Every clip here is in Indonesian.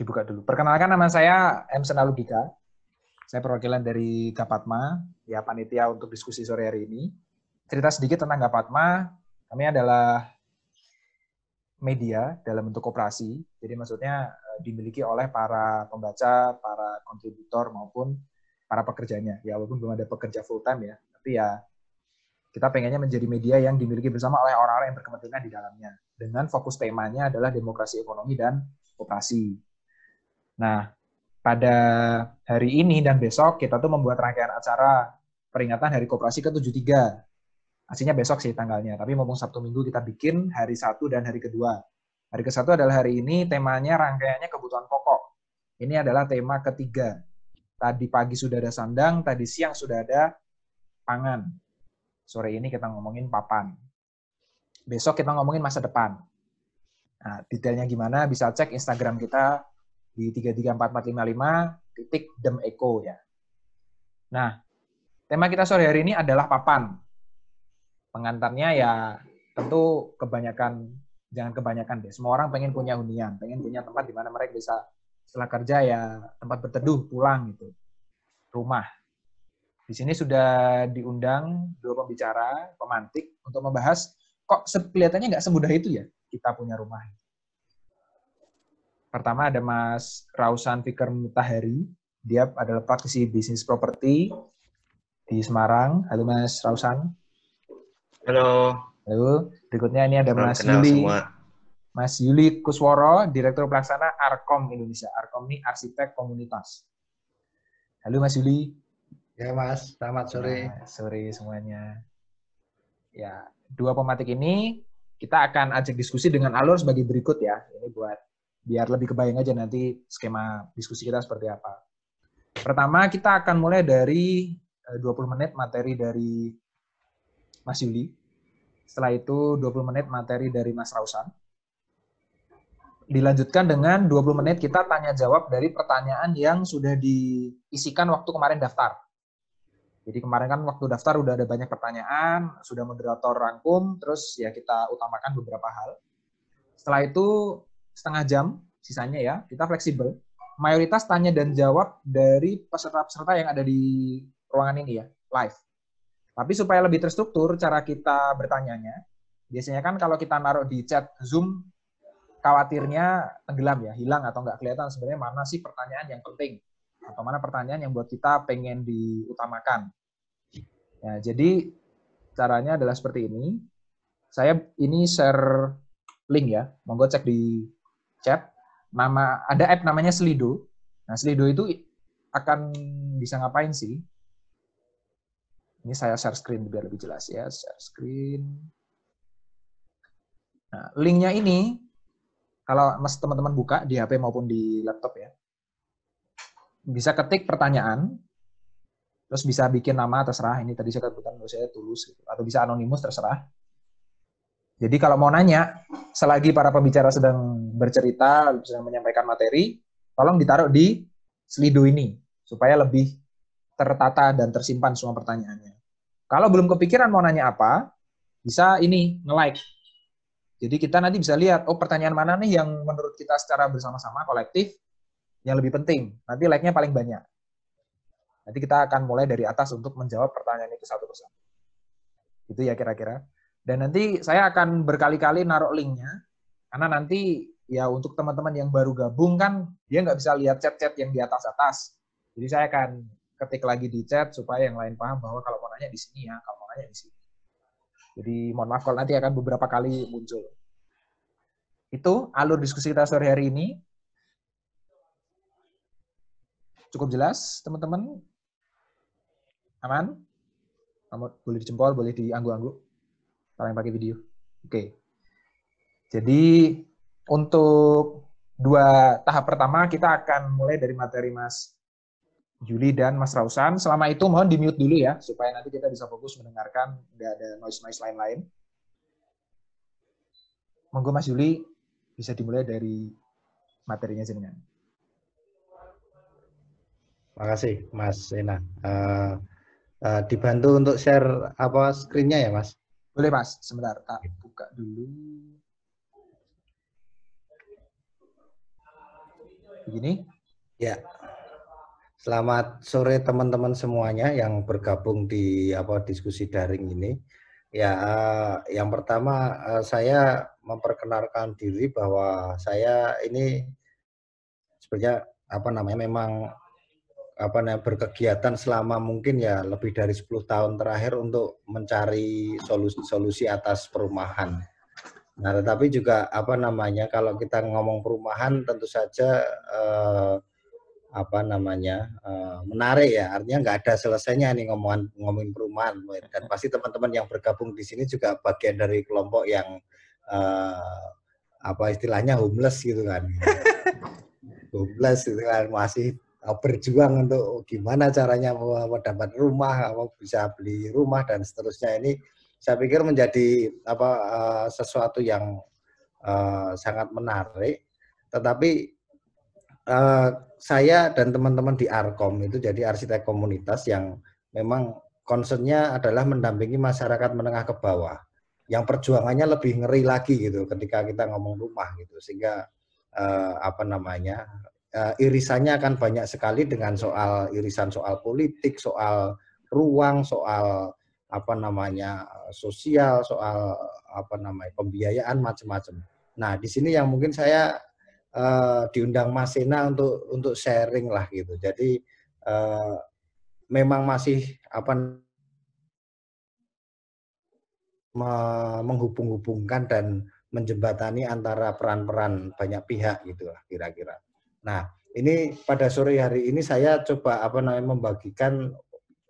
dibuka dulu. Perkenalkan nama saya M. Senalugika. Saya perwakilan dari Gapatma, ya panitia untuk diskusi sore hari ini. Cerita sedikit tentang Gapatma, kami adalah media dalam bentuk koperasi. Jadi maksudnya eh, dimiliki oleh para pembaca, para kontributor maupun para pekerjanya. Ya walaupun belum ada pekerja full time ya, tapi ya kita pengennya menjadi media yang dimiliki bersama oleh orang-orang yang berkepentingan di dalamnya. Dengan fokus temanya adalah demokrasi ekonomi dan koperasi. Nah, pada hari ini dan besok kita tuh membuat rangkaian acara peringatan Hari Koperasi ke-73. Aslinya besok sih tanggalnya, tapi ngomong Sabtu Minggu kita bikin hari satu dan hari kedua. Hari ke satu adalah hari ini, temanya rangkaiannya kebutuhan pokok. Ini adalah tema ketiga. Tadi pagi sudah ada sandang, tadi siang sudah ada pangan. Sore ini kita ngomongin papan. Besok kita ngomongin masa depan. Nah, detailnya gimana bisa cek Instagram kita di 334455 titik dem eco ya. Nah, tema kita sore hari ini adalah papan. Pengantarnya ya tentu kebanyakan jangan kebanyakan deh. Semua orang pengen punya hunian, pengen punya tempat di mana mereka bisa setelah kerja ya tempat berteduh, pulang gitu. Rumah. Di sini sudah diundang dua pembicara, pemantik untuk membahas kok kelihatannya nggak semudah itu ya kita punya rumah. Pertama ada Mas Rausan Fikar Mutahari. Dia adalah praktisi bisnis properti di Semarang. Halo Mas Rausan. Halo. Halo. Berikutnya ini ada Mas Yuli. Semua. Mas Yuli Kusworo, Direktur Pelaksana Arkom Indonesia. Arkom ini arsitek komunitas. Halo Mas Yuli. Ya Mas, selamat sore. Nah, sore semuanya. Ya, dua pematik ini kita akan ajak diskusi dengan alur sebagai berikut ya. Ini buat biar lebih kebayang aja nanti skema diskusi kita seperti apa. Pertama, kita akan mulai dari 20 eh, menit materi dari Mas Yuli. Setelah itu 20 menit materi dari Mas Rausan. Dilanjutkan dengan 20 menit kita tanya jawab dari pertanyaan yang sudah diisikan waktu kemarin daftar. Jadi kemarin kan waktu daftar udah ada banyak pertanyaan, sudah moderator rangkum, terus ya kita utamakan beberapa hal. Setelah itu setengah jam sisanya ya, kita fleksibel. Mayoritas tanya dan jawab dari peserta-peserta yang ada di ruangan ini ya, live. Tapi supaya lebih terstruktur cara kita bertanyanya, biasanya kan kalau kita naruh di chat Zoom, khawatirnya tenggelam ya, hilang atau nggak kelihatan sebenarnya mana sih pertanyaan yang penting atau mana pertanyaan yang buat kita pengen diutamakan. Ya, jadi caranya adalah seperti ini. Saya ini share link ya, monggo cek di chat nama ada app namanya Slido. Nah, Slido itu akan bisa ngapain sih? Ini saya share screen biar lebih jelas ya, share screen. Nah, linknya ini kalau mas teman-teman buka di HP maupun di laptop ya, bisa ketik pertanyaan, terus bisa bikin nama terserah. Ini tadi saya katakan saya tulus, gitu. atau bisa anonimus terserah. Jadi kalau mau nanya, selagi para pembicara sedang bercerita, sedang menyampaikan materi, tolong ditaruh di Slido ini supaya lebih tertata dan tersimpan semua pertanyaannya. Kalau belum kepikiran mau nanya apa, bisa ini nge-like. Jadi kita nanti bisa lihat, oh pertanyaan mana nih yang menurut kita secara bersama-sama kolektif yang lebih penting. Nanti like-nya paling banyak. Nanti kita akan mulai dari atas untuk menjawab pertanyaan itu satu persatu. Itu ya kira-kira. Dan nanti saya akan berkali-kali naruh linknya, karena nanti ya untuk teman-teman yang baru gabung kan dia nggak bisa lihat chat-chat yang di atas-atas. Jadi saya akan ketik lagi di chat supaya yang lain paham bahwa kalau mau nanya di sini ya, kalau mau nanya di sini. Jadi mohon maaf kalau nanti akan beberapa kali muncul. Itu alur diskusi kita sore hari ini. Cukup jelas, teman-teman? Aman? Boleh dijempol, boleh dianggu-anggu kalau yang pakai video. Oke. Jadi untuk dua tahap pertama kita akan mulai dari materi Mas Juli dan Mas Rausan. Selama itu mohon di mute dulu ya supaya nanti kita bisa fokus mendengarkan nggak ada noise-noise lain-lain. Monggo Mas Juli bisa dimulai dari materinya jenengan. Terima kasih Mas Ena. Uh, uh, dibantu untuk share apa screen-nya ya Mas? Boleh Mas, sebentar. Tak buka dulu. begini. Ya. Selamat sore teman-teman semuanya yang bergabung di apa diskusi daring ini. Ya, eh, yang pertama eh, saya memperkenalkan diri bahwa saya ini sebenarnya apa namanya memang apa namanya berkegiatan selama mungkin ya lebih dari 10 tahun terakhir untuk mencari solusi-solusi atas perumahan. Nah, tetapi juga apa namanya kalau kita ngomong perumahan tentu saja eh, apa namanya uh, menarik ya. Artinya nggak ada selesainya nih ngomongin ngomongin perumahan. Dan pasti teman-teman yang bergabung di sini juga bagian dari kelompok yang uh, apa istilahnya homeless gitu kan. Homeless gitu kan masih berjuang untuk gimana caranya mendapat rumah apa bisa beli rumah dan seterusnya. Ini saya pikir menjadi apa uh, sesuatu yang uh, sangat menarik. Tetapi uh, saya dan teman-teman di Arkom itu jadi arsitek komunitas yang memang concernnya adalah mendampingi masyarakat menengah ke bawah. Yang perjuangannya lebih ngeri lagi gitu ketika kita ngomong rumah gitu. Sehingga uh, apa namanya uh, irisannya akan banyak sekali dengan soal irisan soal politik soal ruang soal apa namanya sosial soal apa namanya pembiayaan macam-macam. Nah di sini yang mungkin saya uh, diundang Mas Sena untuk untuk sharing lah gitu. Jadi uh, memang masih apa menghubung-hubungkan dan menjembatani antara peran-peran banyak pihak gitu lah kira-kira. Nah, ini pada sore hari ini saya coba apa namanya membagikan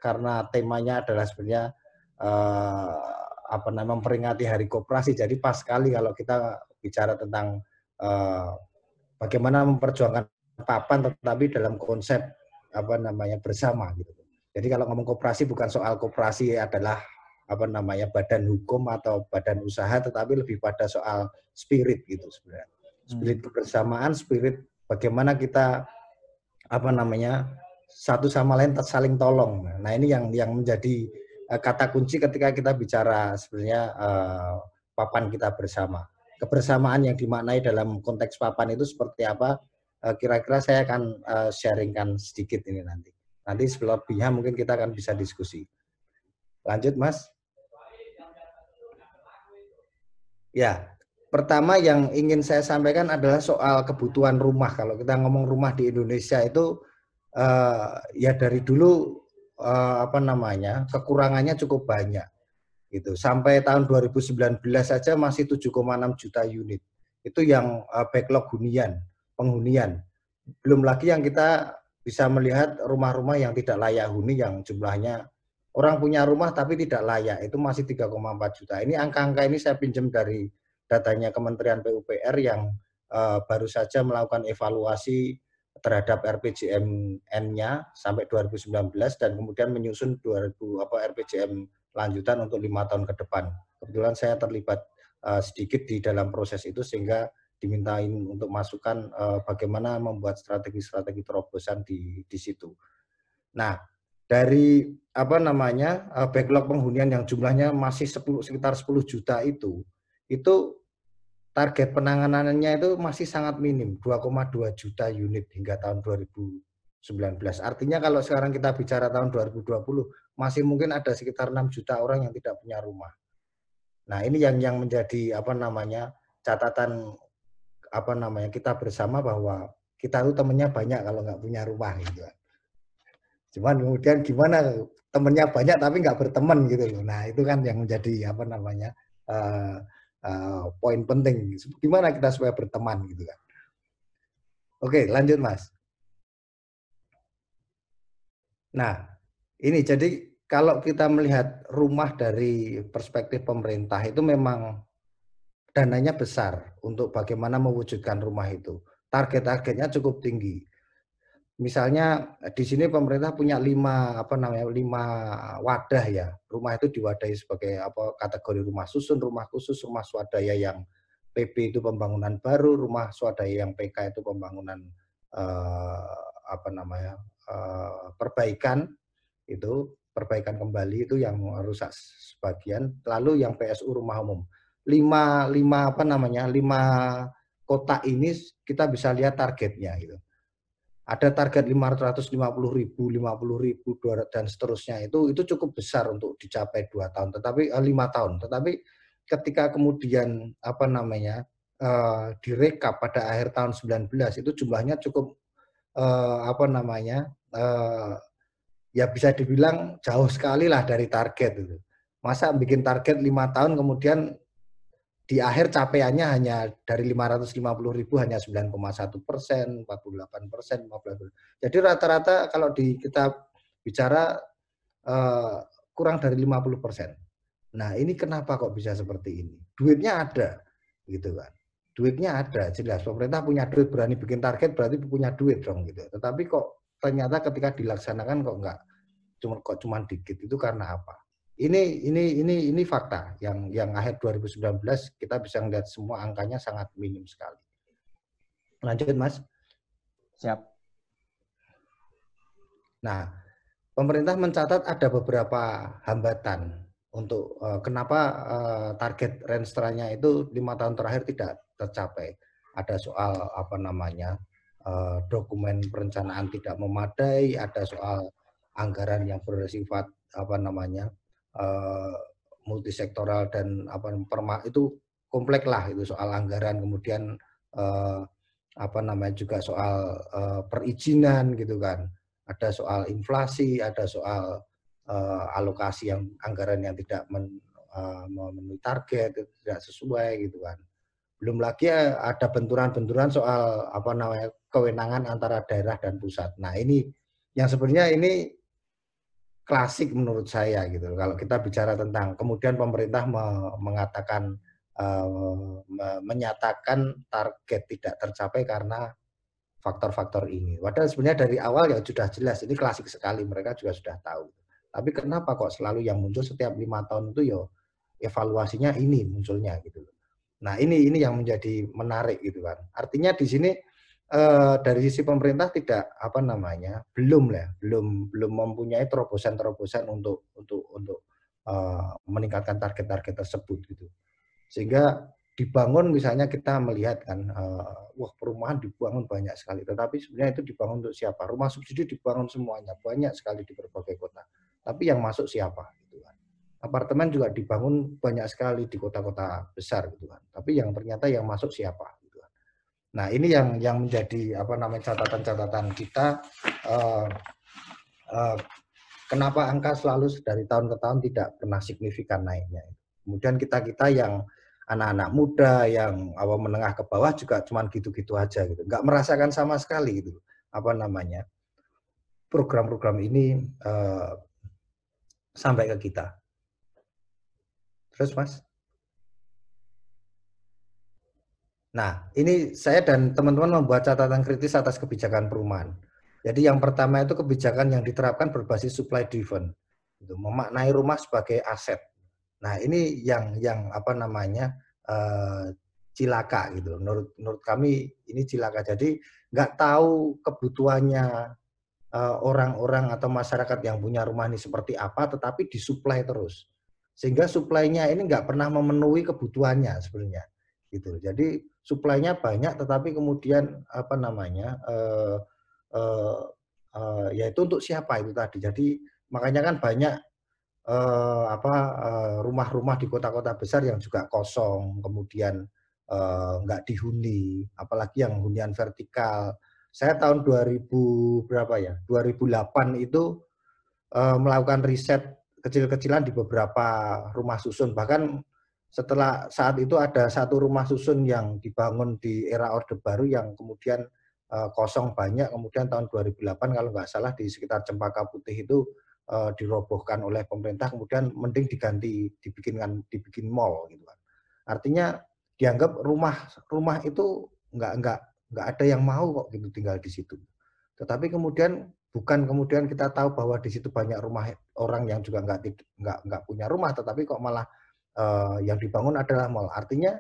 karena temanya adalah sebenarnya uh, apa namanya memperingati Hari Koperasi. Jadi pas sekali kalau kita bicara tentang uh, bagaimana memperjuangkan papan tetapi dalam konsep apa namanya bersama gitu. Jadi kalau ngomong koperasi bukan soal koperasi adalah apa namanya badan hukum atau badan usaha tetapi lebih pada soal spirit gitu sebenarnya. Spirit hmm. kebersamaan, spirit bagaimana kita apa namanya satu sama lain saling tolong. Nah, ini yang yang menjadi uh, kata kunci ketika kita bicara sebenarnya uh, papan kita bersama kebersamaan yang dimaknai dalam konteks papan itu seperti apa, eh, kira-kira saya akan eh, sharingkan sedikit ini nanti. Nanti selebihnya mungkin kita akan bisa diskusi. Lanjut, Mas. Ya, pertama yang ingin saya sampaikan adalah soal kebutuhan rumah. Kalau kita ngomong rumah di Indonesia itu uh, ya dari dulu uh, apa namanya kekurangannya cukup banyak gitu. Sampai tahun 2019 saja masih 7,6 juta unit. Itu yang uh, backlog hunian, penghunian. Belum lagi yang kita bisa melihat rumah-rumah yang tidak layak huni yang jumlahnya orang punya rumah tapi tidak layak itu masih 3,4 juta. Ini angka-angka ini saya pinjam dari datanya Kementerian PUPR yang uh, baru saja melakukan evaluasi terhadap RPJMN-nya sampai 2019 dan kemudian menyusun 2000 apa RPJM lanjutan untuk lima tahun ke depan. Kebetulan saya terlibat uh, sedikit di dalam proses itu sehingga dimintain untuk masukan uh, bagaimana membuat strategi-strategi terobosan di di situ. Nah, dari apa namanya uh, backlog penghunian yang jumlahnya masih 10, sekitar 10 juta itu, itu target penanganannya itu masih sangat minim, 2,2 juta unit hingga tahun 2019. Artinya kalau sekarang kita bicara tahun 2020, masih mungkin ada sekitar 6 juta orang yang tidak punya rumah. Nah, ini yang yang menjadi apa namanya catatan apa namanya kita bersama bahwa kita itu temennya banyak kalau nggak punya rumah gitu. Cuman kemudian gimana temennya banyak tapi nggak berteman gitu loh. Nah itu kan yang menjadi apa namanya uh, uh, poin penting. Gimana kita supaya berteman gitu kan. Oke lanjut mas. Nah ini jadi kalau kita melihat rumah dari perspektif pemerintah itu memang dananya besar untuk bagaimana mewujudkan rumah itu. Target-targetnya cukup tinggi. Misalnya di sini pemerintah punya lima apa namanya lima wadah ya. Rumah itu diwadahi sebagai apa kategori rumah susun, rumah khusus, rumah swadaya yang PB itu pembangunan baru, rumah swadaya yang PK itu pembangunan eh, apa namanya eh, perbaikan itu perbaikan kembali itu yang rusak sebagian, lalu yang PSU rumah umum. Lima, lima apa namanya, lima kota ini kita bisa lihat targetnya gitu. Ada target 550 ribu, 50 ribu, dan seterusnya itu itu cukup besar untuk dicapai dua tahun, tetapi eh, lima tahun. Tetapi ketika kemudian apa namanya uh, direkap pada akhir tahun 19 itu jumlahnya cukup uh, apa namanya ya bisa dibilang jauh sekali lah dari target itu. Masa bikin target lima tahun kemudian di akhir capaiannya hanya dari 550 ribu hanya 9,1 persen, 48 persen, 15 Jadi rata-rata kalau di kita bicara uh, kurang dari 50 persen. Nah ini kenapa kok bisa seperti ini? Duitnya ada, gitu kan? Duitnya ada, jelas pemerintah punya duit berani bikin target berarti punya duit dong gitu. Tetapi kok ternyata ketika dilaksanakan kok enggak cuma kok cuma dikit itu karena apa? Ini ini ini ini fakta yang yang akhir 2019 kita bisa melihat semua angkanya sangat minim sekali. Lanjut Mas. Siap. Nah, pemerintah mencatat ada beberapa hambatan untuk uh, kenapa uh, target renstranya itu lima tahun terakhir tidak tercapai. Ada soal apa namanya uh, dokumen perencanaan tidak memadai, ada soal anggaran yang bersifat apa namanya uh, multisektoral dan apa perma itu kompleks lah itu soal anggaran kemudian uh, apa namanya juga soal uh, perizinan gitu kan. Ada soal inflasi ada soal uh, alokasi yang anggaran yang tidak men, uh, memenuhi target tidak sesuai gitu kan. Belum lagi ada benturan-benturan soal apa namanya kewenangan antara daerah dan pusat. Nah ini yang sebenarnya ini klasik menurut saya gitu. Kalau kita bicara tentang kemudian pemerintah me mengatakan me menyatakan target tidak tercapai karena faktor-faktor ini. Padahal sebenarnya dari awal ya sudah jelas ini klasik sekali mereka juga sudah tahu. Tapi kenapa kok selalu yang muncul setiap lima tahun itu ya evaluasinya ini munculnya gitu. Nah ini ini yang menjadi menarik gitu kan. Artinya di sini uh, dari sisi pemerintah tidak apa namanya belum lah belum belum mempunyai terobosan-terobosan untuk untuk untuk uh, meningkatkan target-target tersebut gitu. Sehingga dibangun misalnya kita melihat kan uh, wah perumahan dibangun banyak sekali tetapi sebenarnya itu dibangun untuk siapa? Rumah subsidi dibangun semuanya banyak sekali di berbagai kota. Tapi yang masuk siapa gitu kan? Apartemen juga dibangun banyak sekali di kota-kota besar gitu kan. Tapi yang ternyata yang masuk siapa Nah, ini yang yang menjadi apa namanya catatan-catatan kita uh, uh, kenapa angka selalu dari tahun ke tahun tidak pernah signifikan naiknya. Kemudian kita-kita yang anak-anak muda yang awal menengah ke bawah juga cuman gitu-gitu aja gitu. nggak merasakan sama sekali gitu apa namanya program-program ini uh, sampai ke kita. Terus Mas? Nah, ini saya dan teman-teman membuat catatan kritis atas kebijakan perumahan. Jadi yang pertama itu kebijakan yang diterapkan berbasis supply driven, itu memaknai rumah sebagai aset. Nah, ini yang yang apa namanya uh, cilaka gitu. Menurut menurut kami ini cilaka. Jadi nggak tahu kebutuhannya eh, orang-orang uh, atau masyarakat yang punya rumah ini seperti apa, tetapi disuplai terus. Sehingga suplainya ini nggak pernah memenuhi kebutuhannya sebenarnya gitu. Jadi suplainya banyak, tetapi kemudian apa namanya uh, uh, uh, yaitu untuk siapa itu tadi. Jadi makanya kan banyak uh, apa rumah-rumah di kota-kota besar yang juga kosong, kemudian uh, nggak dihuni, apalagi yang hunian vertikal. Saya tahun 2000 berapa ya? 2008 itu uh, melakukan riset kecil-kecilan di beberapa rumah susun, bahkan setelah saat itu ada satu rumah susun yang dibangun di era Orde Baru yang kemudian uh, kosong banyak, kemudian tahun 2008 kalau nggak salah di sekitar Cempaka Putih itu uh, dirobohkan oleh pemerintah, kemudian mending diganti dibikinkan dibikin mall gitu kan. Artinya dianggap rumah rumah itu nggak nggak nggak ada yang mau kok gitu tinggal di situ. Tetapi kemudian bukan kemudian kita tahu bahwa di situ banyak rumah orang yang juga nggak nggak nggak punya rumah, tetapi kok malah uh, yang dibangun adalah mall. Artinya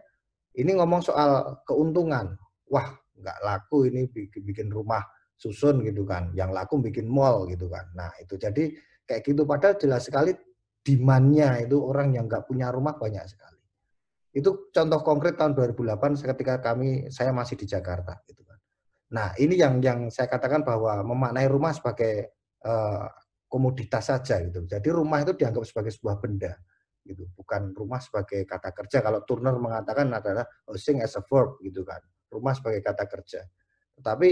ini ngomong soal keuntungan. Wah, nggak laku ini bikin, bikin rumah susun gitu kan. Yang laku bikin mall gitu kan. Nah, itu jadi kayak gitu. Padahal jelas sekali demandnya itu orang yang nggak punya rumah banyak sekali. Itu contoh konkret tahun 2008 ketika kami saya masih di Jakarta gitu kan. Nah, ini yang yang saya katakan bahwa memaknai rumah sebagai uh, komoditas saja gitu. Jadi rumah itu dianggap sebagai sebuah benda gitu, bukan rumah sebagai kata kerja. Kalau Turner mengatakan adalah housing as a verb gitu kan, rumah sebagai kata kerja. Tetapi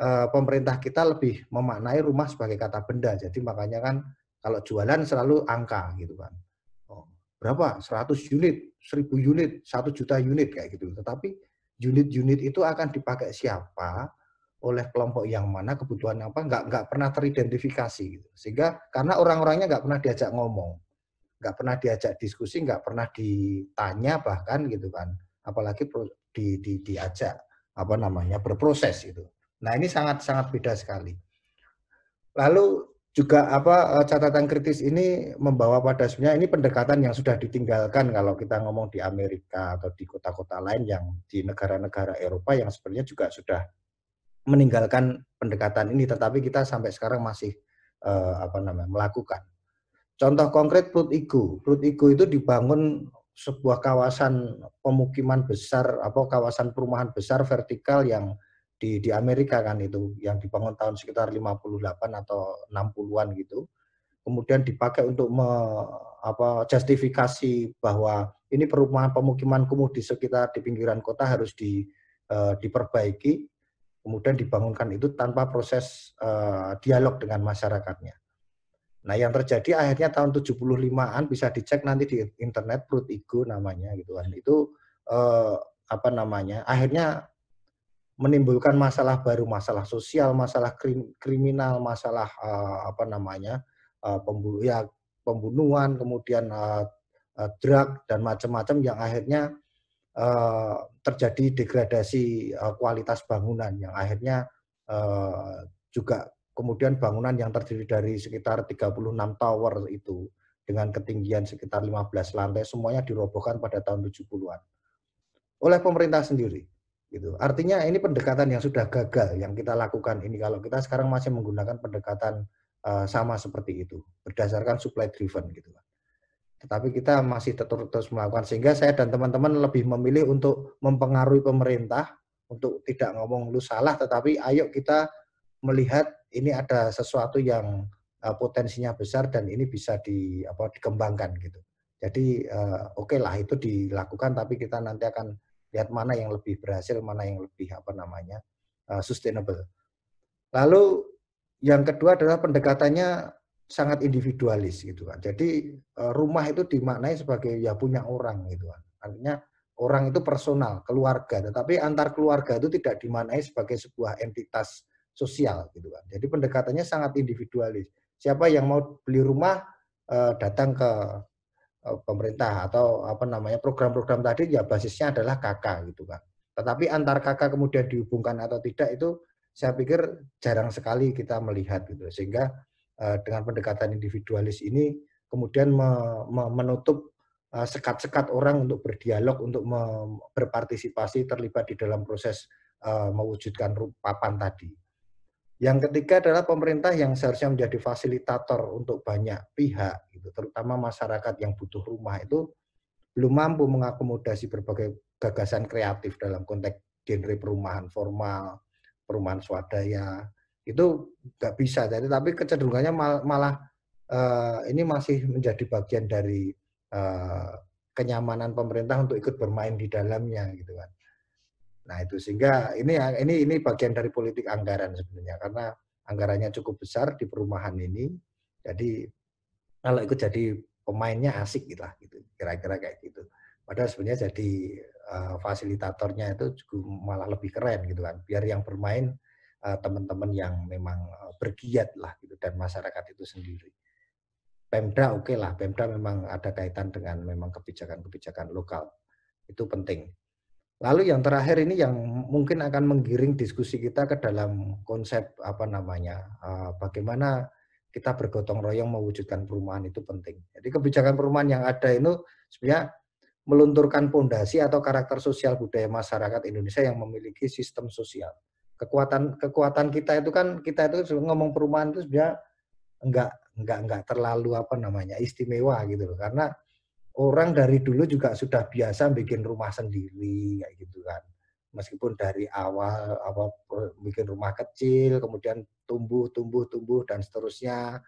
uh, pemerintah kita lebih memaknai rumah sebagai kata benda. Jadi makanya kan kalau jualan selalu angka gitu kan. Oh, berapa? 100 unit, 1000 unit, 1 juta unit kayak gitu. Tetapi unit-unit itu akan dipakai siapa, oleh kelompok yang mana, kebutuhan apa, nggak nggak pernah teridentifikasi. Gitu. Sehingga karena orang-orangnya nggak pernah diajak ngomong, nggak pernah diajak diskusi, nggak pernah ditanya bahkan gitu kan, apalagi di, di, diajak apa namanya berproses itu. Nah ini sangat sangat beda sekali. Lalu juga apa eh, catatan kritis ini membawa pada sebenarnya ini pendekatan yang sudah ditinggalkan kalau kita ngomong di Amerika atau di kota-kota lain yang di negara-negara Eropa yang sebenarnya juga sudah meninggalkan pendekatan ini tetapi kita sampai sekarang masih uh, apa namanya melakukan. Contoh konkret Perut Igu. Perut Igu itu dibangun sebuah kawasan pemukiman besar apa kawasan perumahan besar vertikal yang di di Amerika kan itu yang dibangun tahun sekitar 58 atau 60-an gitu. Kemudian dipakai untuk me, apa justifikasi bahwa ini perumahan pemukiman kumuh di sekitar di pinggiran kota harus di uh, diperbaiki. Kemudian dibangunkan itu tanpa proses uh, dialog dengan masyarakatnya. Nah, yang terjadi akhirnya tahun 75-an bisa dicek nanti di internet Perut Igo namanya gitu kan. Itu uh, apa namanya? Akhirnya menimbulkan masalah baru, masalah sosial, masalah kriminal, masalah uh, apa namanya uh, pembunuh, ya, pembunuhan, kemudian uh, uh, drug dan macam-macam yang akhirnya uh, terjadi degradasi uh, kualitas bangunan yang akhirnya uh, juga kemudian bangunan yang terdiri dari sekitar 36 tower itu dengan ketinggian sekitar 15 lantai semuanya dirobohkan pada tahun 70-an oleh pemerintah sendiri Gitu. Artinya ini pendekatan yang sudah gagal yang kita lakukan ini kalau kita sekarang masih menggunakan pendekatan uh, sama seperti itu berdasarkan supply driven gitu. Tetapi kita masih tetap terus melakukan sehingga saya dan teman-teman lebih memilih untuk mempengaruhi pemerintah untuk tidak ngomong lu salah tetapi ayo kita melihat ini ada sesuatu yang uh, potensinya besar dan ini bisa di apa dikembangkan gitu. Jadi uh, oke okay lah itu dilakukan tapi kita nanti akan lihat mana yang lebih berhasil, mana yang lebih apa namanya uh, sustainable. Lalu yang kedua adalah pendekatannya sangat individualis gitu kan. Jadi rumah itu dimaknai sebagai ya punya orang gitu kan. Artinya orang itu personal, keluarga, tetapi antar keluarga itu tidak dimaknai sebagai sebuah entitas sosial gitu kan. Jadi pendekatannya sangat individualis. Siapa yang mau beli rumah uh, datang ke Eh, pemerintah atau apa namanya program-program tadi ya basisnya adalah kakak gitu kan. Tetapi antar kakak kemudian dihubungkan atau tidak itu saya pikir jarang sekali kita melihat gitu. Sehingga uh, dengan pendekatan individualis ini kemudian me, me, menutup sekat-sekat orang untuk berdialog, untuk berpartisipasi terlibat di dalam proses mewujudkan papan tadi. Yang ketiga adalah pemerintah yang seharusnya menjadi fasilitator untuk banyak pihak, gitu, terutama masyarakat yang butuh rumah itu belum mampu mengakomodasi berbagai gagasan kreatif dalam konteks genre perumahan formal, perumahan swadaya, itu nggak bisa. Jadi tapi kecenderungannya malah, malah uh, ini masih menjadi bagian dari uh, kenyamanan pemerintah untuk ikut bermain di dalamnya, gitu kan. Nah itu sehingga ini ini ini bagian dari politik anggaran sebenarnya karena anggarannya cukup besar di perumahan ini. Jadi kalau ikut jadi pemainnya asik gitu lah gitu kira-kira kayak gitu. Padahal sebenarnya jadi uh, fasilitatornya itu juga malah lebih keren gitu kan. Biar yang bermain uh, teman-teman yang memang uh, bergiat lah gitu dan masyarakat itu sendiri. Pemda oke okay lah, Pemda memang ada kaitan dengan memang kebijakan-kebijakan lokal. Itu penting. Lalu yang terakhir ini yang mungkin akan menggiring diskusi kita ke dalam konsep apa namanya, eh, bagaimana kita bergotong royong mewujudkan perumahan itu penting. Jadi kebijakan perumahan yang ada itu sebenarnya melunturkan pondasi atau karakter sosial budaya masyarakat Indonesia yang memiliki sistem sosial. Kekuatan kekuatan kita itu kan kita itu ngomong perumahan itu sebenarnya enggak enggak enggak terlalu apa namanya istimewa gitu loh karena orang dari dulu juga sudah biasa bikin rumah sendiri kayak gitu kan meskipun dari awal apa bikin rumah kecil, kemudian tumbuh, tumbuh, tumbuh dan seterusnya,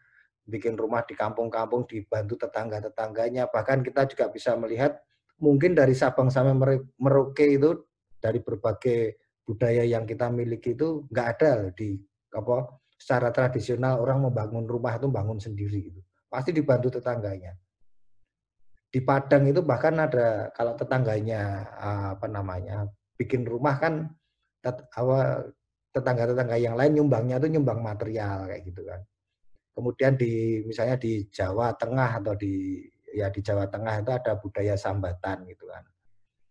bikin rumah di kampung-kampung dibantu tetangga-tetangganya. Bahkan kita juga bisa melihat mungkin dari Sabang sampai Merauke itu dari berbagai budaya yang kita miliki itu nggak ada di apa secara tradisional orang membangun rumah itu bangun sendiri gitu. Pasti dibantu tetangganya di Padang itu bahkan ada kalau tetangganya apa namanya bikin rumah kan tetangga-tetangga yang lain nyumbangnya itu nyumbang material kayak gitu kan. Kemudian di misalnya di Jawa Tengah atau di ya di Jawa Tengah itu ada budaya sambatan gitu kan.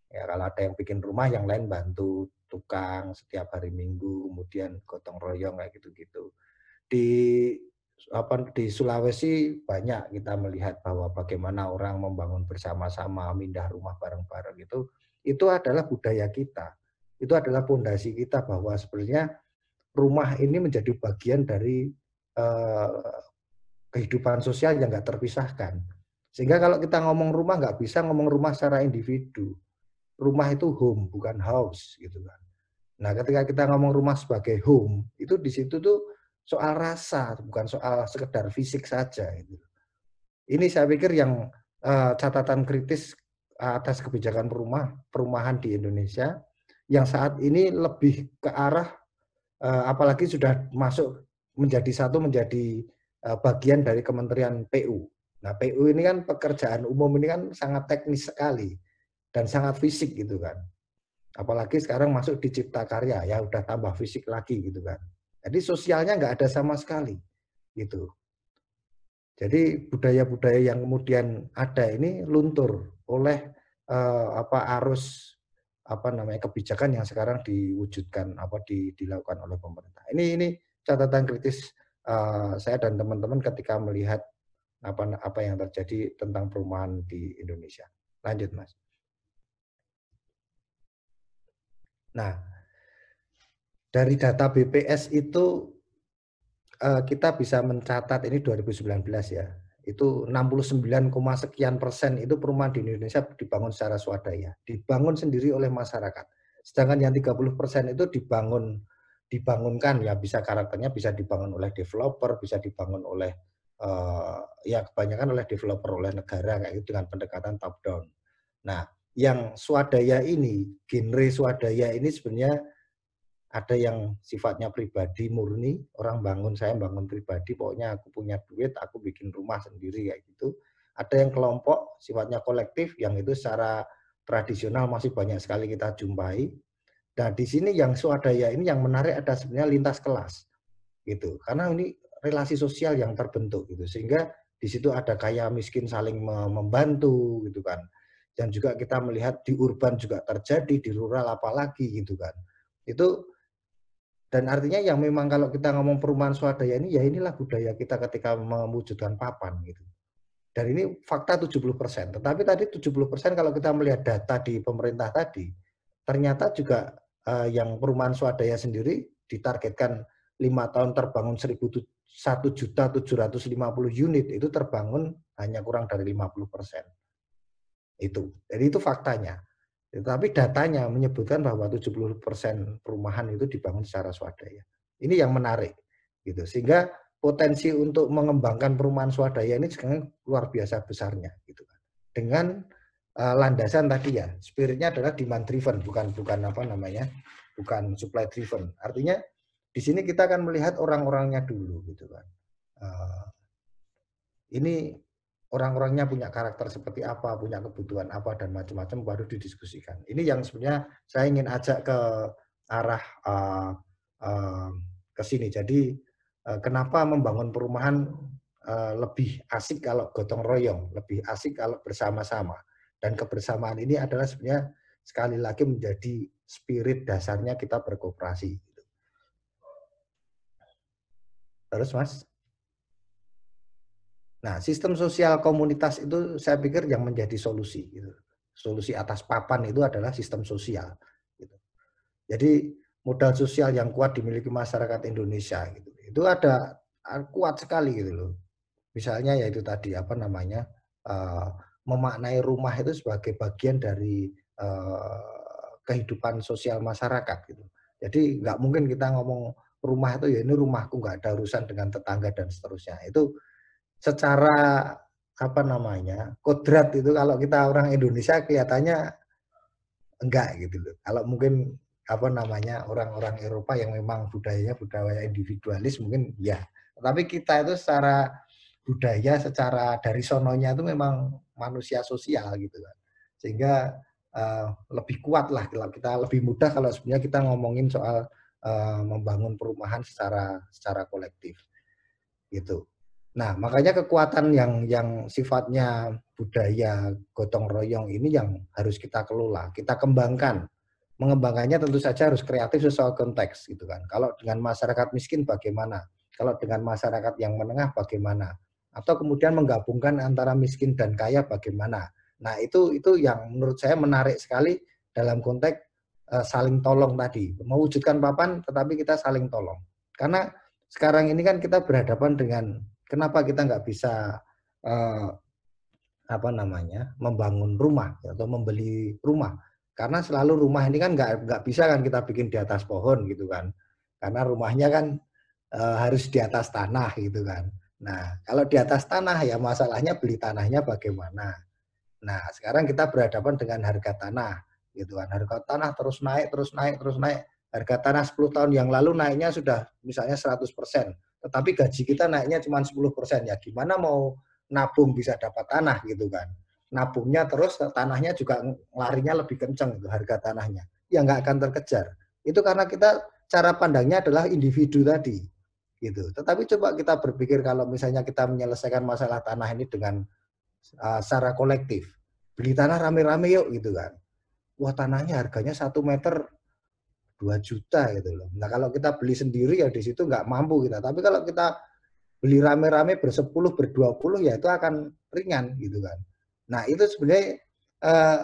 Ya kalau ada yang bikin rumah yang lain bantu tukang setiap hari Minggu, kemudian gotong royong kayak gitu-gitu. Di apa di Sulawesi banyak kita melihat bahwa bagaimana orang membangun bersama-sama, mindah rumah bareng-bareng itu itu adalah budaya kita. Itu adalah pondasi kita bahwa sebenarnya rumah ini menjadi bagian dari eh, kehidupan sosial yang nggak terpisahkan. Sehingga kalau kita ngomong rumah nggak bisa ngomong rumah secara individu. Rumah itu home bukan house gitu kan. Nah, ketika kita ngomong rumah sebagai home, itu di situ tuh soal rasa, bukan soal sekedar fisik saja. Gitu. Ini saya pikir yang uh, catatan kritis atas kebijakan perumah, perumahan di Indonesia yang saat ini lebih ke arah uh, apalagi sudah masuk menjadi satu menjadi bagian dari Kementerian PU. Nah, PU ini kan pekerjaan umum ini kan sangat teknis sekali dan sangat fisik gitu kan. Apalagi sekarang masuk di cipta karya ya udah tambah fisik lagi gitu kan. Jadi sosialnya nggak ada sama sekali, gitu. Jadi budaya-budaya yang kemudian ada ini luntur oleh uh, apa arus apa namanya kebijakan yang sekarang diwujudkan apa di, dilakukan oleh pemerintah. Ini ini catatan kritis uh, saya dan teman-teman ketika melihat apa apa yang terjadi tentang perumahan di Indonesia. Lanjut, Mas. Nah, dari data BPS itu uh, kita bisa mencatat ini 2019 ya. Itu 69, sekian persen itu perumahan di Indonesia dibangun secara swadaya, dibangun sendiri oleh masyarakat. Sedangkan yang 30 persen itu dibangun dibangunkan ya bisa karakternya bisa dibangun oleh developer, bisa dibangun oleh uh, ya kebanyakan oleh developer oleh negara kayak itu dengan pendekatan top down. Nah, yang swadaya ini, genre swadaya ini sebenarnya ada yang sifatnya pribadi murni, orang bangun saya bangun pribadi, pokoknya aku punya duit, aku bikin rumah sendiri kayak gitu. Ada yang kelompok sifatnya kolektif, yang itu secara tradisional masih banyak sekali kita jumpai. Dan di sini yang swadaya ini yang menarik ada sebenarnya lintas kelas, gitu. Karena ini relasi sosial yang terbentuk gitu, sehingga di situ ada kaya miskin saling membantu gitu kan. Dan juga kita melihat di urban juga terjadi, di rural apalagi gitu kan. Itu dan artinya yang memang kalau kita ngomong perumahan swadaya ini, ya inilah budaya kita ketika mewujudkan papan gitu. Dan ini fakta 70%. Tetapi tadi 70% kalau kita melihat data di pemerintah tadi, ternyata juga uh, yang perumahan swadaya sendiri ditargetkan lima tahun terbangun 1 juta 750 unit itu terbangun hanya kurang dari 50 persen. Itu. Jadi itu faktanya. Tetapi datanya menyebutkan bahwa 70% perumahan itu dibangun secara swadaya. Ini yang menarik. gitu. Sehingga potensi untuk mengembangkan perumahan swadaya ini sekarang luar biasa besarnya gitu kan. Dengan uh, landasan tadi ya, spiritnya adalah demand driven bukan bukan apa namanya? bukan supply driven. Artinya di sini kita akan melihat orang-orangnya dulu gitu kan. Uh, ini orang-orangnya punya karakter seperti apa, punya kebutuhan apa dan macam-macam baru didiskusikan. Ini yang sebenarnya saya ingin ajak ke arah uh, uh, ke sini. Jadi uh, kenapa membangun perumahan uh, lebih asik kalau gotong royong, lebih asik kalau bersama-sama. Dan kebersamaan ini adalah sebenarnya sekali lagi menjadi spirit dasarnya kita berkooperasi. Terus Mas? Nah, sistem sosial komunitas itu saya pikir yang menjadi solusi. Gitu. Solusi atas papan itu adalah sistem sosial. Gitu. Jadi modal sosial yang kuat dimiliki masyarakat Indonesia gitu. Itu ada kuat sekali gitu loh. Misalnya yaitu tadi apa namanya uh, memaknai rumah itu sebagai bagian dari uh, kehidupan sosial masyarakat gitu. Jadi nggak mungkin kita ngomong rumah itu ya ini rumahku nggak ada urusan dengan tetangga dan seterusnya. Itu secara apa namanya kodrat itu kalau kita orang Indonesia kelihatannya enggak gitu loh. Kalau mungkin apa namanya orang-orang Eropa yang memang budayanya budaya individualis mungkin ya. Tapi kita itu secara budaya, secara dari sononya itu memang manusia sosial gitu kan. Sehingga uh, lebih kuat lah kalau kita lebih mudah kalau sebenarnya kita ngomongin soal uh, membangun perumahan secara secara kolektif gitu. Nah, makanya kekuatan yang yang sifatnya budaya gotong royong ini yang harus kita kelola, kita kembangkan. Mengembangkannya tentu saja harus kreatif sesuai konteks gitu kan. Kalau dengan masyarakat miskin bagaimana? Kalau dengan masyarakat yang menengah bagaimana? Atau kemudian menggabungkan antara miskin dan kaya bagaimana? Nah, itu itu yang menurut saya menarik sekali dalam konteks uh, saling tolong tadi. Mewujudkan papan tetapi kita saling tolong. Karena sekarang ini kan kita berhadapan dengan Kenapa kita nggak bisa uh, apa namanya membangun rumah atau membeli rumah? Karena selalu rumah ini kan nggak nggak bisa kan kita bikin di atas pohon gitu kan? Karena rumahnya kan uh, harus di atas tanah gitu kan. Nah kalau di atas tanah ya masalahnya beli tanahnya bagaimana? Nah sekarang kita berhadapan dengan harga tanah gitu kan. Harga tanah terus naik, terus naik, terus naik. Harga tanah 10 tahun yang lalu naiknya sudah misalnya 100 persen tetapi gaji kita naiknya cuma 10 persen. Ya gimana mau nabung bisa dapat tanah gitu kan? Nabungnya terus tanahnya juga larinya lebih kenceng itu harga tanahnya. Ya nggak akan terkejar. Itu karena kita cara pandangnya adalah individu tadi gitu. Tetapi coba kita berpikir kalau misalnya kita menyelesaikan masalah tanah ini dengan uh, secara kolektif. Beli tanah rame-rame yuk gitu kan. Wah tanahnya harganya satu meter 2 juta gitu loh. Nah kalau kita beli sendiri ya di situ nggak mampu kita. Tapi kalau kita beli rame-rame bersepuluh, berdua puluh ya itu akan ringan gitu kan. Nah itu sebenarnya eh,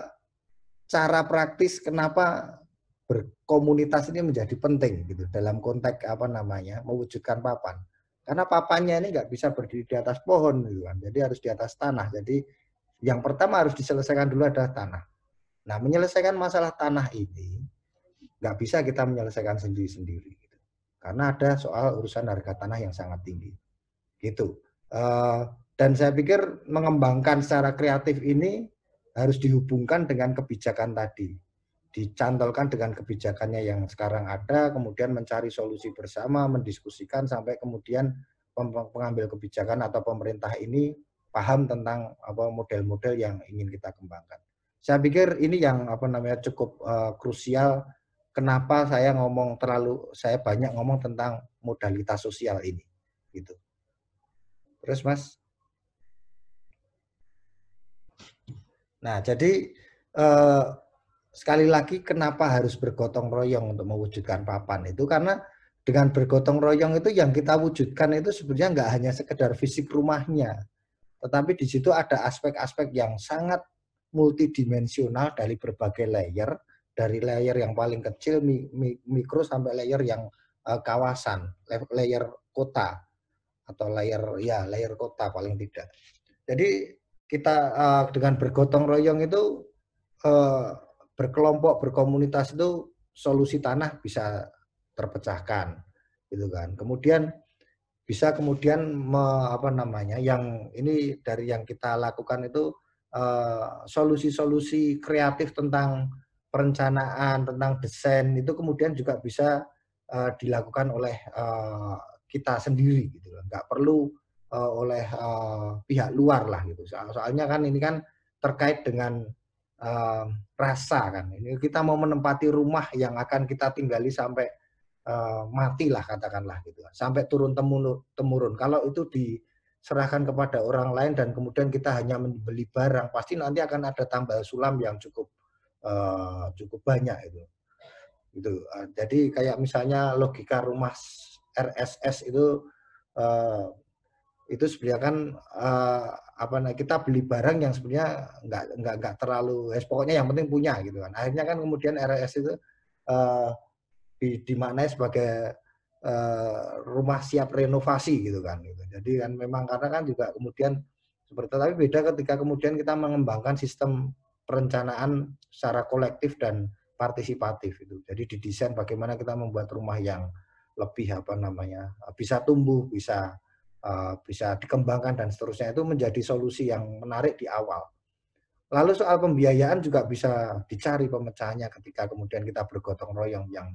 cara praktis kenapa berkomunitas ini menjadi penting gitu dalam konteks apa namanya mewujudkan papan. Karena papannya ini nggak bisa berdiri di atas pohon gitu kan. Jadi harus di atas tanah. Jadi yang pertama harus diselesaikan dulu adalah tanah. Nah menyelesaikan masalah tanah ini nggak bisa kita menyelesaikan sendiri-sendiri. Gitu. Karena ada soal urusan harga tanah yang sangat tinggi. Gitu. Uh, dan saya pikir mengembangkan secara kreatif ini harus dihubungkan dengan kebijakan tadi. Dicantolkan dengan kebijakannya yang sekarang ada, kemudian mencari solusi bersama, mendiskusikan sampai kemudian pengambil kebijakan atau pemerintah ini paham tentang apa model-model yang ingin kita kembangkan. Saya pikir ini yang apa namanya cukup uh, krusial kenapa saya ngomong terlalu saya banyak ngomong tentang modalitas sosial ini gitu. Terus Mas? Nah, jadi eh, sekali lagi kenapa harus bergotong royong untuk mewujudkan papan itu karena dengan bergotong royong itu yang kita wujudkan itu sebenarnya nggak hanya sekedar fisik rumahnya, tetapi di situ ada aspek-aspek yang sangat multidimensional dari berbagai layer dari layer yang paling kecil mikro sampai layer yang uh, kawasan, layer kota atau layer ya layer kota paling tidak. Jadi kita uh, dengan bergotong royong itu uh, berkelompok berkomunitas itu solusi tanah bisa terpecahkan gitu kan. Kemudian bisa kemudian me, apa namanya yang ini dari yang kita lakukan itu solusi-solusi uh, kreatif tentang perencanaan, tentang desain itu kemudian juga bisa uh, dilakukan oleh uh, kita sendiri gitu nggak perlu uh, oleh uh, pihak luar lah gitu. Soalnya kan ini kan terkait dengan uh, rasa kan. Ini kita mau menempati rumah yang akan kita tinggali sampai uh, mati lah katakanlah gitu. Sampai turun temurun temurun. Kalau itu diserahkan kepada orang lain dan kemudian kita hanya membeli barang pasti nanti akan ada tambal sulam yang cukup uh, cukup banyak itu. Itu. Uh, jadi kayak misalnya logika rumah RSS itu uh, itu sebenarnya kan uh, apa nah kita beli barang yang sebenarnya nggak nggak nggak terlalu ya pokoknya yang penting punya gitu kan akhirnya kan kemudian RSS itu uh, di, dimaknai sebagai uh, rumah siap renovasi gitu kan gitu. jadi kan memang karena kan juga kemudian seperti tapi beda ketika kemudian kita mengembangkan sistem perencanaan secara kolektif dan partisipatif itu. Jadi didesain bagaimana kita membuat rumah yang lebih apa namanya bisa tumbuh, bisa uh, bisa dikembangkan dan seterusnya itu menjadi solusi yang menarik di awal. Lalu soal pembiayaan juga bisa dicari pemecahannya ketika kemudian kita bergotong royong yang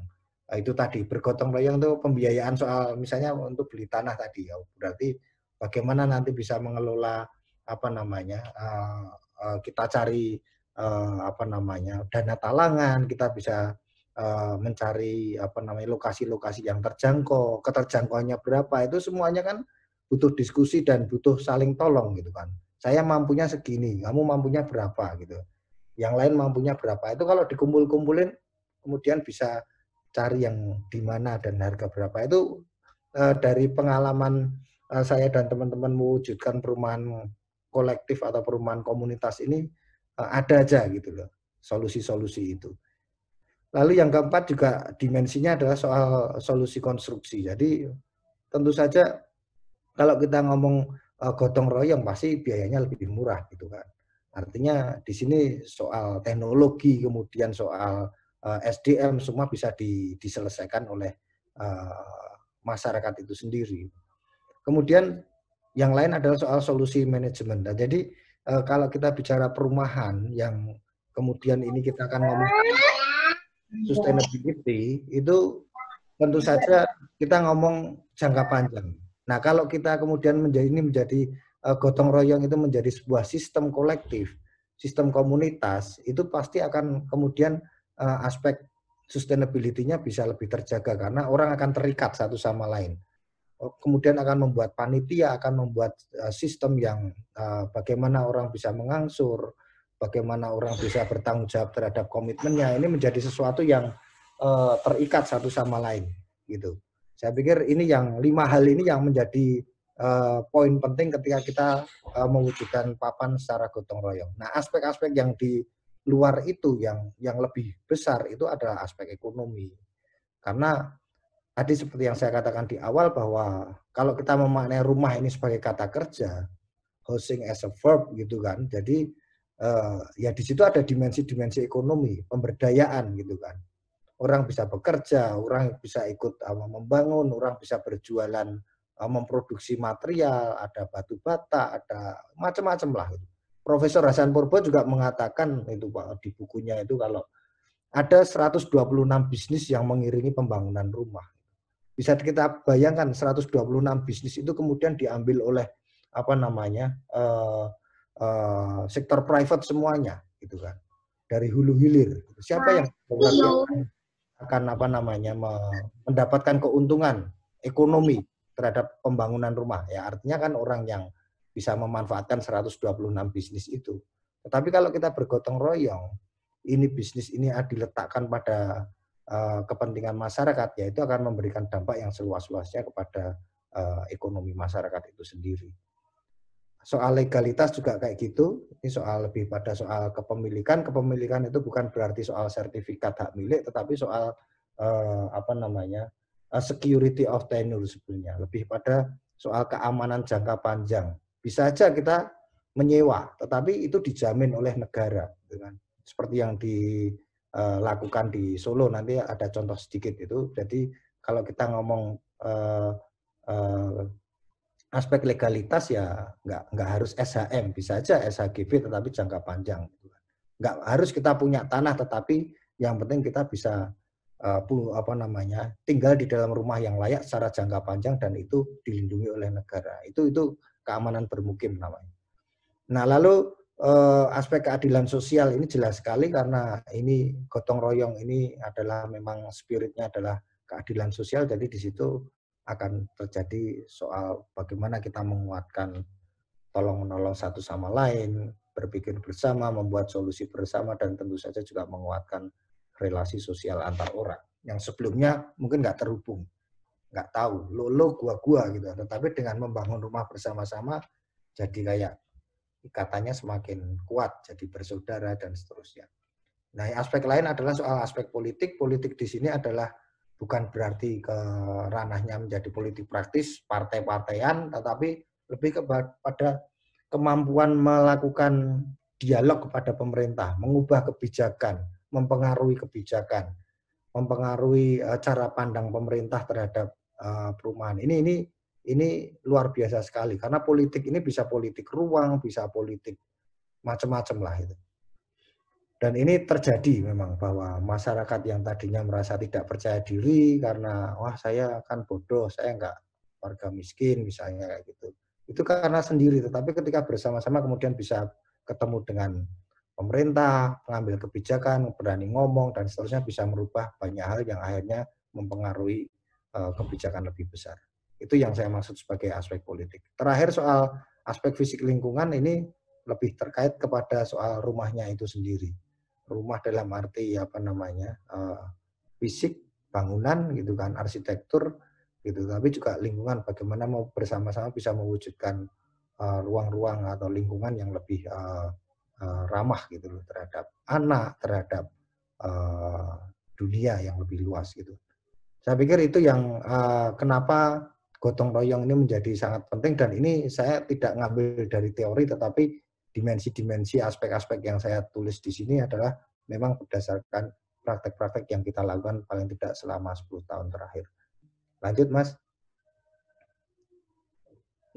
uh, itu tadi bergotong royong itu pembiayaan soal misalnya untuk beli tanah tadi ya berarti bagaimana nanti bisa mengelola apa namanya uh, uh, kita cari uh, apa namanya dana talangan kita bisa Eh, mencari apa namanya lokasi-lokasi yang terjangkau, keterjangkauannya berapa itu semuanya kan butuh diskusi dan butuh saling tolong gitu kan. Saya mampunya segini, kamu mampunya berapa gitu. Yang lain mampunya berapa. Itu kalau dikumpul-kumpulin kemudian bisa cari yang di mana dan harga berapa. Itu uh, dari pengalaman uh, saya dan teman-teman mewujudkan perumahan kolektif atau perumahan komunitas ini uh, ada aja gitu loh solusi-solusi itu. Lalu yang keempat juga dimensinya adalah soal solusi konstruksi. Jadi tentu saja kalau kita ngomong uh, gotong royong pasti biayanya lebih murah gitu kan. Artinya di sini soal teknologi kemudian soal eh, SDM semua bisa di, diselesaikan oleh masyarakat itu sendiri. Kemudian yang lain adalah soal solusi manajemen. Nah, jadi uh, kalau kita bicara perumahan yang kemudian ini kita akan ngomong sustainability itu tentu saja kita ngomong jangka panjang. Nah, kalau kita kemudian menjadi ini menjadi uh, gotong royong itu menjadi sebuah sistem kolektif, sistem komunitas, itu pasti akan kemudian uh, aspek sustainability-nya bisa lebih terjaga karena orang akan terikat satu sama lain. Oh, kemudian akan membuat panitia, akan membuat uh, sistem yang uh, bagaimana orang bisa mengangsur, bagaimana orang bisa bertanggung jawab terhadap komitmennya ini menjadi sesuatu yang uh, terikat satu sama lain gitu. Saya pikir ini yang lima hal ini yang menjadi poin penting ketika kita mewujudkan papan secara gotong royong. Nah, aspek-aspek yang di luar itu yang yang lebih besar itu adalah aspek ekonomi. Karena tadi seperti yang saya katakan di awal bahwa kalau kita memaknai rumah ini sebagai kata kerja, housing as a verb gitu kan. Jadi uh, ya di situ ada dimensi-dimensi ekonomi, pemberdayaan gitu kan. Orang bisa bekerja, orang bisa ikut uh, membangun, orang bisa berjualan uh, memproduksi material, ada batu bata, ada macam-macam lah. Gitu. Profesor Hasan Purbo juga mengatakan itu Pak di bukunya itu kalau ada 126 bisnis yang mengiringi pembangunan rumah. Bisa kita bayangkan 126 bisnis itu kemudian diambil oleh apa namanya uh, uh, sektor private semuanya gitu kan. Dari hulu hilir. Siapa yang iya. akan apa namanya mendapatkan keuntungan ekonomi terhadap pembangunan rumah? Ya artinya kan orang yang bisa memanfaatkan 126 bisnis itu. Tetapi kalau kita bergotong royong ini bisnis ini diletakkan pada kepentingan masyarakat ya itu akan memberikan dampak yang seluas-luasnya kepada uh, ekonomi masyarakat itu sendiri soal legalitas juga kayak gitu. Ini soal lebih pada soal kepemilikan. Kepemilikan itu bukan berarti soal sertifikat hak milik, tetapi soal uh, apa namanya security of tenure sebenarnya. Lebih pada soal keamanan jangka panjang. Bisa aja kita menyewa, tetapi itu dijamin oleh negara, dengan seperti yang dilakukan di Solo. Nanti ada contoh sedikit itu. Jadi kalau kita ngomong uh, uh, aspek legalitas ya nggak nggak harus SHM bisa aja SHGB tetapi jangka panjang gitu kan. nggak harus kita punya tanah tetapi yang penting kita bisa uh, apa namanya tinggal di dalam rumah yang layak secara jangka panjang dan itu dilindungi oleh negara itu itu keamanan bermukim namanya nah lalu uh, aspek keadilan sosial ini jelas sekali karena ini gotong royong ini adalah memang spiritnya adalah keadilan sosial jadi di situ akan terjadi soal bagaimana kita menguatkan tolong menolong satu sama lain, berpikir bersama, membuat solusi bersama, dan tentu saja juga menguatkan relasi sosial antar orang yang sebelumnya mungkin nggak terhubung, nggak tahu, lo lo gua gua gitu. Tetapi dengan membangun rumah bersama-sama, jadi kayak ikatannya semakin kuat, jadi bersaudara dan seterusnya. Nah, aspek lain adalah soal aspek politik. Politik di sini adalah bukan berarti ke ranahnya menjadi politik praktis partai-partaian, tetapi lebih kepada kemampuan melakukan dialog kepada pemerintah, mengubah kebijakan, mempengaruhi kebijakan, mempengaruhi uh, cara pandang pemerintah terhadap uh, perumahan. Ini ini ini luar biasa sekali karena politik ini bisa politik ruang, bisa politik macam-macam lah itu. Dan ini terjadi memang bahwa masyarakat yang tadinya merasa tidak percaya diri karena wah saya kan bodoh, saya enggak warga miskin misalnya kayak gitu. Itu karena sendiri, tetapi ketika bersama-sama kemudian bisa ketemu dengan pemerintah, mengambil kebijakan, berani ngomong dan seterusnya bisa merubah banyak hal yang akhirnya mempengaruhi uh, kebijakan lebih besar. Itu yang saya maksud sebagai aspek politik. Terakhir soal aspek fisik lingkungan ini lebih terkait kepada soal rumahnya itu sendiri. Rumah dalam arti apa namanya uh, fisik bangunan gitu kan arsitektur gitu. Tapi juga lingkungan bagaimana mau bersama-sama bisa mewujudkan eh, ruang-ruang uh, atau lingkungan yang lebih uh, uh, ramah gitu loh terhadap anak terhadap uh, dunia yang lebih luas gitu. Saya pikir itu yang uh, kenapa gotong royong ini menjadi sangat penting dan ini saya tidak ngambil dari teori tetapi dimensi-dimensi aspek-aspek yang saya tulis di sini adalah memang berdasarkan praktek-praktek yang kita lakukan paling tidak selama 10 tahun terakhir. Lanjut, Mas.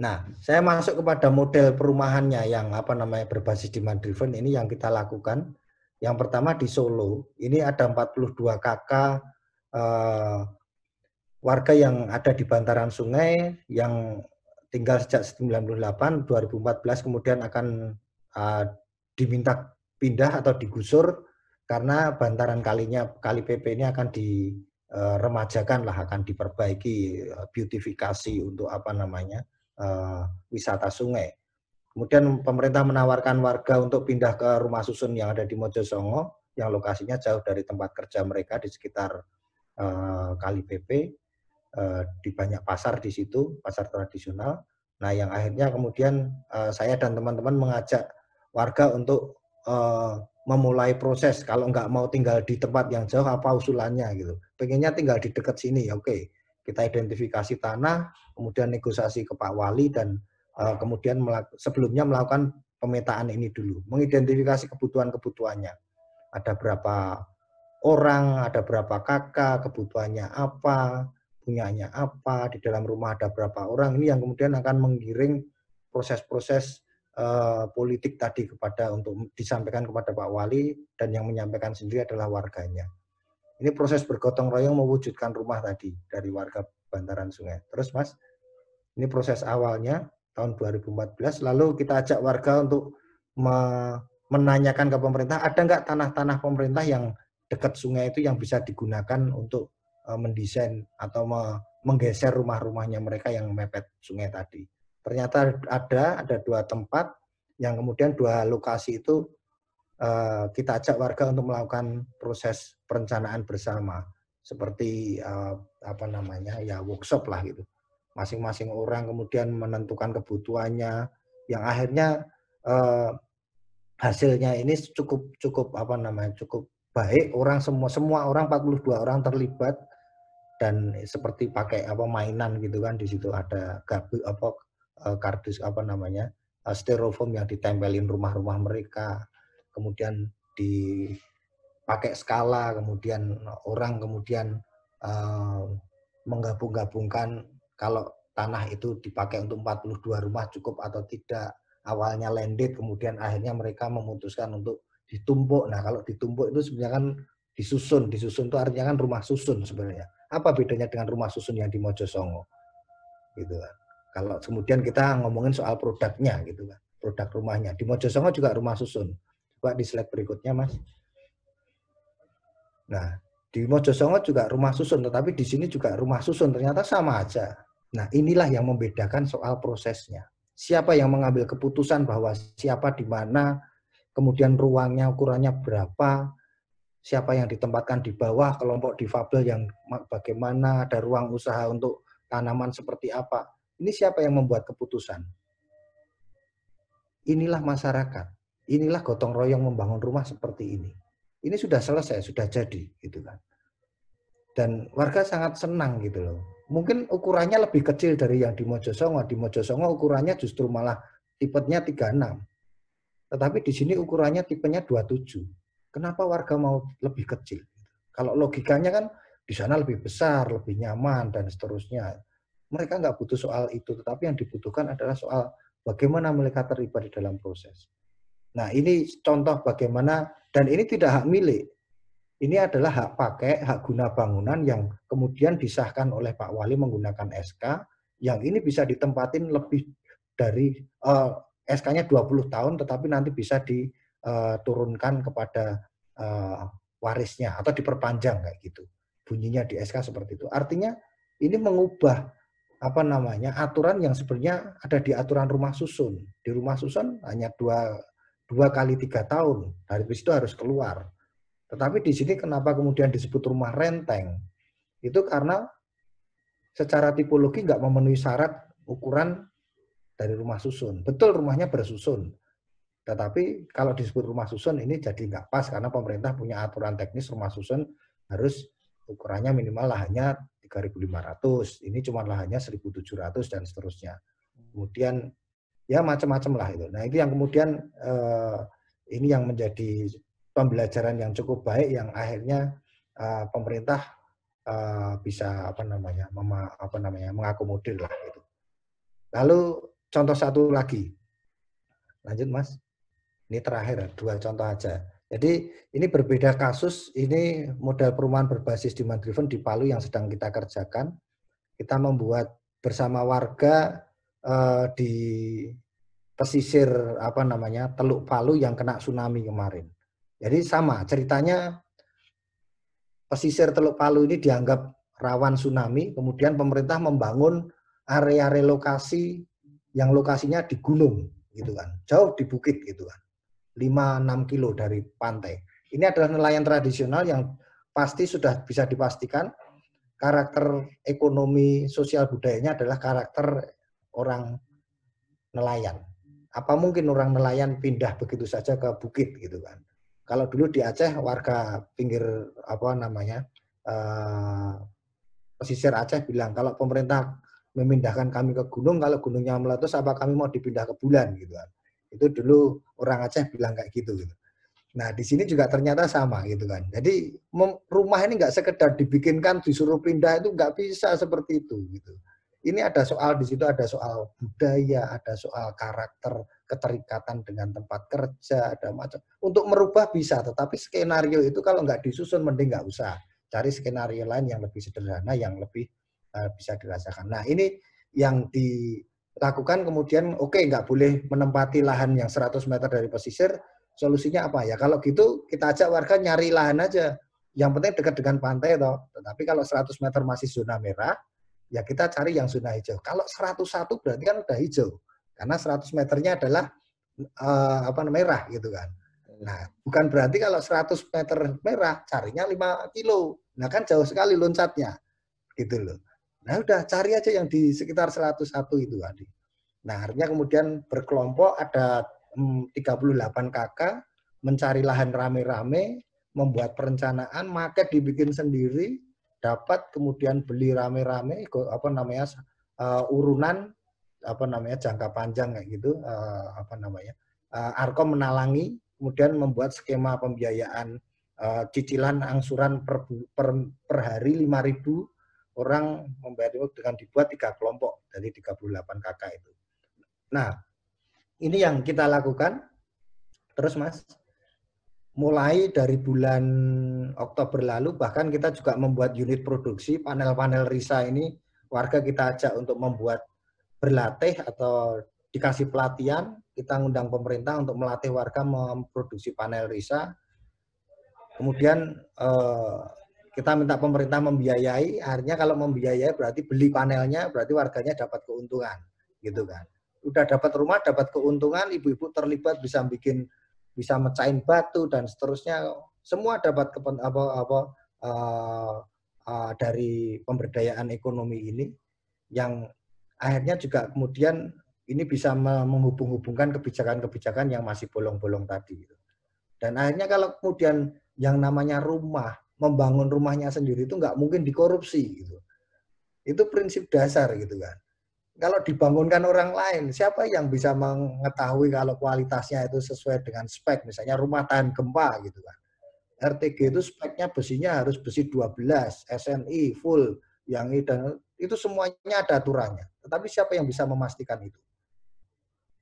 Nah, saya masuk kepada model perumahannya yang apa namanya berbasis demand driven ini yang kita lakukan. Yang pertama di Solo, ini ada 42 KK eh, warga yang ada di bantaran sungai yang tinggal sejak 98 2014 kemudian akan uh, diminta pindah atau digusur karena bantaran kalinya kali PP ini akan diremajakan lah akan diperbaiki eh, beautifikasi untuk apa namanya uh, wisata sungai. Kemudian pemerintah menawarkan warga untuk pindah ke rumah susun yang ada di Mojosongo yang lokasinya jauh dari tempat kerja mereka di sekitar uh, kali PP di banyak pasar di situ pasar tradisional. Nah yang akhirnya kemudian uh, saya dan teman-teman mengajak warga untuk uh, memulai proses. Kalau nggak mau tinggal di tempat yang jauh apa usulannya gitu. Pengennya tinggal di dekat sini ya oke. Kita identifikasi tanah kemudian negosiasi ke Pak Wali dan kemudian sebelumnya melakukan pemetaan ini dulu. Mengidentifikasi kebutuhan-kebutuhannya. Ada berapa orang ada berapa kakak kebutuhannya apa punyanya apa di dalam rumah ada berapa orang ini yang kemudian akan menggiring proses-proses uh, politik tadi kepada untuk disampaikan kepada Pak Wali dan yang menyampaikan sendiri adalah warganya. Ini proses bergotong royong mewujudkan rumah tadi dari warga bantaran sungai. Terus Mas, ini proses awalnya tahun 2014 lalu kita ajak warga untuk me menanyakan ke pemerintah ada nggak tanah-tanah pemerintah yang dekat sungai itu yang bisa digunakan untuk mendesain atau me menggeser rumah-rumahnya mereka yang mepet sungai tadi. Ternyata ada ada dua tempat yang kemudian dua lokasi itu uh, kita ajak warga untuk melakukan proses perencanaan bersama seperti uh, apa namanya ya workshop lah gitu. Masing-masing orang kemudian menentukan kebutuhannya yang akhirnya hasilnya ini cukup cukup apa namanya cukup baik orang semua semua orang 42 orang terlibat dan seperti pakai apa mainan gitu kan di situ ada gabu apa uh, kardus apa namanya uh, styrofoam yang ditempelin rumah-rumah mereka, kemudian dipakai skala, kemudian orang kemudian uh, menggabung-gabungkan kalau tanah itu dipakai untuk 42 rumah cukup atau tidak. Awalnya landed, kemudian akhirnya mereka memutuskan untuk ditumpuk. Nah, kalau ditumpuk itu sebenarnya kan disusun. Disusun itu artinya kan rumah susun sebenarnya. Apa bedanya dengan rumah susun yang di Mojosongo? Gitu kan. Kalau kemudian kita ngomongin soal produknya gitu kan, produk rumahnya. Di Mojosongo juga rumah susun. Coba di slide berikutnya, Mas. Nah, di Mojosongo juga rumah susun, tetapi di sini juga rumah susun ternyata sama aja. Nah, inilah yang membedakan soal prosesnya. Siapa yang mengambil keputusan bahwa siapa di mana, kemudian ruangnya ukurannya berapa, siapa yang ditempatkan di bawah, kelompok difabel yang bagaimana, ada ruang usaha untuk tanaman seperti apa. Ini siapa yang membuat keputusan? Inilah masyarakat. Inilah gotong royong membangun rumah seperti ini. Ini sudah selesai, sudah jadi, gitu kan. Dan warga sangat senang gitu loh. Mungkin ukurannya lebih kecil dari yang di Mojosongo. Di Mojosongo ukurannya justru malah tipenya 36. Tetapi di sini ukurannya tipenya 27. Kenapa warga mau lebih kecil? Kalau logikanya kan di sana lebih besar, lebih nyaman, dan seterusnya. Mereka nggak butuh soal itu, tetapi yang dibutuhkan adalah soal bagaimana mereka terlibat di dalam proses. Nah, ini contoh bagaimana, dan ini tidak hak milik. Ini adalah hak pakai, hak guna bangunan yang kemudian disahkan oleh Pak Wali menggunakan SK, yang ini bisa ditempatin lebih dari uh, eh, SK-nya 20 tahun, tetapi nanti bisa eh, kepada uh, warisnya atau diperpanjang kayak gitu. Bunyinya di SK seperti itu. Artinya ini mengubah apa namanya aturan yang sebenarnya ada di aturan rumah susun. Di rumah susun hanya dua dua kali tiga tahun. Dari itu harus keluar. Tetapi di sini kenapa kemudian disebut rumah renteng? Itu karena secara tipologi nggak memenuhi syarat ukuran dari rumah susun. Betul rumahnya bersusun. Tetapi kalau disebut rumah susun ini jadi nggak pas karena pemerintah punya aturan teknis rumah susun harus ukurannya minimal lahannya 3.500. Ini cuma lahannya 1.700 dan seterusnya. Kemudian ya macam-macam lah itu. Nah itu yang kemudian eh, ini yang menjadi pembelajaran yang cukup baik yang akhirnya eh, pemerintah eh, bisa apa namanya mema, apa namanya mengakomodir lah itu. Lalu contoh satu lagi, lanjut mas. Ini terakhir dua contoh aja. Jadi ini berbeda kasus. Ini model perumahan berbasis demand driven di Palu yang sedang kita kerjakan. Kita membuat bersama warga uh, di pesisir apa namanya Teluk Palu yang kena tsunami kemarin. Jadi sama ceritanya pesisir Teluk Palu ini dianggap rawan tsunami, kemudian pemerintah membangun area relokasi yang lokasinya di gunung gitu kan, jauh di bukit gitu kan, 5-6 kilo dari pantai. Ini adalah nelayan tradisional yang pasti sudah bisa dipastikan karakter ekonomi sosial budayanya adalah karakter orang nelayan. Apa mungkin orang nelayan pindah begitu saja ke bukit gitu kan? Kalau dulu di Aceh warga pinggir apa namanya uh, pesisir Aceh bilang kalau pemerintah memindahkan kami ke gunung, kalau gunungnya meletus apa kami mau dipindah ke bulan gitu kan? Itu dulu orang Aceh bilang kayak gitu gitu. Nah di sini juga ternyata sama gitu kan. Jadi rumah ini nggak sekedar dibikinkan disuruh pindah itu nggak bisa seperti itu gitu ini ada soal di situ ada soal budaya, ada soal karakter, keterikatan dengan tempat kerja, ada macam. Untuk merubah bisa, tetapi skenario itu kalau nggak disusun mending nggak usah. Cari skenario lain yang lebih sederhana, yang lebih uh, bisa dirasakan. Nah ini yang dilakukan kemudian oke okay, nggak boleh menempati lahan yang 100 meter dari pesisir. Solusinya apa ya? Kalau gitu kita ajak warga nyari lahan aja. Yang penting dekat dengan pantai toh. Tetapi kalau 100 meter masih zona merah, ya kita cari yang zona hijau. Kalau 101 berarti kan udah hijau. Karena 100 meternya adalah uh, apa merah gitu kan. Nah, bukan berarti kalau 100 meter merah carinya 5 kilo. Nah, kan jauh sekali loncatnya. Gitu loh. Nah, udah cari aja yang di sekitar 101 itu tadi. Nah, artinya kemudian berkelompok ada 38 hmm, kakak mencari lahan rame-rame, membuat perencanaan, market dibikin sendiri, dapat kemudian beli rame-rame apa namanya uh, urunan apa namanya jangka panjang kayak gitu uh, apa namanya uh, Arkom menalangi kemudian membuat skema pembiayaan uh, cicilan angsuran per, per, per hari 5000 orang membayar itu dengan dibuat tiga kelompok dari 38 kakak itu. Nah, ini yang kita lakukan. Terus Mas mulai dari bulan Oktober lalu bahkan kita juga membuat unit produksi panel-panel Risa ini warga kita ajak untuk membuat berlatih atau dikasih pelatihan kita ngundang pemerintah untuk melatih warga memproduksi panel Risa kemudian eh, kita minta pemerintah membiayai akhirnya kalau membiayai berarti beli panelnya berarti warganya dapat keuntungan gitu kan udah dapat rumah dapat keuntungan ibu-ibu terlibat bisa bikin bisa mecahin batu dan seterusnya semua dapat kepen, apa apa uh, uh, dari pemberdayaan ekonomi ini yang akhirnya juga kemudian ini bisa menghubung-hubungkan kebijakan-kebijakan yang masih bolong-bolong tadi. Dan akhirnya kalau kemudian yang namanya rumah, membangun rumahnya sendiri itu nggak mungkin dikorupsi gitu. Itu prinsip dasar gitu kan kalau dibangunkan orang lain, siapa yang bisa mengetahui kalau kualitasnya itu sesuai dengan spek, misalnya rumah tahan gempa gitu kan. RTG itu speknya besinya harus besi 12, SNI full, yang ini itu semuanya ada aturannya. Tetapi siapa yang bisa memastikan itu?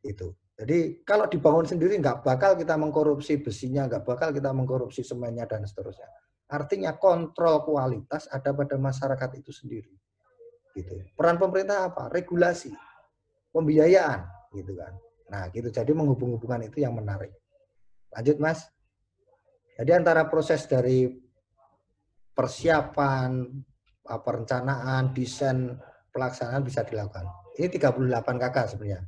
Itu. Jadi kalau dibangun sendiri nggak bakal kita mengkorupsi besinya, nggak bakal kita mengkorupsi semennya dan seterusnya. Artinya kontrol kualitas ada pada masyarakat itu sendiri. Gitu. Peran pemerintah apa? Regulasi, pembiayaan, gitu kan. Nah, gitu. Jadi menghubung-hubungan itu yang menarik. Lanjut, Mas. Jadi antara proses dari persiapan, perencanaan, desain, pelaksanaan bisa dilakukan. Ini 38 kakak sebenarnya.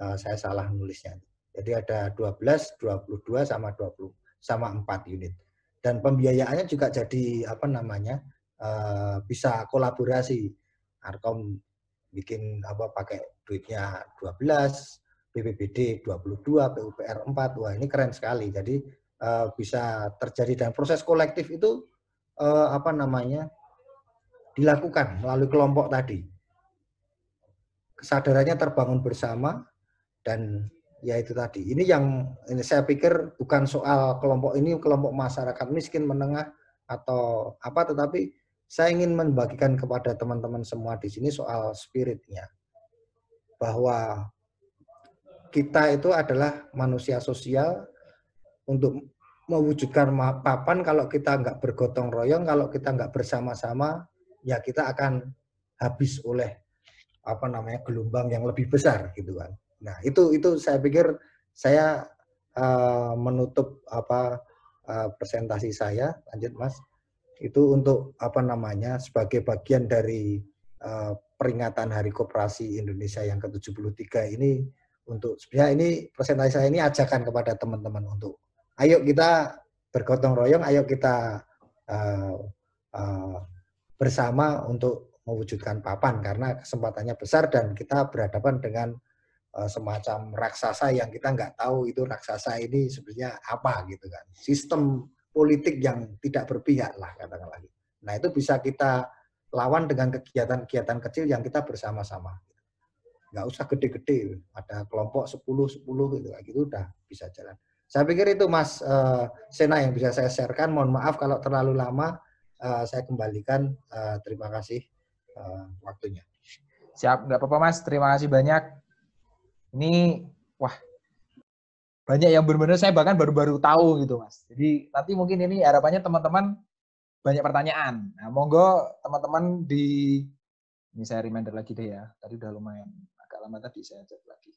Uh, saya salah nulisnya. Jadi ada 12, 22 sama 20 sama 4 unit. Dan pembiayaannya juga jadi apa namanya? Uh, bisa kolaborasi. Arkom bikin apa pakai duitnya 12, BPBD 22, PUPR 4. Wah, ini keren sekali. Jadi uh, bisa terjadi dan proses kolektif itu uh, apa namanya? dilakukan melalui kelompok tadi. Kesadarannya terbangun bersama dan ya itu tadi. Ini yang ini saya pikir bukan soal kelompok ini kelompok masyarakat miskin menengah atau apa tetapi saya ingin membagikan kepada teman-teman semua di sini soal spiritnya. Bahwa kita itu adalah manusia sosial untuk mewujudkan papan kalau kita nggak bergotong royong, kalau kita nggak bersama-sama, ya kita akan habis oleh apa namanya gelombang yang lebih besar gitu kan. Nah itu itu saya pikir saya uh, menutup apa uh, presentasi saya, lanjut mas, itu untuk apa namanya sebagai bagian dari uh, peringatan Hari Koperasi Indonesia yang ke-73 ini untuk sebenarnya ini presentasi saya ini ajakan kepada teman-teman untuk ayo kita bergotong royong, ayo kita uh, uh, bersama untuk mewujudkan papan. Karena kesempatannya besar dan kita berhadapan dengan semacam raksasa yang kita nggak tahu itu raksasa ini sebenarnya apa gitu kan. Sistem politik yang tidak berpihak lah katakanlah nah itu bisa kita lawan dengan kegiatan-kegiatan kecil yang kita bersama-sama. Nggak usah gede-gede ada kelompok 10 10 gitu gitu udah bisa jalan. Saya pikir itu Mas uh, Sena yang bisa saya sharekan. Mohon maaf kalau terlalu lama. Uh, saya kembalikan. Uh, terima kasih uh, waktunya. Siap nggak apa-apa Mas. Terima kasih banyak ini wah banyak yang benar-benar saya bahkan baru-baru tahu gitu Mas jadi nanti mungkin ini harapannya teman-teman banyak pertanyaan nah monggo teman-teman di ini saya reminder lagi deh ya tadi udah lumayan lama tadi saya cek lagi.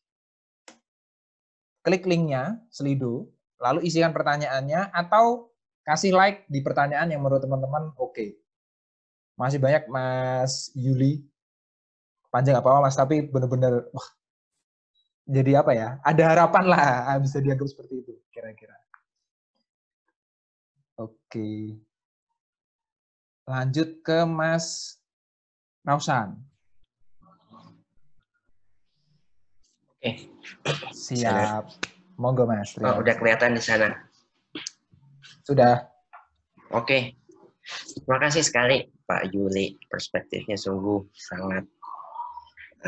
Klik linknya, Slido, lalu isikan pertanyaannya atau kasih like di pertanyaan yang menurut teman-teman oke. Okay. Masih banyak Mas Yuli. Panjang apa-apa Mas, tapi benar-benar wah jadi apa ya? Ada harapan lah ah, bisa dianggap seperti itu kira-kira. Oke. Lanjut ke Mas Rausan. Oke. Siap. Monggo Mas. Oh, udah kelihatan di sana. Sudah. Oke. Terima kasih sekali Pak Yuli. Perspektifnya sungguh sangat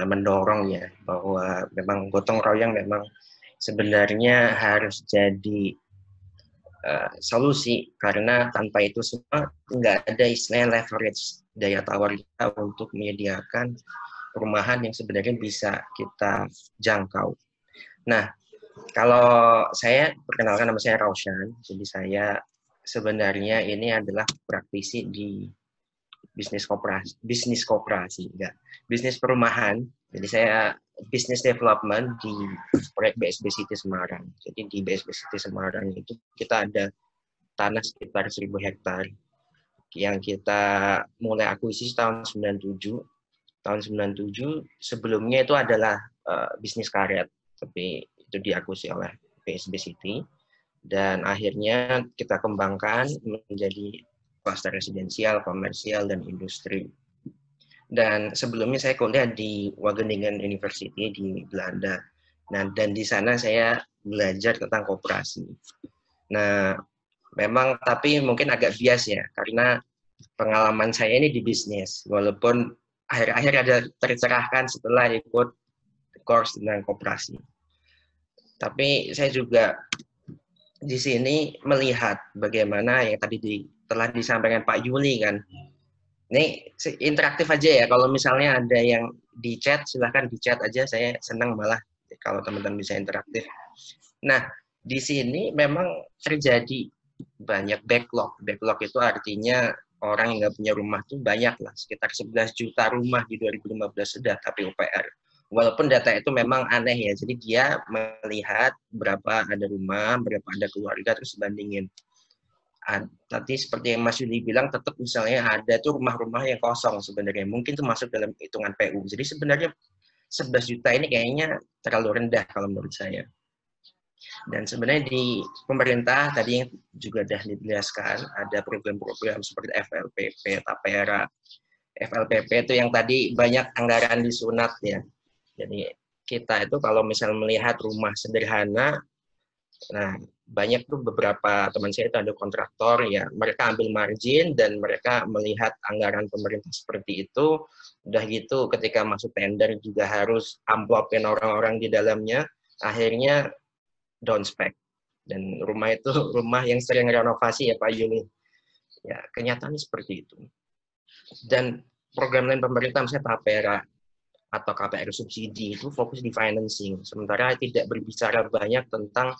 mendorong ya bahwa memang gotong royong memang sebenarnya harus jadi uh, solusi karena tanpa itu semua nggak ada istilah leverage daya tawar kita untuk menyediakan perumahan yang sebenarnya bisa kita jangkau. Nah, kalau saya perkenalkan nama saya Raushan, jadi saya sebenarnya ini adalah praktisi di bisnis koperasi, bisnis koperasi, enggak, bisnis perumahan. Jadi saya bisnis development di proyek BSB City Semarang. Jadi di BSB City Semarang itu kita ada tanah sekitar 1000 hektar yang kita mulai akuisisi tahun 97 tahun 97 sebelumnya itu adalah uh, bisnis karet tapi itu diakuisisi oleh PSB City dan akhirnya kita kembangkan menjadi kluster residensial, komersial dan industri. Dan sebelumnya saya kuliah di Wageningen University di Belanda. Nah, dan di sana saya belajar tentang kooperasi. Nah, memang tapi mungkin agak bias ya karena pengalaman saya ini di bisnis walaupun akhir-akhir ada tercerahkan setelah ikut course tentang koperasi. Tapi saya juga di sini melihat bagaimana yang tadi di, telah disampaikan Pak Yuli kan. Ini interaktif aja ya. Kalau misalnya ada yang di chat, silahkan di chat aja. Saya senang malah kalau teman-teman bisa interaktif. Nah, di sini memang terjadi banyak backlog. Backlog itu artinya orang yang nggak punya rumah tuh banyak lah, sekitar 11 juta rumah di 2015 sudah tapi UPR. Walaupun data itu memang aneh ya, jadi dia melihat berapa ada rumah, berapa ada keluarga, terus bandingin. Tadi seperti yang Mas Yudi bilang, tetap misalnya ada tuh rumah-rumah yang kosong sebenarnya. Mungkin itu masuk dalam hitungan PU. Jadi sebenarnya 11 juta ini kayaknya terlalu rendah kalau menurut saya. Dan sebenarnya di pemerintah tadi yang juga sudah dijelaskan ada program-program seperti FLPP, Tapera. FLPP itu yang tadi banyak anggaran disunat ya. Jadi kita itu kalau misal melihat rumah sederhana, nah banyak tuh beberapa teman saya itu ada kontraktor ya. Mereka ambil margin dan mereka melihat anggaran pemerintah seperti itu. Udah gitu ketika masuk tender juga harus amplopin orang-orang di dalamnya akhirnya down spec. Dan rumah itu rumah yang sering renovasi ya Pak Yuni ya kenyataannya seperti itu. Dan program lain pemerintah misalnya Tapera atau KPR subsidi itu fokus di financing. Sementara tidak berbicara banyak tentang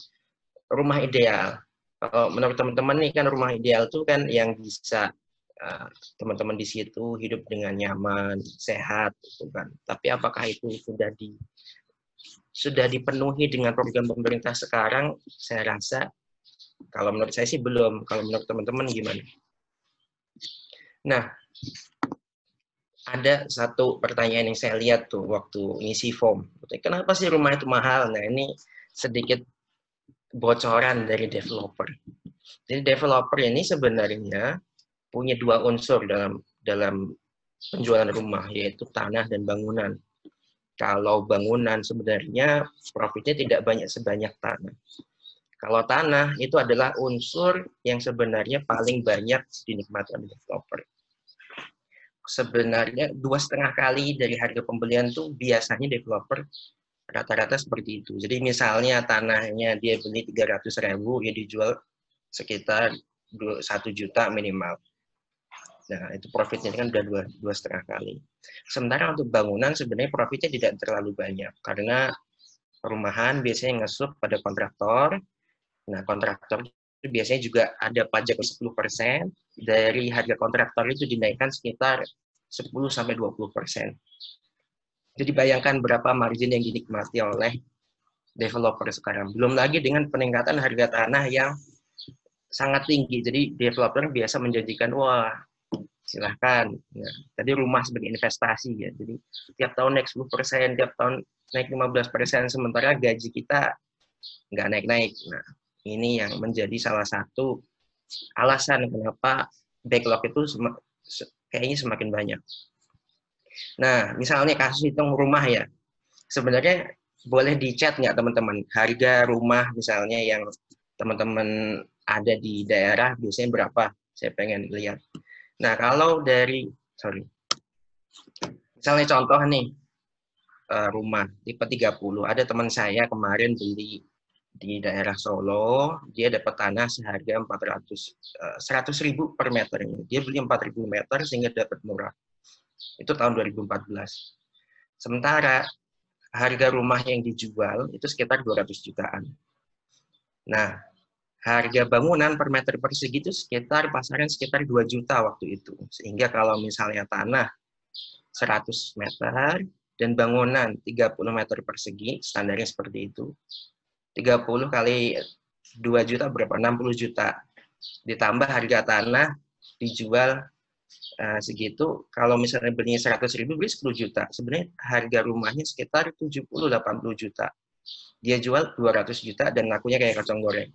rumah ideal. Kalau menurut teman-teman nih kan rumah ideal tuh kan yang bisa eh, teman-teman uh, di situ hidup dengan nyaman, sehat, gitu kan. Tapi apakah itu sudah di sudah dipenuhi dengan program pemerintah sekarang? Saya rasa kalau menurut saya sih belum. Kalau menurut teman-teman gimana? Nah, ada satu pertanyaan yang saya lihat tuh waktu ngisi form. Kenapa sih rumah itu mahal? Nah, ini sedikit bocoran dari developer. Jadi developer ini sebenarnya punya dua unsur dalam dalam penjualan rumah yaitu tanah dan bangunan. Kalau bangunan sebenarnya profitnya tidak banyak sebanyak tanah. Kalau tanah itu adalah unsur yang sebenarnya paling banyak dinikmati oleh developer. Sebenarnya dua setengah kali dari harga pembelian tuh biasanya developer rata-rata seperti itu. Jadi misalnya tanahnya dia beli 300 ribu, ya dijual sekitar satu juta minimal. Nah, itu profitnya kan udah dua, dua setengah kali. Sementara untuk bangunan sebenarnya profitnya tidak terlalu banyak, karena perumahan biasanya ngesup pada kontraktor. Nah, kontraktor itu biasanya juga ada pajak 10% dari harga kontraktor itu dinaikkan sekitar 10 sampai 20 persen. Jadi bayangkan berapa margin yang dinikmati oleh developer sekarang. Belum lagi dengan peningkatan harga tanah yang sangat tinggi. Jadi developer biasa menjanjikan, wah silahkan. Ya, tadi rumah sebagai investasi ya. Jadi tiap tahun naik 10 persen, tiap tahun naik 15 persen, sementara gaji kita nggak naik-naik. Nah, ini yang menjadi salah satu alasan kenapa backlog itu kayaknya semakin banyak. Nah, misalnya kasus hitung rumah ya, sebenarnya boleh dicat nggak teman-teman harga rumah misalnya yang teman-teman ada di daerah biasanya berapa? Saya pengen lihat. Nah, kalau dari sorry, misalnya contoh nih eh, rumah tipe 30, ada teman saya kemarin beli di daerah Solo, dia dapat tanah seharga 400 100 eh, ribu per meter. Dia beli 4.000 meter sehingga dapat murah. Itu tahun 2014. Sementara harga rumah yang dijual itu sekitar 200 jutaan. Nah, harga bangunan per meter persegi itu sekitar pasaran sekitar 2 juta waktu itu. Sehingga kalau misalnya tanah 100 meter dan bangunan 30 meter persegi, standarnya seperti itu. 30 kali 2 juta berapa? 60 juta. Ditambah harga tanah dijual uh, segitu, kalau misalnya belinya 100 ribu, beli 10 juta. Sebenarnya harga rumahnya sekitar 70-80 juta. Dia jual 200 juta dan lakunya kayak kacang goreng.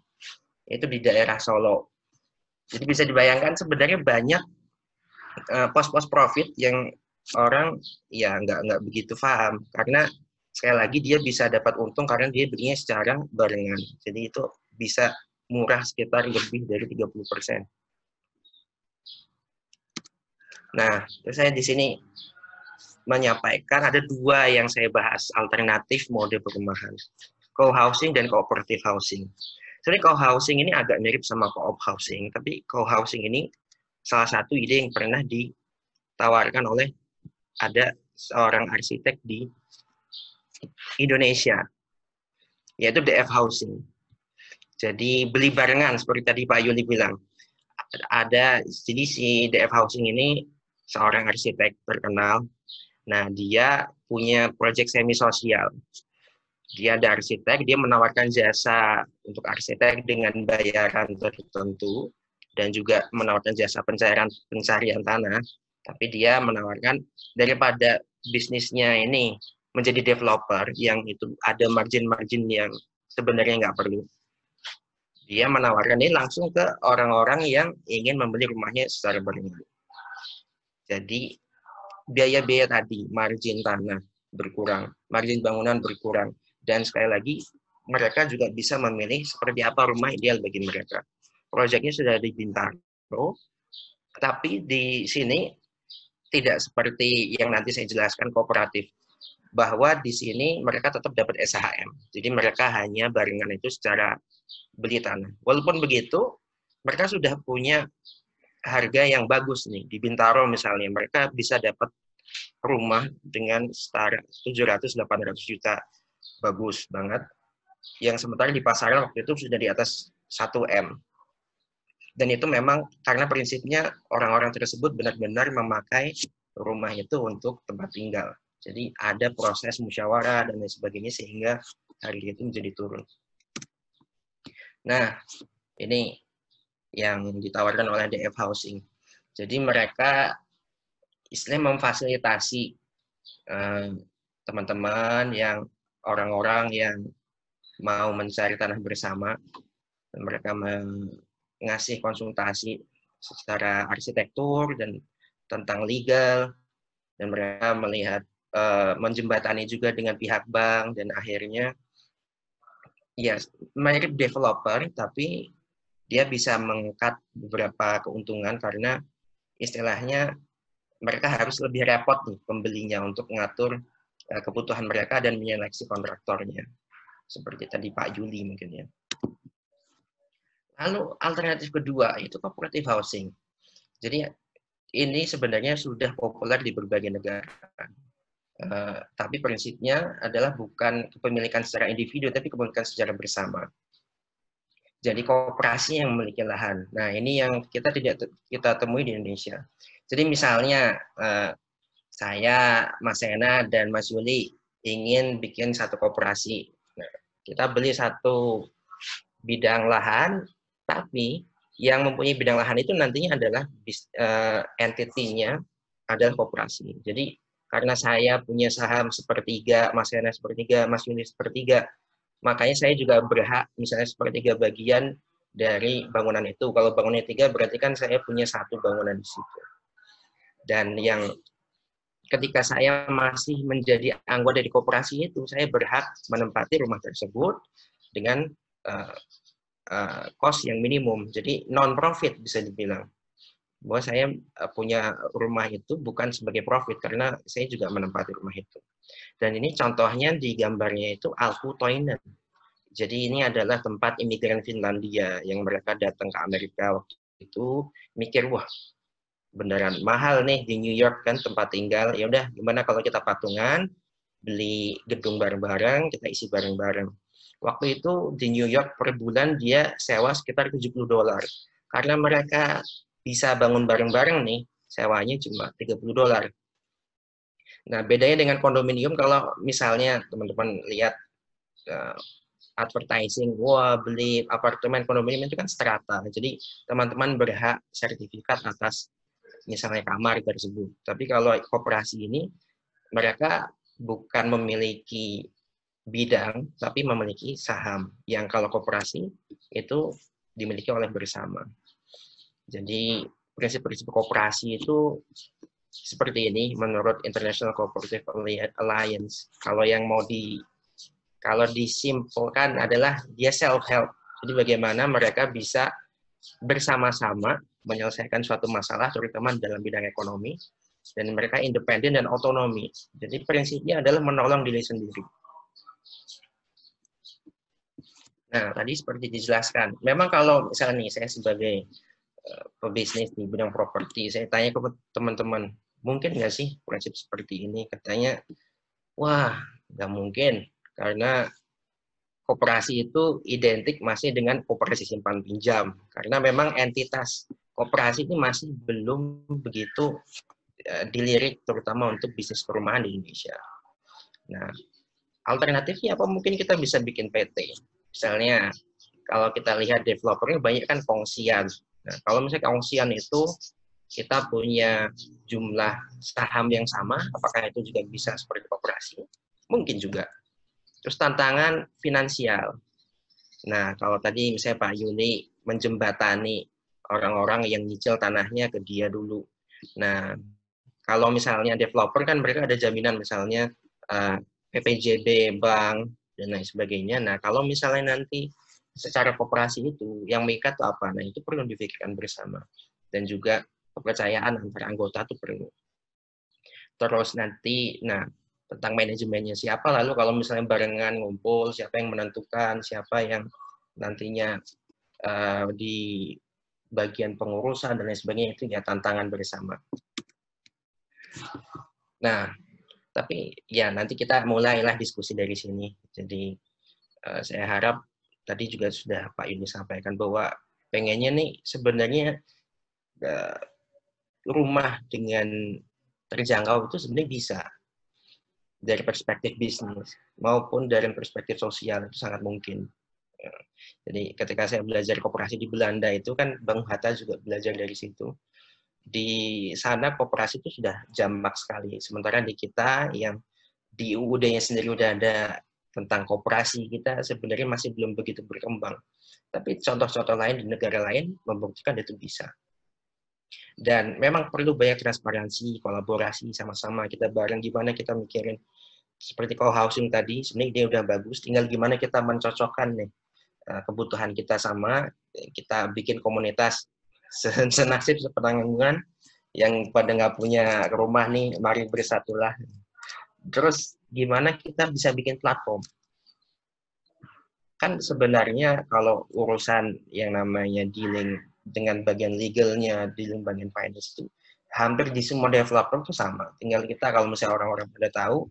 Itu di daerah Solo. Jadi bisa dibayangkan sebenarnya banyak uh, pos-pos profit yang orang ya nggak nggak begitu paham karena sekali lagi dia bisa dapat untung karena dia belinya secara barengan. Jadi itu bisa murah sekitar lebih dari 30 persen. Nah, saya di sini menyampaikan ada dua yang saya bahas alternatif mode perumahan, co-housing dan cooperative housing. Sebenarnya co-housing ini agak mirip sama co-op housing, tapi co-housing ini salah satu ide yang pernah ditawarkan oleh ada seorang arsitek di Indonesia, yaitu DF Housing. Jadi beli barengan seperti tadi Pak Yuli bilang. Ada jadi si DF Housing ini seorang arsitek terkenal. Nah, dia punya proyek semi sosial. Dia ada arsitek, dia menawarkan jasa untuk arsitek dengan bayaran tertentu dan juga menawarkan jasa pencairan pencarian tanah. Tapi dia menawarkan daripada bisnisnya ini menjadi developer yang itu ada margin-margin yang sebenarnya nggak perlu. Dia menawarkan ini langsung ke orang-orang yang ingin membeli rumahnya secara barengan. Jadi biaya-biaya tadi, margin tanah berkurang, margin bangunan berkurang, dan sekali lagi mereka juga bisa memilih seperti apa rumah ideal bagi mereka. Proyeknya sudah di Bintaro, tapi di sini tidak seperti yang nanti saya jelaskan kooperatif bahwa di sini mereka tetap dapat SHM. Jadi mereka hanya barengan itu secara beli tanah. Walaupun begitu, mereka sudah punya harga yang bagus nih. Di Bintaro misalnya, mereka bisa dapat rumah dengan setara 700-800 juta. Bagus banget. Yang sementara di pasaran waktu itu sudah di atas 1M. Dan itu memang karena prinsipnya orang-orang tersebut benar-benar memakai rumah itu untuk tempat tinggal. Jadi ada proses musyawarah dan lain sebagainya sehingga harga itu menjadi turun. Nah, ini yang ditawarkan oleh DF Housing. Jadi mereka istilahnya memfasilitasi eh, teman-teman eh, yang orang-orang yang mau mencari tanah bersama. Mereka mengasih konsultasi secara arsitektur dan tentang legal dan mereka melihat uh, menjembatani juga dengan pihak bank dan akhirnya ya mirip developer tapi dia bisa mengangkat beberapa keuntungan karena istilahnya mereka harus lebih repot nih pembelinya untuk mengatur uh, kebutuhan mereka dan menyeleksi kontraktornya seperti tadi Pak Juli mungkin ya. Lalu alternatif kedua itu cooperative housing. Jadi ini sebenarnya sudah populer di berbagai negara. Eh, tapi prinsipnya adalah bukan kepemilikan secara individu, tapi kepemilikan secara bersama. Jadi kooperasi yang memiliki lahan. Nah ini yang kita tidak kita temui di Indonesia. Jadi misalnya uh, saya, Mas Ena dan Mas Yuli ingin bikin satu kooperasi. Nah, kita beli satu bidang lahan, tapi yang mempunyai bidang lahan itu nantinya adalah uh, entity-nya adalah kooperasi. Jadi karena saya punya saham sepertiga, Mas Yana sepertiga, Mas Yuni sepertiga, makanya saya juga berhak misalnya sepertiga bagian dari bangunan itu. Kalau bangunan tiga berarti kan saya punya satu bangunan di situ. Dan yang ketika saya masih menjadi anggota dari koperasi itu, saya berhak menempati rumah tersebut dengan uh, uh, cost yang minimum. Jadi non profit bisa dibilang bahwa saya eh, punya rumah itu bukan sebagai profit karena saya juga menempati rumah itu. Dan ini contohnya di gambarnya itu Alku Toinen. Jadi ini adalah tempat imigran Finlandia yang mereka datang ke Amerika waktu itu mikir wah beneran mahal nih di New York kan tempat tinggal. Ya udah gimana kalau kita patungan beli gedung bareng-bareng, kita isi bareng-bareng. Waktu itu di New York per bulan dia sewa sekitar 70 dolar. Karena mereka bisa bangun bareng-bareng nih, sewanya cuma 30 dolar. Nah, bedanya dengan kondominium kalau misalnya teman-teman lihat uh, advertising, wah beli apartemen kondominium itu kan strata. Jadi teman-teman berhak sertifikat atas misalnya kamar tersebut. Tapi kalau koperasi ini mereka bukan memiliki bidang, tapi memiliki saham. Yang kalau koperasi itu dimiliki oleh bersama. Jadi prinsip-prinsip kooperasi itu seperti ini menurut International Cooperative Alliance. Kalau yang mau di kalau disimpulkan adalah dia self help. Jadi bagaimana mereka bisa bersama-sama menyelesaikan suatu masalah terutama dalam bidang ekonomi dan mereka independen dan otonomi. Jadi prinsipnya adalah menolong diri sendiri. Nah, tadi seperti dijelaskan, memang kalau misalnya nih saya sebagai pebisnis di bidang properti, saya tanya ke teman-teman, mungkin nggak sih prinsip seperti ini? Katanya, wah, nggak mungkin, karena koperasi itu identik masih dengan koperasi simpan pinjam, karena memang entitas koperasi ini masih belum begitu uh, dilirik, terutama untuk bisnis perumahan di Indonesia. Nah, alternatifnya apa? Mungkin kita bisa bikin PT. Misalnya, kalau kita lihat developernya banyak kan kongsian. Nah, kalau misalnya kongsian itu kita punya jumlah saham yang sama, apakah itu juga bisa seperti kooperasi? Mungkin juga. Terus tantangan finansial. Nah, kalau tadi misalnya Pak Yuli menjembatani orang-orang yang nyicil tanahnya ke dia dulu. Nah, kalau misalnya developer kan mereka ada jaminan misalnya uh, eh, PPJB, bank, dan lain sebagainya. Nah, kalau misalnya nanti secara kooperasi itu yang mengikat itu apa? Nah, itu perlu difikirkan bersama. Dan juga kepercayaan antara anggota itu perlu. Terus nanti, nah, tentang manajemennya siapa, lalu kalau misalnya barengan ngumpul, siapa yang menentukan, siapa yang nantinya uh, di bagian pengurusan dan lain sebagainya itu ya tantangan bersama. Nah, tapi ya nanti kita mulailah diskusi dari sini. Jadi uh, saya harap tadi juga sudah Pak Yuni sampaikan bahwa pengennya nih sebenarnya uh, rumah dengan terjangkau itu sebenarnya bisa dari perspektif bisnis maupun dari perspektif sosial itu sangat mungkin. Jadi ketika saya belajar koperasi di Belanda itu kan Bang Hatta juga belajar dari situ di sana kooperasi itu sudah jamak sekali. Sementara di kita yang di UUD-nya sendiri udah ada tentang kooperasi, kita sebenarnya masih belum begitu berkembang. Tapi contoh-contoh lain di negara lain membuktikan itu bisa. Dan memang perlu banyak transparansi, kolaborasi sama-sama kita bareng gimana kita mikirin seperti co-housing tadi, sebenarnya dia udah bagus, tinggal gimana kita mencocokkan nih eh, kebutuhan kita sama, kita bikin komunitas senasib sepenanggungan yang pada nggak punya rumah nih, mari bersatulah. Terus gimana kita bisa bikin platform? Kan sebenarnya kalau urusan yang namanya dealing dengan bagian legalnya, dealing bagian finance itu hampir di semua developer itu sama. Tinggal kita kalau misalnya orang-orang pada tahu,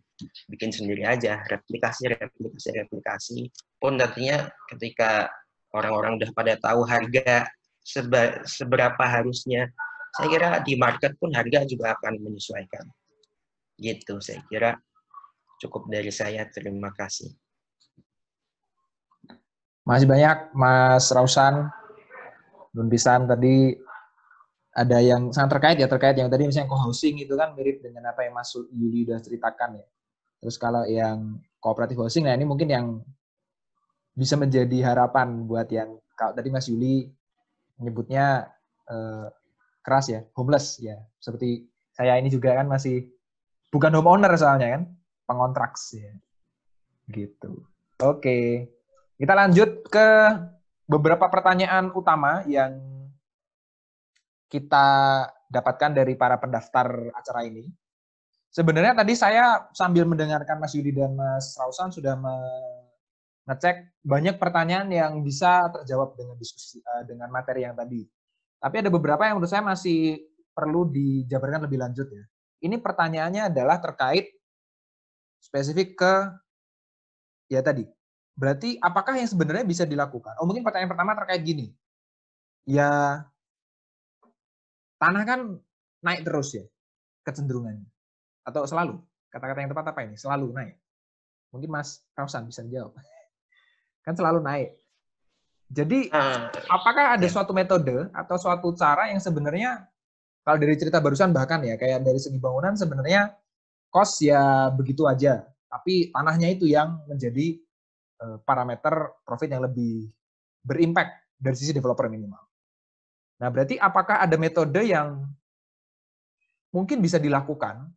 bikin sendiri aja, replikasi, replikasi, replikasi. Pun nantinya ketika orang-orang udah pada tahu harga seba, seberapa harusnya. Saya kira di market pun harga juga akan menyesuaikan. Gitu saya kira cukup dari saya. Terima kasih. Masih banyak Mas Rausan, Nun Bisan tadi ada yang sangat terkait ya terkait yang tadi misalnya co-housing itu kan mirip dengan apa yang Mas Yuli sudah ceritakan ya. Terus kalau yang kooperatif housing, nah ini mungkin yang bisa menjadi harapan buat yang kalau tadi Mas Yuli menyebutnya uh, keras ya, homeless ya. Seperti saya ini juga kan masih bukan homeowner soalnya kan, pengontrak ya. Gitu. Oke. Kita lanjut ke beberapa pertanyaan utama yang kita dapatkan dari para pendaftar acara ini. Sebenarnya tadi saya sambil mendengarkan Mas Yudi dan Mas Rausan sudah ngecek banyak pertanyaan yang bisa terjawab dengan diskusi uh, dengan materi yang tadi. Tapi ada beberapa yang menurut saya masih perlu dijabarkan lebih lanjut ya. Ini pertanyaannya adalah terkait spesifik ke ya tadi. Berarti apakah yang sebenarnya bisa dilakukan? Oh mungkin pertanyaan pertama terkait gini. Ya tanah kan naik terus ya kecenderungannya. Atau selalu? Kata-kata yang tepat apa ini? Selalu naik. Mungkin Mas Rausan bisa jawab kan selalu naik. Jadi uh, apakah ada ya. suatu metode atau suatu cara yang sebenarnya kalau dari cerita barusan bahkan ya kayak dari segi bangunan sebenarnya kos ya begitu aja, tapi tanahnya itu yang menjadi uh, parameter profit yang lebih berimpact dari sisi developer minimal. Nah, berarti apakah ada metode yang mungkin bisa dilakukan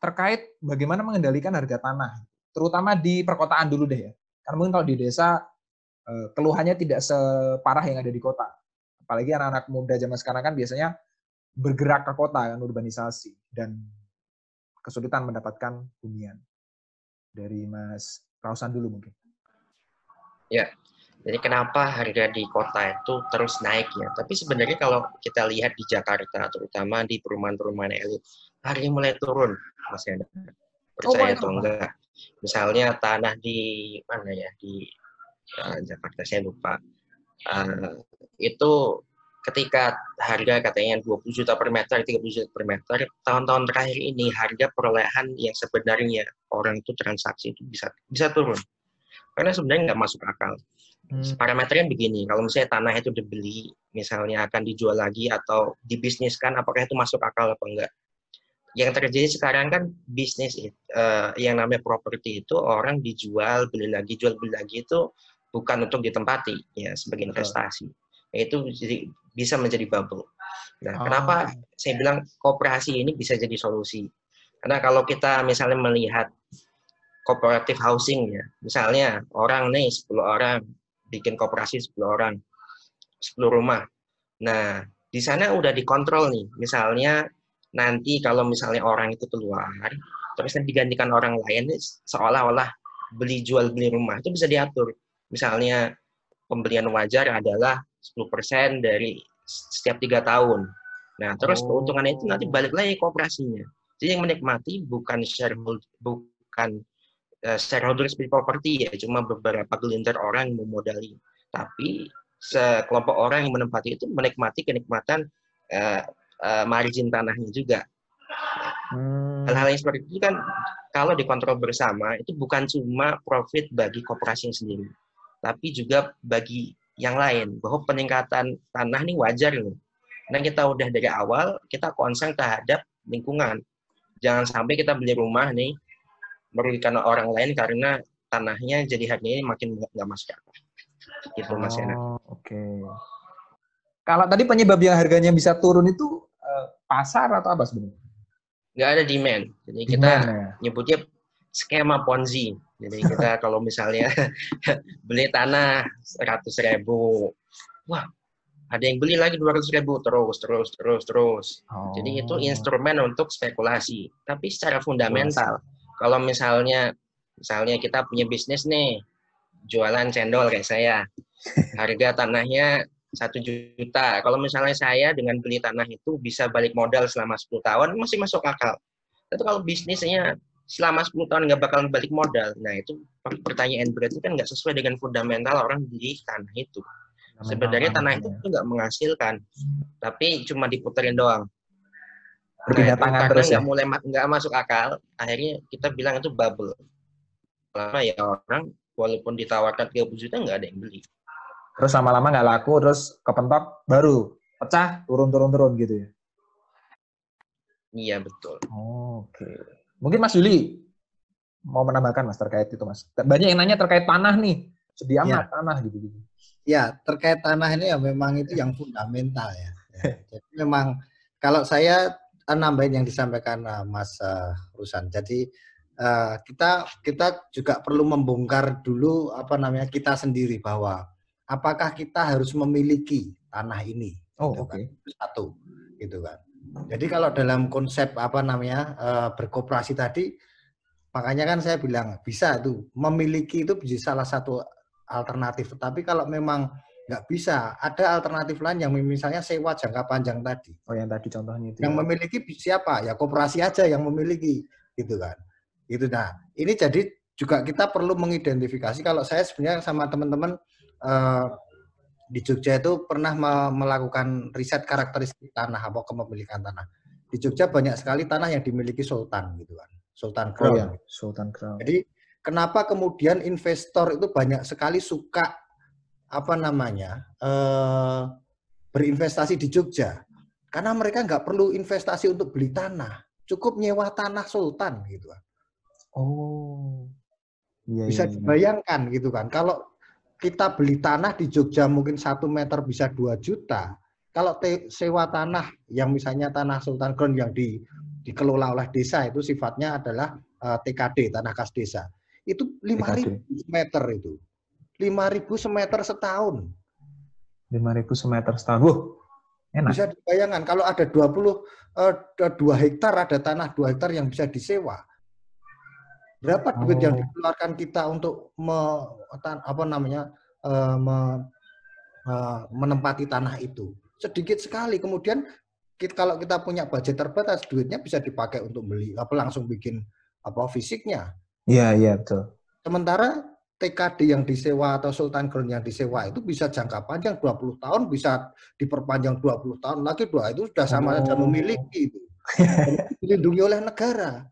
terkait bagaimana mengendalikan harga tanah, terutama di perkotaan dulu deh ya. Karena mungkin kalau di desa eh, keluhannya tidak separah yang ada di kota. Apalagi anak-anak muda zaman sekarang kan biasanya bergerak ke kota kan urbanisasi dan kesulitan mendapatkan hunian. Dari Mas Rausan dulu mungkin. Ya, jadi kenapa harga di kota itu terus naik ya? Tapi sebenarnya kalau kita lihat di Jakarta, terutama di perumahan-perumahan elit, harganya mulai turun, Mas Yana. Percaya oh, atau enggak? Misalnya tanah di mana ya di uh, Jakarta saya lupa. Uh, itu ketika harga katanya 20 juta per meter, 30 juta per meter, tahun-tahun terakhir ini harga perolehan yang sebenarnya orang itu transaksi itu bisa bisa turun. Karena sebenarnya nggak masuk akal. Hmm. Parameternya begini, kalau misalnya tanah itu dibeli, misalnya akan dijual lagi atau dibisniskan, apakah itu masuk akal apa enggak? Yang terjadi sekarang kan bisnis uh, yang namanya properti itu orang dijual, beli lagi, jual beli lagi itu bukan untuk ditempati ya sebagai investasi. Itu bisa menjadi bubble. Nah, oh. kenapa saya bilang kooperasi ini bisa jadi solusi? Karena kalau kita misalnya melihat kooperatif housing ya, misalnya orang nih 10 orang bikin kooperasi 10 orang, 10 rumah. Nah, di sana udah dikontrol nih. Misalnya nanti kalau misalnya orang itu keluar, terus digantikan orang lain, seolah-olah beli jual beli rumah itu bisa diatur. Misalnya pembelian wajar adalah 10% dari setiap tiga tahun. Nah, terus oh. keuntungannya itu nanti balik lagi kooperasinya. Jadi yang menikmati bukan shareholder, bukan uh, shareholder seperti properti ya, cuma beberapa gelintir orang yang memodali. Tapi sekelompok orang yang menempati itu menikmati kenikmatan uh, uh, margin tanahnya juga. Hmm. Hal-hal yang seperti itu kan kalau dikontrol bersama itu bukan cuma profit bagi kooperasi sendiri, tapi juga bagi yang lain bahwa peningkatan tanah ini wajar loh. Karena kita udah dari awal kita concern terhadap lingkungan. Jangan sampai kita beli rumah nih merugikan orang lain karena tanahnya jadi harganya makin nggak masuk akal. Gitu Mas Yana. Oh, Oke. Okay. Kalau tadi penyebab yang harganya bisa turun itu uh, pasar atau apa sebenarnya? Nggak ada demand. Jadi demand, kita ya? nyebutnya skema Ponzi. Jadi kita kalau misalnya beli tanah 100 ribu, wah ada yang beli lagi 200 ribu terus terus terus terus. Oh. Jadi itu oh. instrumen untuk spekulasi. Tapi secara fundamental, kalau misalnya misalnya kita punya bisnis nih, jualan cendol kayak saya, harga tanahnya satu juta. Kalau misalnya saya dengan beli tanah itu bisa balik modal selama 10 tahun, masih masuk akal. Tapi kalau bisnisnya selama 10 tahun nggak bakal balik modal, nah itu pertanyaan berarti kan nggak sesuai dengan fundamental orang beli tanah itu. Sebenarnya tanah itu nggak menghasilkan, tapi cuma diputerin doang. Berpindah nah, tangan terus ya? mulai nggak masuk akal akhirnya kita bilang itu bubble. Lama ya orang walaupun ditawarkan 30 juta nggak ada yang beli. Terus lama-lama nggak laku terus kepentok baru pecah turun-turun turun gitu ya? Iya betul. Oh, oke. okay. Mungkin Mas Juli mau menambahkan Mas terkait itu Mas banyak yang nanya terkait tanah nih sedih amat ya. tanah gitu gitu ya terkait tanah ini ya memang itu yang fundamental ya, ya. jadi memang kalau saya nambahin yang disampaikan uh, Mas uh, Rusan. Jadi uh, kita kita juga perlu membongkar dulu apa namanya kita sendiri bahwa apakah kita harus memiliki tanah ini. Oh, gitu oke. Okay. Kan? Satu, gitu kan. Jadi kalau dalam konsep apa namanya uh, berkooperasi tadi, makanya kan saya bilang bisa itu memiliki itu bisa salah satu alternatif. Tapi kalau memang nggak bisa. Ada alternatif lain yang misalnya sewa jangka panjang tadi. Oh, yang tadi contohnya itu. Yang ya. memiliki siapa? Ya koperasi aja yang memiliki, gitu kan. Itu nah, ini jadi juga kita perlu mengidentifikasi kalau saya sebenarnya sama teman-teman uh, di Jogja itu pernah melakukan riset karakteristik tanah atau kepemilikan tanah. Di Jogja banyak sekali tanah yang dimiliki sultan gitu kan. Sultan Crown. Oh, ya. Sultan Crown. Jadi kenapa kemudian investor itu banyak sekali suka apa namanya eh, berinvestasi di Jogja karena mereka nggak perlu investasi untuk beli tanah cukup nyewa tanah sultan gitu kan oh iya, bisa iya, iya. dibayangkan gitu kan kalau kita beli tanah di Jogja mungkin satu meter bisa dua juta kalau sewa tanah yang misalnya tanah Sultan Ground yang di, dikelola oleh desa itu sifatnya adalah uh, eh, TKD tanah kas desa itu lima ribu meter itu 5.000 semeter setahun. 5.000 semeter setahun. Wuh, enak. Bisa dibayangkan kalau ada 20 uh, 2 hektar ada tanah 2 hektar yang bisa disewa. Berapa duit yang Oh. dikeluarkan kita untuk me, apa namanya eh, me- eh, menempati tanah itu? Sedikit sekali. Kemudian kita, kalau kita punya budget terbatas, duitnya bisa dipakai untuk beli apa langsung bikin apa fisiknya. Iya, iya betul. Sementara TKD yang disewa atau Sultan Ground yang disewa itu bisa jangka panjang 20 tahun, bisa diperpanjang 20 tahun lagi, dua itu sudah sama saja Oh. memiliki itu. Dan itu dilindungi oleh negara.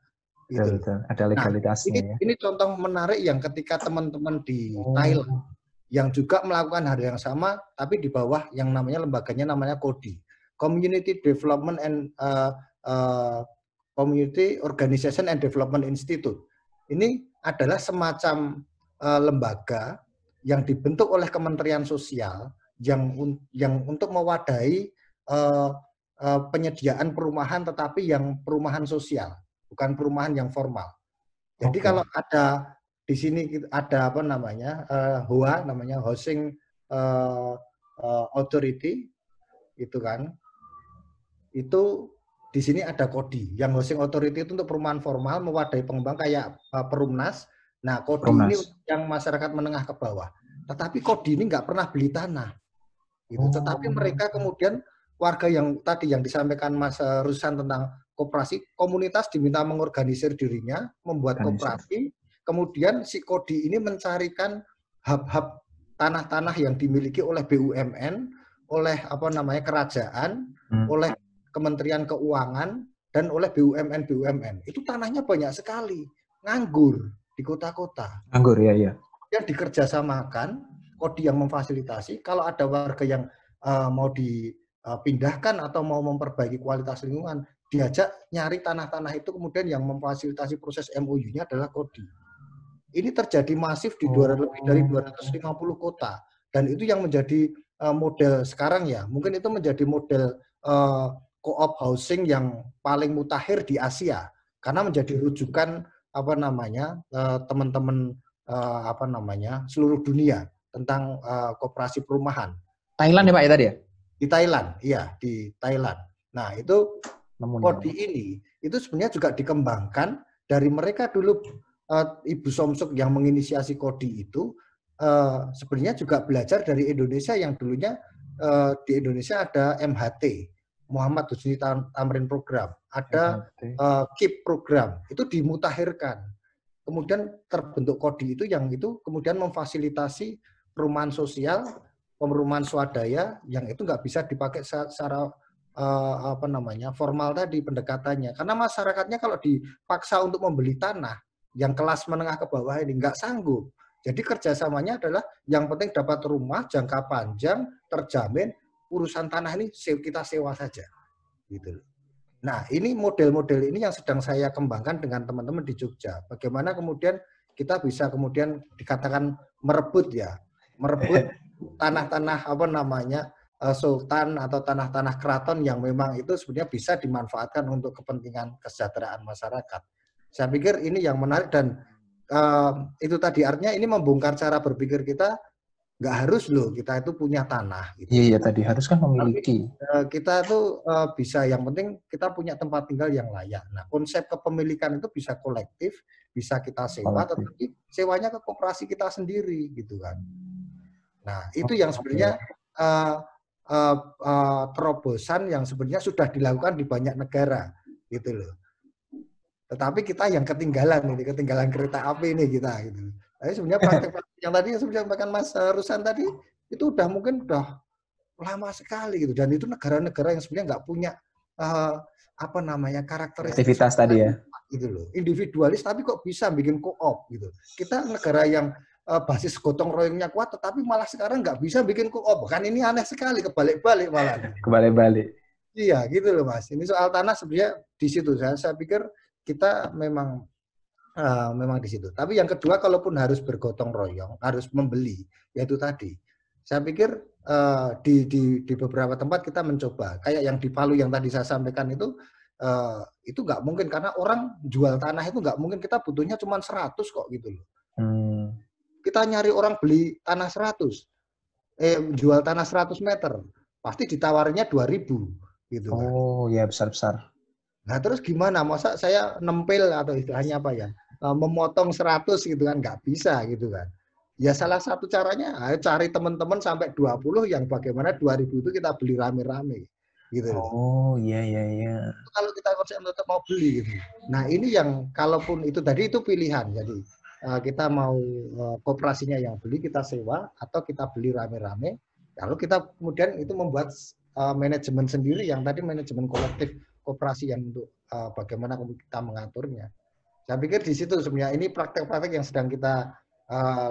Betul, Gitu. betul. Ada Nah, legalitasnya ini, ya. ini contoh menarik yang ketika teman-teman di Oh. Thailand yang juga melakukan hal yang sama, tapi di bawah yang namanya lembaganya namanya KODI, Community Development and uh, uh, Community Organization and Development Institute. Ini adalah semacam uh, lembaga yang dibentuk oleh Kementerian Sosial yang un- yang untuk mewadahi uh, uh, penyediaan perumahan, tetapi yang perumahan sosial, bukan perumahan yang formal. Jadi Oke. kalau ada di sini ada apa namanya eh, HOA namanya Housing eh, eh, Authority itu kan itu di sini ada kodi yang Housing Authority itu untuk perumahan formal mewadahi pengembang kayak eh, Perumnas. Nah kodi ini Perumnas. yang masyarakat menengah ke bawah. Tetapi kodi ini nggak pernah beli tanah. Gitu. Oh. Tetapi mereka kemudian warga yang tadi yang disampaikan Mas Rusan tentang koperasi, komunitas diminta mengorganisir dirinya, membuat koperasi, kemudian si Kodi ini mencarikan hub-hub tanah-tanah yang dimiliki oleh BUMN, oleh apa namanya kerajaan, Hmm. oleh Kementerian Keuangan dan oleh BUMN BUMN. Itu tanahnya banyak sekali, nganggur di kota-kota Anggur ya, iya. yang dikerjasamakan, kodi yang memfasilitasi. Kalau ada warga yang eh, mau dipindahkan atau mau memperbaiki kualitas lingkungan, diajak nyari tanah-tanah itu kemudian yang memfasilitasi proses MOU-nya adalah kodi. Ini terjadi masif di 200 lebih dari 250 kota dan itu yang menjadi eh, model sekarang ya. Mungkin itu menjadi model eh, co-op housing yang paling mutakhir di Asia karena menjadi rujukan apa namanya eh, teman-teman eh, apa namanya seluruh dunia tentang eh, koperasi perumahan Thailand ya Pak ya tadi ya? di Thailand, iya di Thailand. Nah itu Kodi ini itu sebenarnya juga dikembangkan dari mereka dulu eh, Ibu Somsuk yang menginisiasi kodi itu eh, sebenarnya juga belajar dari Indonesia yang dulunya eh, di Indonesia ada MHT Muhammad Husni Tam- Tamrin Program, ada eh, KIP program itu dimutakhirkan. Kemudian terbentuk kodi itu yang itu kemudian memfasilitasi perumahan sosial, perumahan swadaya yang itu nggak bisa dipakai secara eh, apa namanya formal tadi pendekatannya. Karena masyarakatnya kalau dipaksa untuk membeli tanah yang kelas menengah ke bawah ini nggak sanggup. Jadi kerjasamanya adalah yang penting dapat rumah jangka panjang terjamin urusan tanah ini kita sewa saja, gitu. Nah, ini model-model ini yang sedang saya kembangkan dengan teman-teman di Jogja. Bagaimana kemudian kita bisa kemudian dikatakan merebut ya, merebut tanah-tanah apa namanya sultan atau tanah-tanah keraton yang memang itu sebenarnya bisa dimanfaatkan untuk kepentingan kesejahteraan masyarakat. Saya pikir ini yang menarik dan eh, itu tadi artinya ini membongkar cara berpikir kita nggak harus loh kita itu punya tanah. Gitu. Iya, iya tadi harus kan memiliki. Eh, kita tuh eh, bisa yang penting kita punya tempat tinggal yang layak. Nah, konsep kepemilikan itu bisa kolektif, bisa kita sewa, Kolektif. tetapi sewanya ke koperasi kita sendiri gitu kan. Nah, itu Oke, yang sebenarnya eh, eh, eh, terobosan yang sebenarnya sudah dilakukan di banyak negara gitu loh. Tetapi kita yang ketinggalan ini, ketinggalan kereta api ini kita gitu. Tapi sebenarnya praktek-praktek yang tadi yang sebenarnya disampaikan Mas Rusan tadi itu udah mungkin udah lama sekali gitu dan itu negara-negara yang sebenarnya nggak punya eh, apa namanya karakteristik Aktivitas tadi ya. gitu loh individualis tapi kok bisa bikin co-op gitu kita negara yang eh, basis gotong royongnya kuat tetapi malah sekarang nggak bisa bikin co-op kan ini aneh sekali kebalik-balik malah. Kembali-balik. iya gitu loh mas. Ini soal tanah sebenarnya di situ. Saya saya pikir kita memang eh, memang di situ. Tapi yang kedua kalaupun harus bergotong royong harus membeli yaitu tadi. Saya pikir eh, di, di di beberapa tempat kita mencoba. Kayak yang di Palu yang tadi saya sampaikan itu eh, itu nggak mungkin. Karena orang jual tanah itu nggak mungkin. Kita butuhnya cuma 100 kok gitu loh. Hmm. Kita nyari orang beli tanah 100 eh jual tanah 100 meter pasti ditawarinya 2000 gitu kan. Oh, ya besar-besar. Nah, terus gimana? Masa saya nempel atau istilahnya apa ya? uh, memotong 100 gitu kan nggak bisa gitu kan. Ya salah satu caranya ayo cari teman-teman sampai 20 yang bagaimana 2000 itu kita beli rame-rame gitu. Oh iya iya iya. Kalau kita konsep tetap mau beli gitu. Nah ini yang kalaupun itu tadi itu pilihan. Jadi kita mau uh, kooperasinya yang beli kita sewa atau kita beli rame-rame. Kalau kita kemudian itu membuat uh, manajemen sendiri yang tadi manajemen kolektif kooperasi yang untuk bagaimana kita mengaturnya. Saya pikir di situ sebenarnya ini praktek-praktek yang sedang kita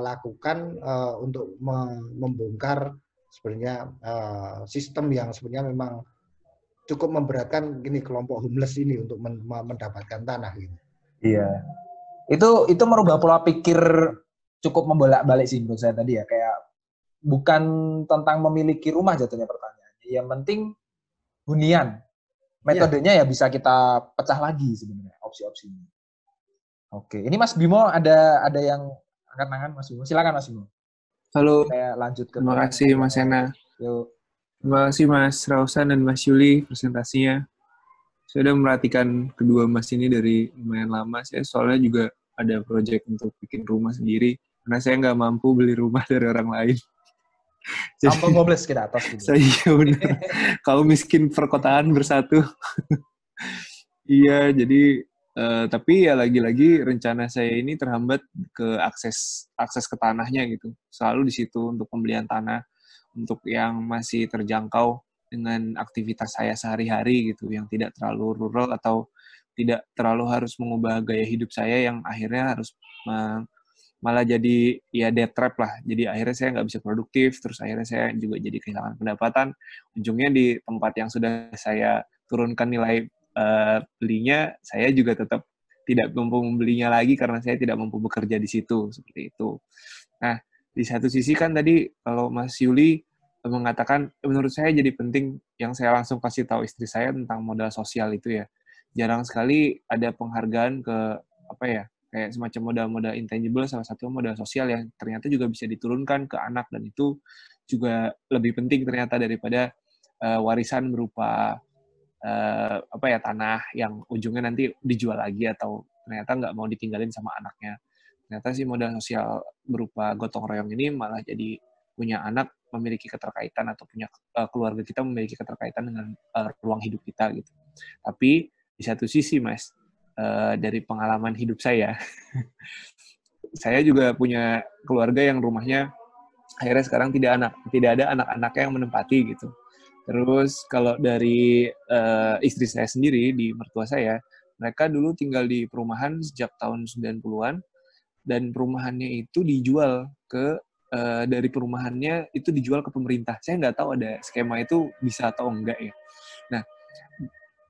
lakukan untuk membongkar sebenarnya sistem yang sebenarnya memang cukup memberatkan gini kelompok homeless ini untuk men mendapatkan tanah gitu. Iya. Itu itu merubah pola pikir cukup membolak-balik sih menurut saya tadi ya kayak bukan tentang memiliki rumah jatuhnya pertanyaannya. Yang penting hunian. Metodenya ya. ya bisa kita pecah lagi sebenarnya opsi-opsinya. Oke, ini Mas Bimo ada ada yang angkat tangan Mas Bimo. Silakan Mas Bimo. Halo. Saya lanjut ke Terima kasih Mas Ena. Yuk. Terima kasih Mas Rausan dan Mas Yuli presentasinya. Saya sudah merhatikan kedua Mas ini dari lumayan lama. Saya soalnya juga ada proyek untuk bikin rumah sendiri. Karena saya nggak mampu beli rumah dari orang lain. Sampai gobles kita atas. Gitu. Saya benar. Kau miskin perkotaan bersatu. iya, jadi Uh, tapi ya lagi-lagi rencana saya ini terhambat ke akses akses ke tanahnya gitu. Selalu di situ untuk pembelian tanah untuk yang masih terjangkau dengan aktivitas saya sehari-hari gitu, yang tidak terlalu rural atau tidak terlalu harus mengubah gaya hidup saya yang akhirnya harus malah jadi ya dead trap lah. Jadi akhirnya saya nggak bisa produktif, terus akhirnya saya juga jadi kehilangan pendapatan. Ujungnya di tempat yang sudah saya turunkan nilai uh, belinya, saya juga tetap tidak mampu membelinya lagi karena saya tidak mampu bekerja di situ seperti itu. Nah, di satu sisi kan tadi kalau Mas Yuli mengatakan menurut saya jadi penting yang saya langsung kasih tahu istri saya tentang modal sosial itu ya. Jarang sekali ada penghargaan ke apa ya kayak semacam modal-modal intangible salah satu modal sosial yang ternyata juga bisa diturunkan ke anak dan itu juga lebih penting ternyata daripada uh, warisan berupa uh, apa ya tanah yang ujungnya nanti dijual lagi atau ternyata nggak mau ditinggalin sama anaknya. Ternyata sih modal sosial berupa gotong royong ini malah jadi punya anak memiliki keterkaitan atau punya uh, keluarga kita memiliki keterkaitan dengan uh, ruang hidup kita gitu. Tapi di satu sisi mas uh, dari pengalaman hidup saya, saya juga punya keluarga yang rumahnya akhirnya sekarang tidak anak tidak ada anak-anaknya yang menempati gitu Terus kalau dari uh, istri saya sendiri di mertua saya, mereka dulu tinggal di perumahan sejak tahun 90-an dan perumahannya itu dijual ke uh, dari perumahannya itu dijual ke pemerintah. Saya nggak tahu ada skema itu bisa atau enggak ya. Nah,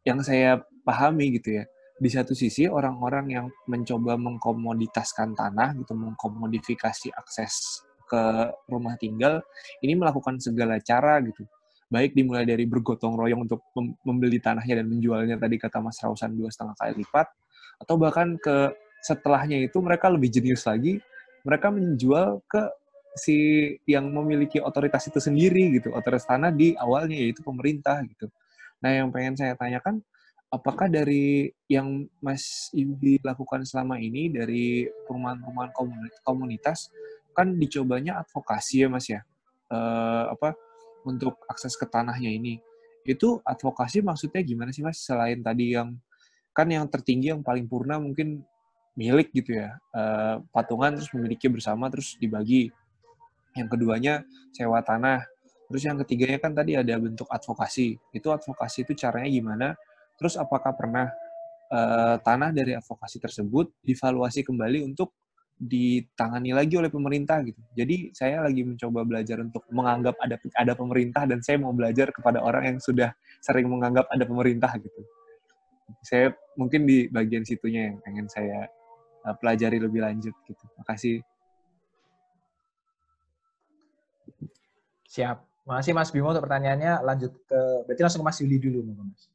yang saya pahami gitu ya, di satu sisi orang-orang yang mencoba mengkomoditaskan tanah gitu, mengkomodifikasi akses ke rumah tinggal, ini melakukan segala cara gitu baik dimulai dari bergotong royong untuk membeli tanahnya dan menjualnya tadi kata Mas Rausan dua setengah kali lipat atau bahkan ke setelahnya itu mereka lebih jenius lagi mereka menjual ke si yang memiliki otoritas itu sendiri gitu otoritas tanah di awalnya yaitu pemerintah gitu nah yang pengen saya tanyakan apakah dari yang Mas Ibi lakukan selama ini dari perumahan-perumahan komunitas kan dicobanya advokasi ya Mas ya uh, apa untuk akses ke tanahnya ini. Itu advokasi maksudnya gimana sih Mas? Selain tadi yang kan yang tertinggi yang paling purna mungkin milik gitu ya. Uh, patungan terus memiliki bersama terus dibagi. Yang keduanya sewa tanah. Terus yang ketiganya kan tadi ada bentuk advokasi. Itu advokasi itu caranya gimana? Terus apakah pernah uh, tanah dari advokasi tersebut divaluasi kembali untuk ditangani lagi oleh pemerintah gitu. Jadi saya lagi mencoba belajar untuk menganggap ada ada pemerintah dan saya mau belajar kepada orang yang sudah sering menganggap ada pemerintah gitu. Saya mungkin di bagian situnya yang pengen saya uh, pelajari lebih lanjut gitu. Makasih. Siap. Makasih Mas Bimo untuk pertanyaannya. Lanjut ke berarti langsung ke Mas Yuli dulu, Mas.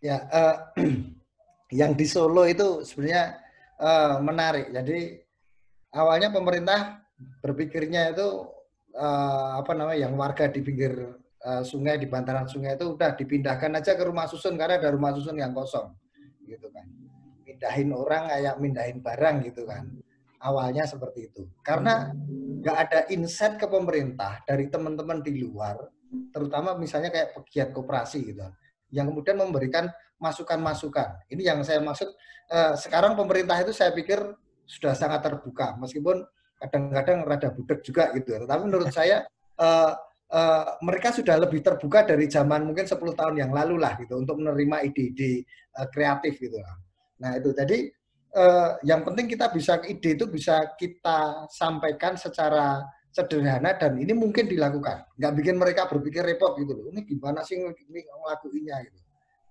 Ya, uh, yang di Solo itu sebenarnya uh, menarik. Jadi awalnya pemerintah berpikirnya itu uh, apa namanya yang warga di pinggir uh, sungai di bantaran sungai itu udah dipindahkan aja ke rumah susun karena ada rumah susun yang kosong gitu kan mindahin orang kayak mindahin barang gitu kan. Awalnya seperti itu. Karena nggak ada insight ke pemerintah dari teman-teman di luar, terutama misalnya kayak pegiat koperasi gitu yang kemudian memberikan masukan-masukan. Ini yang saya maksud eh, sekarang pemerintah itu saya pikir sudah sangat terbuka meskipun kadang-kadang rada budek juga gitu. Tetapi menurut saya eh, eh, mereka sudah lebih terbuka dari zaman mungkin 10 tahun yang lalu lah gitu untuk menerima ide-ide eh, kreatif gitu. Nah itu jadi eh, yang penting kita bisa ide itu bisa kita sampaikan secara sederhana dan ini mungkin dilakukan. Nggak bikin mereka berpikir repot gitu loh. Ini gimana sih ini ngelakuinnya gitu.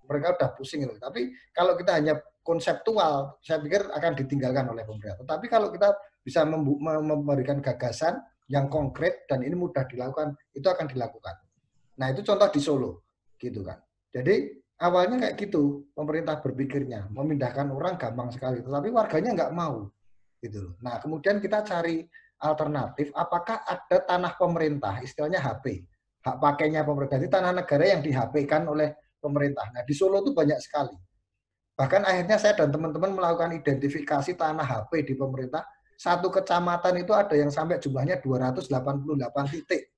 Mereka udah pusing gitu. Tapi kalau kita hanya konseptual, saya pikir akan ditinggalkan oleh pemerintah. Tetapi kalau kita bisa memberikan gagasan yang konkret dan ini mudah dilakukan, itu akan dilakukan. Nah itu contoh di Solo, gitu kan. Jadi awalnya kayak gitu pemerintah berpikirnya memindahkan orang gampang sekali, tetapi warganya nggak mau, gitu. Nah kemudian kita cari alternatif, apakah ada tanah pemerintah, istilahnya HP, hak pakainya pemerintah, jadi tanah negara yang di HP kan oleh pemerintah. Nah di Solo itu banyak sekali. Bahkan akhirnya saya dan teman-teman melakukan identifikasi tanah HP di pemerintah. Satu kecamatan itu ada yang sampai jumlahnya 288 titik.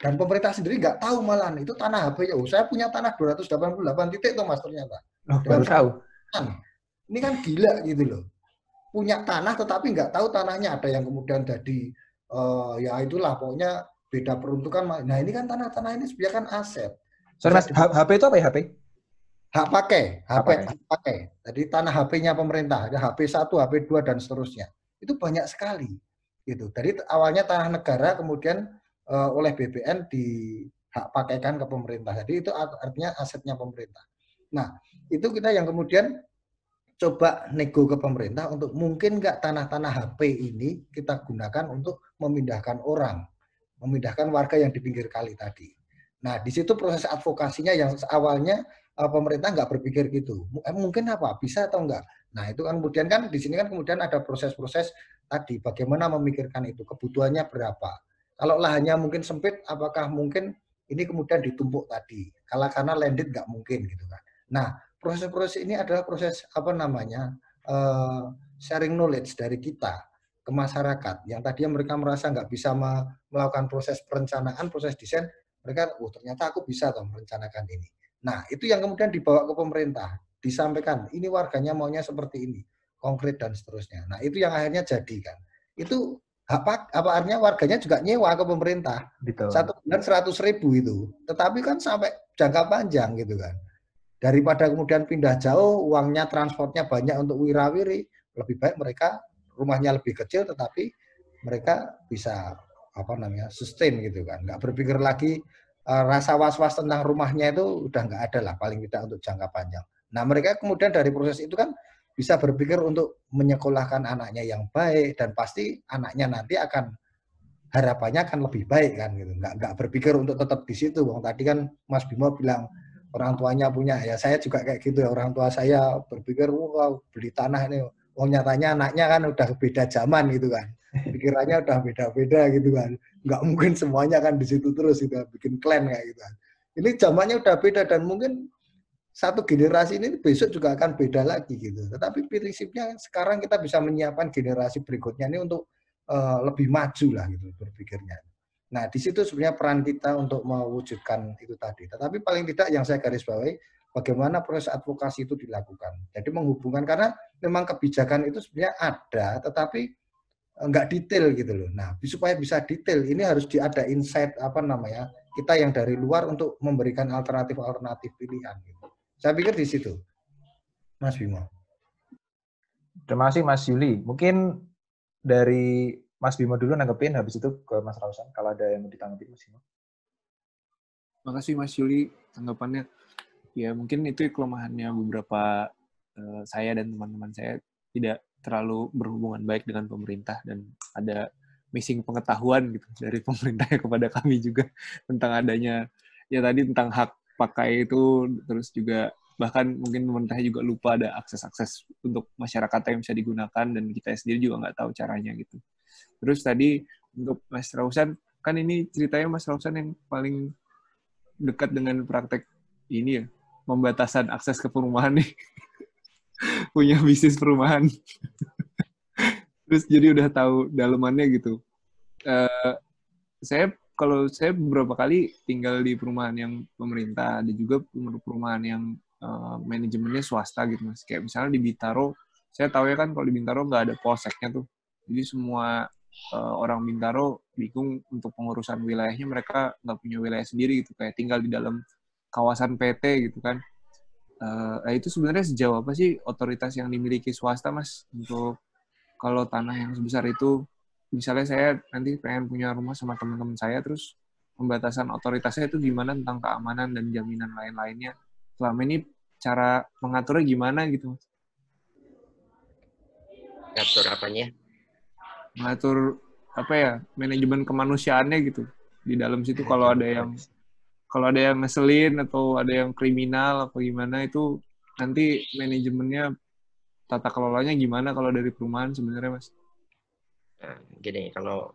Dan pemerintah sendiri nggak tahu malah itu tanah ya. Oh, saya punya tanah 288 titik tuh mas ternyata. Oh, baru tahu. Ini kan gila gitu loh punya tanah tetapi nggak tahu tanahnya ada yang kemudian jadi uh, ya itulah pokoknya beda peruntukan. Nah ini kan tanah-tanah ini sebenarnya kan aset. Sorry mas, HP itu apa ya HP? Hak pakai, HP hak pakai. Jadi tanah HP-nya pemerintah, ada HP 1, HP 2 dan seterusnya. Itu banyak sekali. Gitu. Jadi awalnya tanah negara kemudian uh, oleh BPN di hak pakaikan ke pemerintah. Jadi itu artinya asetnya pemerintah. Nah, itu kita yang kemudian coba nego ke pemerintah untuk mungkin nggak tanah-tanah HP ini kita gunakan untuk memindahkan orang, memindahkan warga yang di pinggir kali tadi. Nah, di situ proses advokasinya yang awalnya uh, pemerintah nggak berpikir gitu. Eh, mungkin apa? Bisa atau enggak? Nah, itu kan kemudian kan di sini kan kemudian ada proses-proses tadi bagaimana memikirkan itu, kebutuhannya berapa. Kalau lahannya mungkin sempit, apakah mungkin ini kemudian ditumpuk tadi? Kalau karena landed nggak mungkin gitu kan. Nah, proses-proses ini adalah proses apa namanya uh, sharing knowledge dari kita ke masyarakat yang tadinya mereka merasa nggak bisa melakukan proses perencanaan, proses desain, mereka, oh ternyata aku bisa toh merencanakan ini. Nah itu yang kemudian dibawa ke pemerintah, disampaikan ini warganya maunya seperti ini, konkret dan seterusnya. Nah itu yang akhirnya jadi kan. Itu apa apa artinya warganya juga nyewa ke pemerintah Betul. satu bulan seratus ribu itu tetapi kan sampai jangka panjang gitu kan daripada kemudian pindah jauh, uangnya transportnya banyak untuk wirawiri, lebih baik mereka rumahnya lebih kecil tetapi mereka bisa apa namanya sustain gitu kan, nggak berpikir lagi uh, rasa was-was tentang rumahnya itu udah nggak ada lah paling tidak untuk jangka panjang. Nah mereka kemudian dari proses itu kan bisa berpikir untuk menyekolahkan anaknya yang baik dan pasti anaknya nanti akan harapannya akan lebih baik kan gitu, nggak nggak berpikir untuk tetap di situ. Bang tadi kan Mas Bimo bilang orang tuanya punya ya saya juga kayak gitu ya orang tua saya berpikir wah beli tanah ini. Oh nyatanya anaknya kan udah beda zaman gitu kan. Pikirannya udah beda-beda gitu kan. Nggak mungkin semuanya kan di situ terus gitu bikin klan kayak gitu kan. Ini zamannya udah beda dan mungkin satu generasi ini besok juga akan beda lagi gitu tetapi prinsipnya sekarang kita bisa menyiapkan generasi berikutnya ini untuk uh, lebih maju lah gitu berpikirnya Nah, di situ sebenarnya peran kita untuk mewujudkan itu tadi. Tetapi paling tidak yang saya garis bawahi, bagaimana proses advokasi itu dilakukan. Jadi menghubungkan, karena memang kebijakan itu sebenarnya ada, tetapi enggak detail gitu loh. Nah, supaya bisa detail, ini harus ada insight, apa namanya, kita yang dari luar untuk memberikan alternatif-alternatif pilihan. Gitu. Saya pikir di situ, Mas Bimo. Terima kasih Mas Yuli. Mungkin dari Mas Bimo dulu nanggepin, habis itu ke Mas Rausan kalau ada yang mau ditanggapi Mas Bimo. Makasih Mas Yuli tanggapannya. Ya mungkin itu kelemahannya beberapa uh, saya dan teman-teman saya tidak terlalu berhubungan baik dengan pemerintah dan ada missing pengetahuan gitu dari pemerintah kepada kami juga tentang adanya ya tadi tentang hak pakai itu terus juga bahkan mungkin pemerintah juga lupa ada akses-akses untuk masyarakat yang bisa digunakan dan kita sendiri juga nggak tahu caranya gitu. Terus tadi untuk Mas Rausan, kan ini ceritanya Mas Rausan yang paling dekat dengan praktek ini ya, pembatasan akses ke perumahan nih. punya bisnis perumahan. Terus jadi udah tahu dalemannya gitu. Uh, saya kalau saya beberapa kali tinggal di perumahan yang pemerintah, ada juga perumahan yang uh, manajemennya swasta gitu mas. Kayak misalnya di Bintaro, saya tahu ya kan kalau di Bintaro nggak ada polseknya tuh. Jadi semua uh, orang Bintaro bingung untuk pengurusan wilayahnya mereka nggak punya wilayah sendiri gitu kayak tinggal di dalam kawasan PT gitu kan. Uh, nah itu sebenarnya sejauh apa sih otoritas yang dimiliki swasta mas untuk kalau tanah yang sebesar itu, misalnya saya nanti pengen punya rumah sama teman-teman saya, terus pembatasan otoritasnya itu gimana tentang keamanan dan jaminan lain-lainnya. Selama ini cara mengaturnya gimana gitu? Ngatur apanya? Mengatur apa ya manajemen kemanusiaannya gitu di dalam situ kalau ada yang kalau ada yang ngeselin atau ada yang kriminal atau gimana itu nanti manajemennya tata kelolanya gimana kalau dari perumahan sebenarnya mas? Nah, gini kalau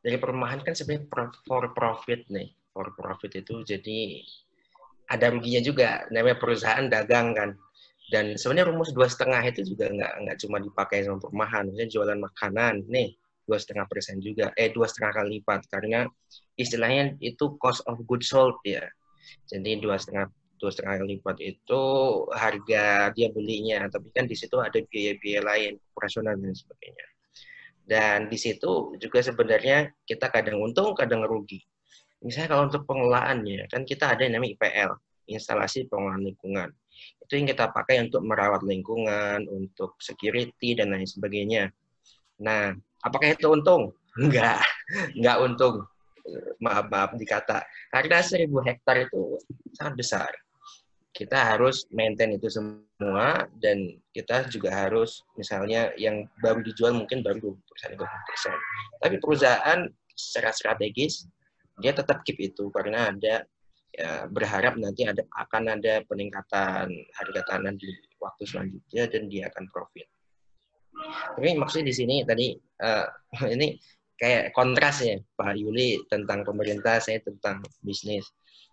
dari perumahan kan sebenarnya for profit nih. For profit itu jadi ada ruginya juga. Namanya perusahaan dagang kan. Dan sebenarnya rumus dua setengah itu juga nggak nggak cuma dipakai sama perumahan. Misalnya jualan makanan nih dua setengah persen juga. Eh dua setengah kali lipat. Karena istilahnya itu cost of goods sold ya. Jadi dua setengah dua setengah kali lipat itu harga dia belinya. Tapi kan di situ ada biaya-biaya lain operasional dan sebagainya dan di situ juga sebenarnya kita kadang untung kadang rugi. Misalnya kalau untuk pengelolaannya kan kita ada yang namanya IPL instalasi pengelolaan lingkungan. Itu yang kita pakai untuk merawat lingkungan untuk security dan lain sebagainya. Nah apakah itu untung? Enggak. Enggak untung. Maaf maaf dikata. Karena seribu hektar itu sangat besar kita harus maintain itu semua dan kita juga harus misalnya yang baru dijual mungkin baru 20% 20%. Tapi perusahaan secara strategis dia tetap keep itu karena ada ya, berharap nanti ada akan ada peningkatan harga tanah di waktu selanjutnya dan dia akan profit. Tapi maksudnya di sini tadi uh, ini kayak kontras ya Pak Yuli tentang pemerintah, saya tentang bisnis.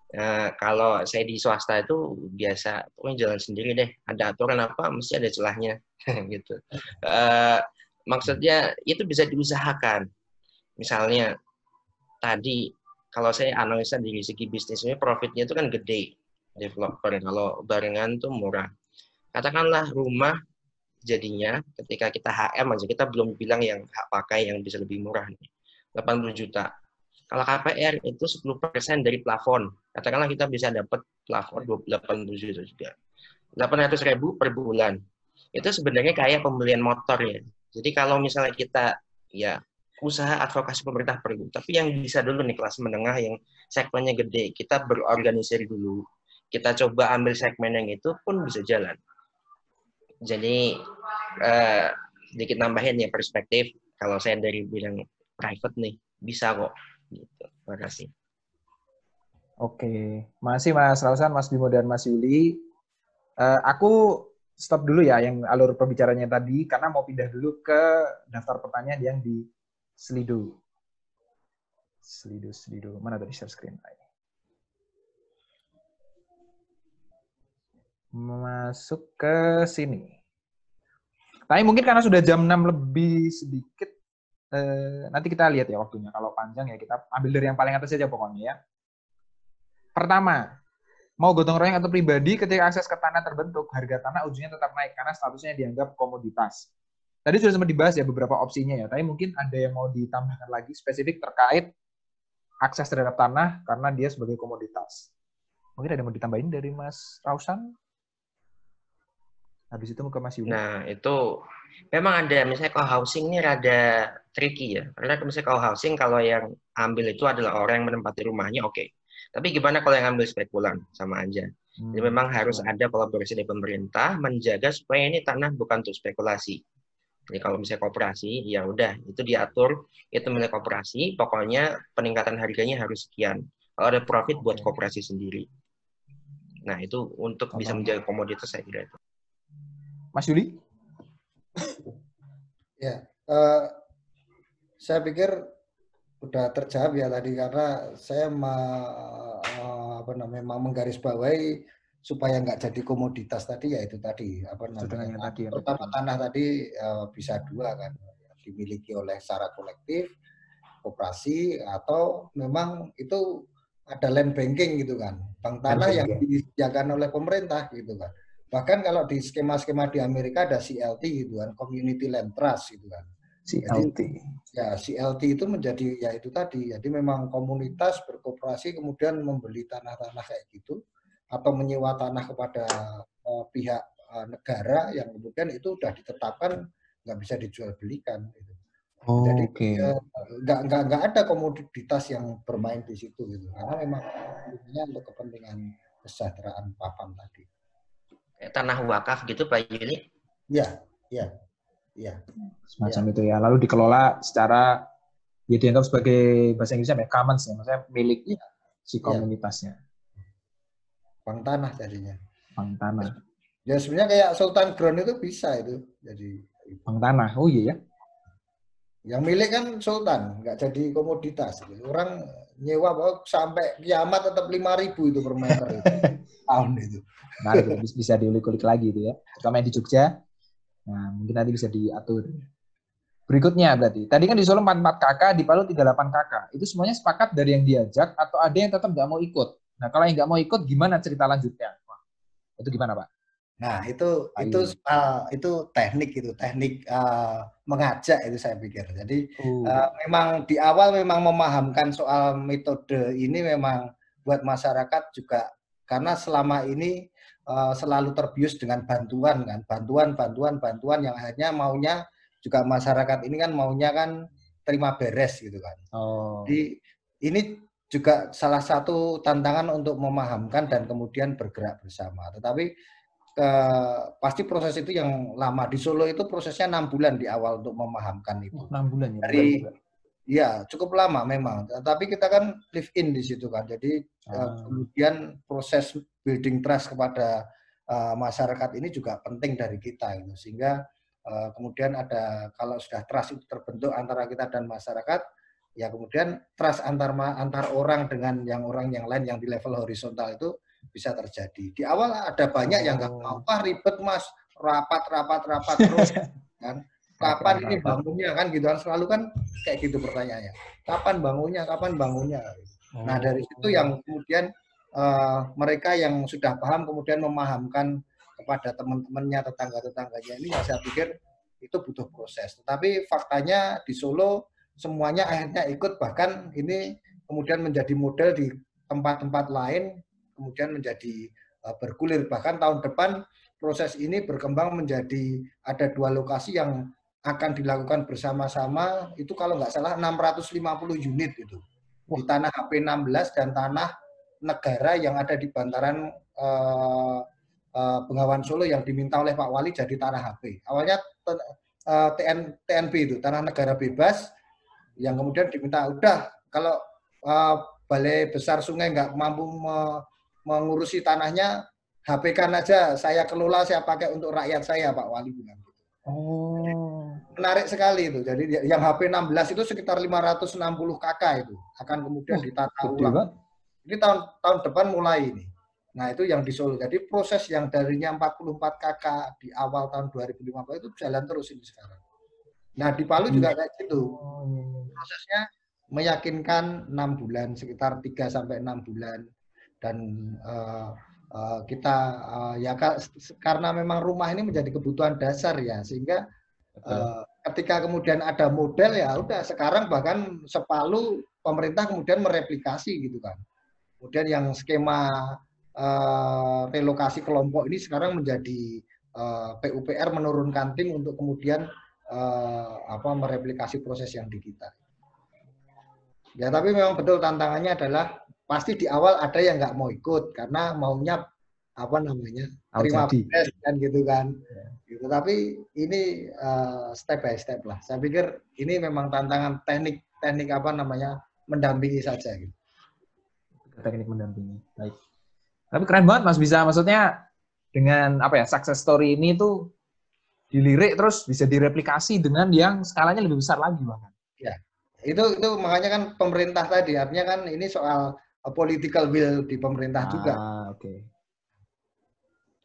Nah, kalau saya di swasta itu biasa pokoknya jalan sendiri deh. Ada aturan apa mesti ada celahnya gitu. Uh, maksudnya itu bisa diusahakan. Misalnya tadi kalau saya analisa dari segi bisnisnya profitnya itu kan gede developer kalau barengan tuh murah. Katakanlah rumah jadinya ketika kita HM aja kita belum bilang yang hak pakai yang bisa lebih murah nih. 80 juta kalau KPR itu 10% dari plafon. Katakanlah kita bisa dapat plafon 80 juta juga. 800 ribu per bulan. Itu sebenarnya kayak pembelian motor ya. Jadi kalau misalnya kita ya usaha advokasi pemerintah perlu. Tapi yang bisa dulu nih kelas menengah yang segmennya gede, kita berorganisasi dulu. Kita coba ambil segmen yang itu pun bisa jalan. Jadi eh, sedikit nambahin ya perspektif. Kalau saya dari bilang private nih, bisa kok Gitu. Terima kasih. Oke, masih Mas Rausan, Mas Bimo dan Mas Yuli. Uh, aku stop dulu ya yang alur pembicaranya tadi karena mau pindah dulu ke daftar pertanyaan yang di Slido. Slido, Slido. Mana tadi share screen? Masuk ke sini. Tapi mungkin karena sudah jam 6 lebih sedikit, eh, nanti kita lihat ya waktunya. Kalau panjang ya kita ambil dari yang paling atas saja pokoknya ya. Pertama, mau gotong royong atau pribadi ketika akses ke tanah terbentuk, harga tanah ujungnya tetap naik karena statusnya dianggap komoditas. Tadi sudah sempat dibahas ya beberapa opsinya ya, tapi mungkin ada yang mau ditambahkan lagi spesifik terkait akses terhadap tanah karena dia sebagai komoditas. Mungkin ada yang mau ditambahin dari Mas Rausan? Habis itu ke Mas Yudi. Nah, itu memang ada, misalnya kalau housing ini rada tricky ya. Karena misalnya kalau housing, kalau yang ambil itu adalah orang yang menempati rumahnya, oke. Okay. Tapi gimana kalau yang ambil spekulan? Sama aja. Hmm. Jadi memang harus ada kolaborasi dari pemerintah menjaga supaya ini tanah bukan untuk spekulasi. Jadi kalau misalnya kooperasi, ya udah itu diatur itu milik kooperasi. Pokoknya peningkatan harganya harus sekian. Kalau ada profit buat kooperasi sendiri. Nah itu untuk bisa menjaga komoditas saya kira itu. Mas Yuli? ya, uh, saya pikir udah terjawab ya tadi karena saya ma, uh, apa namanya menggarisbawahi supaya nggak jadi komoditas tadi ya itu tadi apa namanya tadi, ya, pertama tanah tadi uh, bisa dua kan dimiliki oleh secara kolektif koperasi atau memang itu ada land banking gitu kan bank tanah yang disediakan oleh pemerintah gitu kan bahkan kalau di skema-skema di Amerika ada CLT gitu kan community land trust gitu kan CLT jadi, ya CLT itu menjadi ya itu tadi jadi memang komunitas berkooperasi kemudian membeli tanah-tanah kayak gitu atau menyewa tanah kepada uh, pihak uh, negara yang kemudian itu sudah ditetapkan nggak bisa dijual belikan gitu. Oh, Jadi okay. ya, nggak nggak nggak ada komoditas yang bermain di situ gitu karena memang untuk kepentingan kesejahteraan papan tadi. Tanah wakaf gitu Pak Yuli? Ya, ya, ya. Semacam ya. itu ya. Lalu dikelola secara ya dianggap sebagai bahasa Inggrisnya ya, commons ya, maksudnya milik ya. si komunitasnya. Ya Bang tanah jadinya. Bang tanah. Ya sebenarnya kayak Sultan Ground itu bisa itu. Jadi Bang tanah. Oh iya ya. Yang milik kan Sultan, nggak jadi komoditas. Orang nyewa oh, sampai kiamat tetap lima ribu itu per meter itu. tahun itu. Itu bisa diulik-ulik lagi itu ya. Terutama yang di Jogja. Nah, mungkin nanti bisa diatur. Berikutnya berarti, tadi kan di Solo 44 kakak, di Palu 38 kakak. Itu semuanya sepakat dari yang diajak atau ada yang tetap nggak mau ikut? Nah, kalau yang nggak mau ikut, gimana cerita lanjutnya? Wah, itu gimana, Pak? Nah, itu Ayu. itu uh, itu teknik itu, teknik uh, mengajak itu saya pikir. Jadi uh. Uh, memang di awal memang memahamkan soal metode ini memang buat masyarakat juga karena selama ini uh, selalu terbius dengan bantuan kan, bantuan, bantuan, bantuan yang akhirnya maunya juga masyarakat ini kan maunya kan terima beres gitu kan. Oh. Jadi ini juga salah satu tantangan untuk memahamkan dan kemudian bergerak bersama. Tetapi eh, pasti proses itu yang lama di Solo itu prosesnya enam bulan di awal untuk memahamkan itu. Enam bulan ya. Dari ya cukup lama memang. Tapi kita kan live in di situ kan. Jadi eh, ah. kemudian proses building trust kepada uh, masyarakat ini juga penting dari kita itu sehingga uh, kemudian ada kalau sudah trust itu terbentuk antara kita dan masyarakat ya kemudian trust antar antar orang dengan yang orang yang lain yang di level horizontal itu bisa terjadi. Di awal ada banyak yang nggak mau, ah ribet mas, rapat rapat rapat terus kan. Kapan ini bangunnya kan gitu kan selalu kan kayak gitu pertanyaannya. Kapan bangunnya? Kapan bangunnya? Nah dari situ yang kemudian uh, mereka yang sudah paham kemudian memahamkan kepada teman-temannya tetangga-tetangganya ini ya saya pikir itu butuh proses. Tetapi faktanya di Solo semuanya akhirnya ikut bahkan ini kemudian menjadi model di tempat-tempat lain kemudian menjadi uh, bergulir bahkan tahun depan proses ini berkembang menjadi ada dua lokasi yang akan dilakukan bersama-sama itu kalau nggak salah 650 unit itu di tanah HP 16 dan tanah negara yang ada di bantaran uh, uh, Bengawan Solo yang diminta oleh Pak Wali jadi tanah HP. Awalnya uh, TN, TNB itu tanah negara bebas yang kemudian diminta udah kalau uh, balai besar sungai nggak mampu me mengurusi tanahnya HP-kan aja saya kelola saya pakai untuk rakyat saya Pak Wali bilang gitu. Oh. Menarik sekali itu. Jadi yang HP 16 itu sekitar 560 KK itu akan kemudian oh, ditata ulang. Ini tahun tahun depan mulai ini. Nah, itu yang di Solo. Jadi proses yang darinya 44 KK di awal tahun 2015 itu jalan terus ini sekarang. Nah, di Palu juga hmm. kayak gitu. Prosesnya meyakinkan enam bulan, sekitar 3 sampai enam bulan dan uh, uh, kita uh, ya karena memang rumah ini menjadi kebutuhan dasar ya sehingga uh, ketika kemudian ada model ya udah sekarang bahkan sepalu pemerintah kemudian mereplikasi gitu kan. Kemudian yang skema uh, relokasi kelompok ini sekarang menjadi uh, PUPR menurunkan tim untuk kemudian uh, apa mereplikasi proses yang di kita. Ya tapi memang betul tantangannya adalah pasti di awal ada yang nggak mau ikut karena maunya apa namanya terima beres kan gitu kan. Ya. Gitu. Tapi ini uh, step by step lah. Saya pikir ini memang tantangan teknik teknik apa namanya mendampingi saja gitu. Teknik mendampingi. Baik. Tapi keren banget Mas bisa maksudnya dengan apa ya success story ini tuh dilirik terus bisa direplikasi dengan yang skalanya lebih besar lagi bahkan. Ya, itu itu makanya kan pemerintah tadi artinya kan ini soal political will di pemerintah ah, juga. Okay.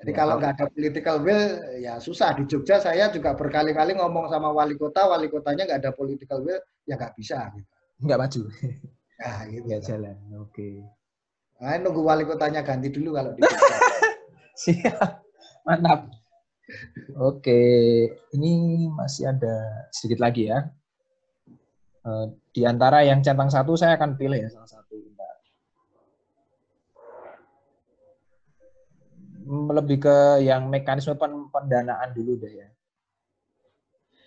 Jadi Ya, kalau nggak ada political will, ya susah. Di Jogja saya juga berkali-kali ngomong sama wali kota, wali kotanya nggak ada political will, ya nggak bisa. Gitu. nggak maju, Nah, gitu. nggak jalan. Oke. Nah, nunggu wali kotanya ganti dulu kalau di Jogja. Siap, mantap. Oke, ini masih ada sedikit lagi ya. Eh, Di antara yang centang satu, saya akan pilih ya salah satu. Bentar. Hmm, Lebih ke yang mekanisme pen- pendanaan dulu deh ya.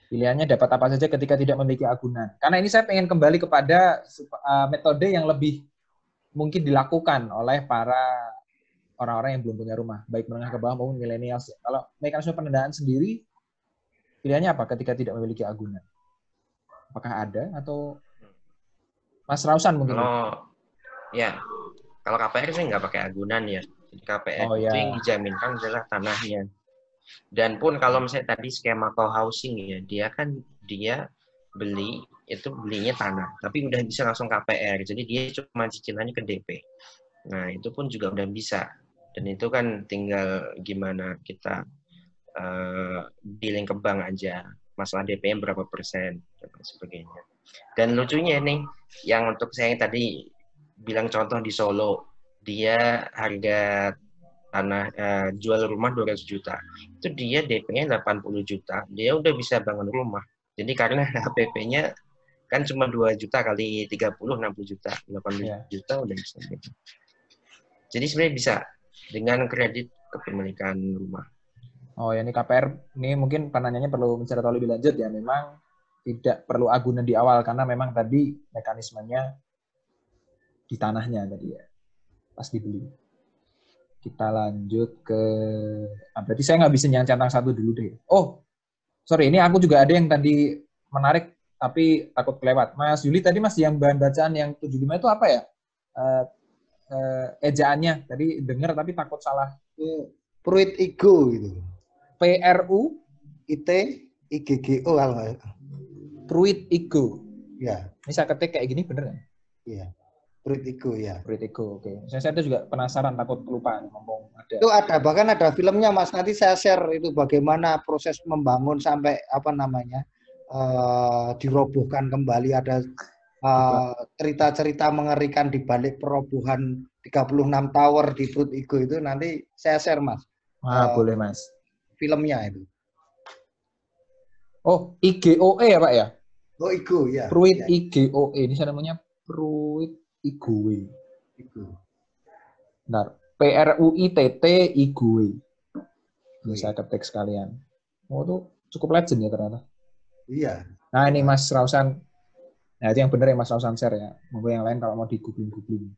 Pilihannya dapat apa saja ketika tidak memiliki agunan. Karena ini saya pengen kembali kepada eh, metode yang lebih mungkin dilakukan oleh para orang-orang yang belum punya rumah, baik menengah ke bawah maupun milenial. Kalau mekanisme pendanaan sendiri, pilihannya apa ketika tidak memiliki agunan? Apakah ada atau Mas Rausan mungkin? Kalau ya kalau KPR sih nggak pakai agunan ya. KPR Oh, itu ya. yang dijaminkan adalah tanahnya. Dan pun kalau misalnya tadi skema co-housing ya, dia kan dia beli itu belinya tanah, tapi udah bisa langsung KPR. Jadi dia cuma cicilannya ke DP. Nah itu pun juga udah bisa. Dan itu kan tinggal gimana kita eh, dealing ke bank aja. Masalah DP-nya berapa persen dan sebagainya. Dan lucunya nih, yang untuk saya yang tadi bilang contoh di Solo, dia harga tanah eh, jual rumah 200 juta. Itu dia DP-nya 80 juta, dia udah bisa bangun rumah. Jadi karena HPP-nya kan cuma 2 juta kali 30 60 juta, 80 Iya. juta udah bisa. Jadi sebenarnya bisa dengan kredit kepemilikan rumah. Oh ya ini KPR ini mungkin penanyanya perlu mencari tahu lebih lanjut ya. Memang tidak perlu agunan di awal karena memang tadi mekanismenya di tanahnya tadi ya pas dibeli. Kita lanjut ke ah, berarti saya nggak bisa yang centang satu dulu deh. Oh sorry ini aku juga ada yang tadi menarik tapi takut kelewat. Mas Yuli tadi masih yang bahan bacaan yang 75 itu apa ya? Eh, eh, ejaannya tadi dengar tapi takut salah. Pruit ego gitu. PRU IT IGGO kalau nggak- Pruit Ego. ya, Ini saya ketik kayak gini bener nggak? iya. Pruit ego ya. Pruit Ego, oke. Saya, saya tuh juga penasaran, takut kelupaan ngomong ada. Itu ada bahkan ada filmnya Mas. Nanti saya share itu bagaimana proses membangun sampai apa namanya eh, dirobohkan kembali ada eh, cerita-cerita mengerikan di balik perobohan 36 tower di Fruit Ego itu nanti saya share Mas Ah, eh, boleh mas. filmnya itu. Oh, IGOE ya Pak ya? Oh Ego ya. Pruit ya, IGOE. Ini saya namanya Pruit Igoe. Ego. Benar. PRUITT Igoe. Ini Wih. saya ketik sekalian. Oh, itu cukup legend ya ternyata. Iya. Nah, ini Mas Rausan. Nah, itu yang benar ya Mas Rausan share ya. Monggo yang lain kalau mau di googling-googling.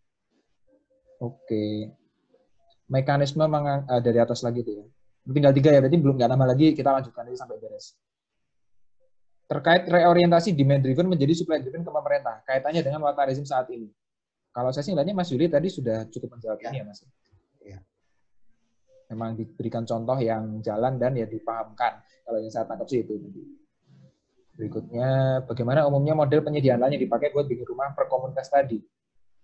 Oke. Mekanisme mengang- eh, dari atas lagi tuh ya. Tinggal tiga ya, berarti belum nggak nambah lagi. Kita lanjutkan aja sampai beres. Terkait reorientasi demand driven menjadi supply driven ke pemerintah. Kaitannya dengan wata rezim saat ini. Kalau saya sih ngeliatnya Mas Yuli tadi sudah cukup menjawab Ya. ini ya Mas. Ya. Memang diberikan contoh yang jalan dan ya dipahamkan. Kalau yang saya tangkap sih itu. Berikutnya, bagaimana umumnya model penyediaan lahan yang dipakai buat bikin rumah per komunitas tadi?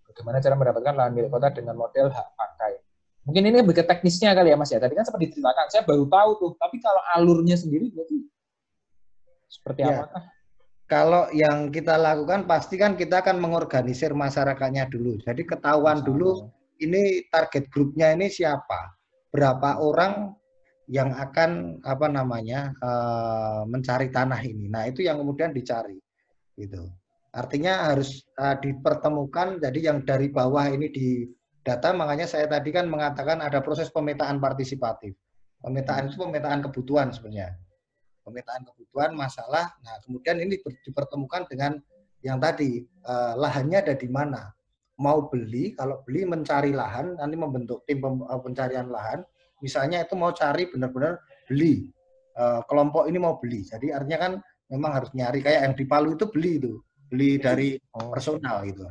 Bagaimana cara mendapatkan lahan milik kota dengan model hak pakai? Mungkin ini lebih ke teknisnya kali ya Mas ya. Tadi kan seperti diceritakan, saya baru tahu tuh. Tapi kalau alurnya sendiri berarti seperti Ya. apakah? Kalau yang kita lakukan pasti kan kita akan mengorganisir masyarakatnya dulu. Jadi ketahuan dulu ini target grupnya ini siapa, berapa orang yang akan apa namanya eh, mencari tanah ini. Nah itu yang kemudian dicari, gitu. Artinya harus eh, dipertemukan. Jadi yang dari bawah ini di data, makanya saya tadi kan mengatakan ada proses pemetaan partisipatif. Pemetaan itu pemetaan kebutuhan sebenarnya. Pemetaan kebutuhan masalah. Nah kemudian ini dipertemukan dengan yang tadi eh, lahannya ada di mana mau beli, kalau beli mencari lahan, nanti membentuk tim eh, pencarian lahan. Misalnya itu mau cari benar-benar beli. Eh, kelompok ini mau beli. Jadi artinya kan memang harus nyari kayak yang di Palu itu beli itu, beli dari Oh, personal gitu.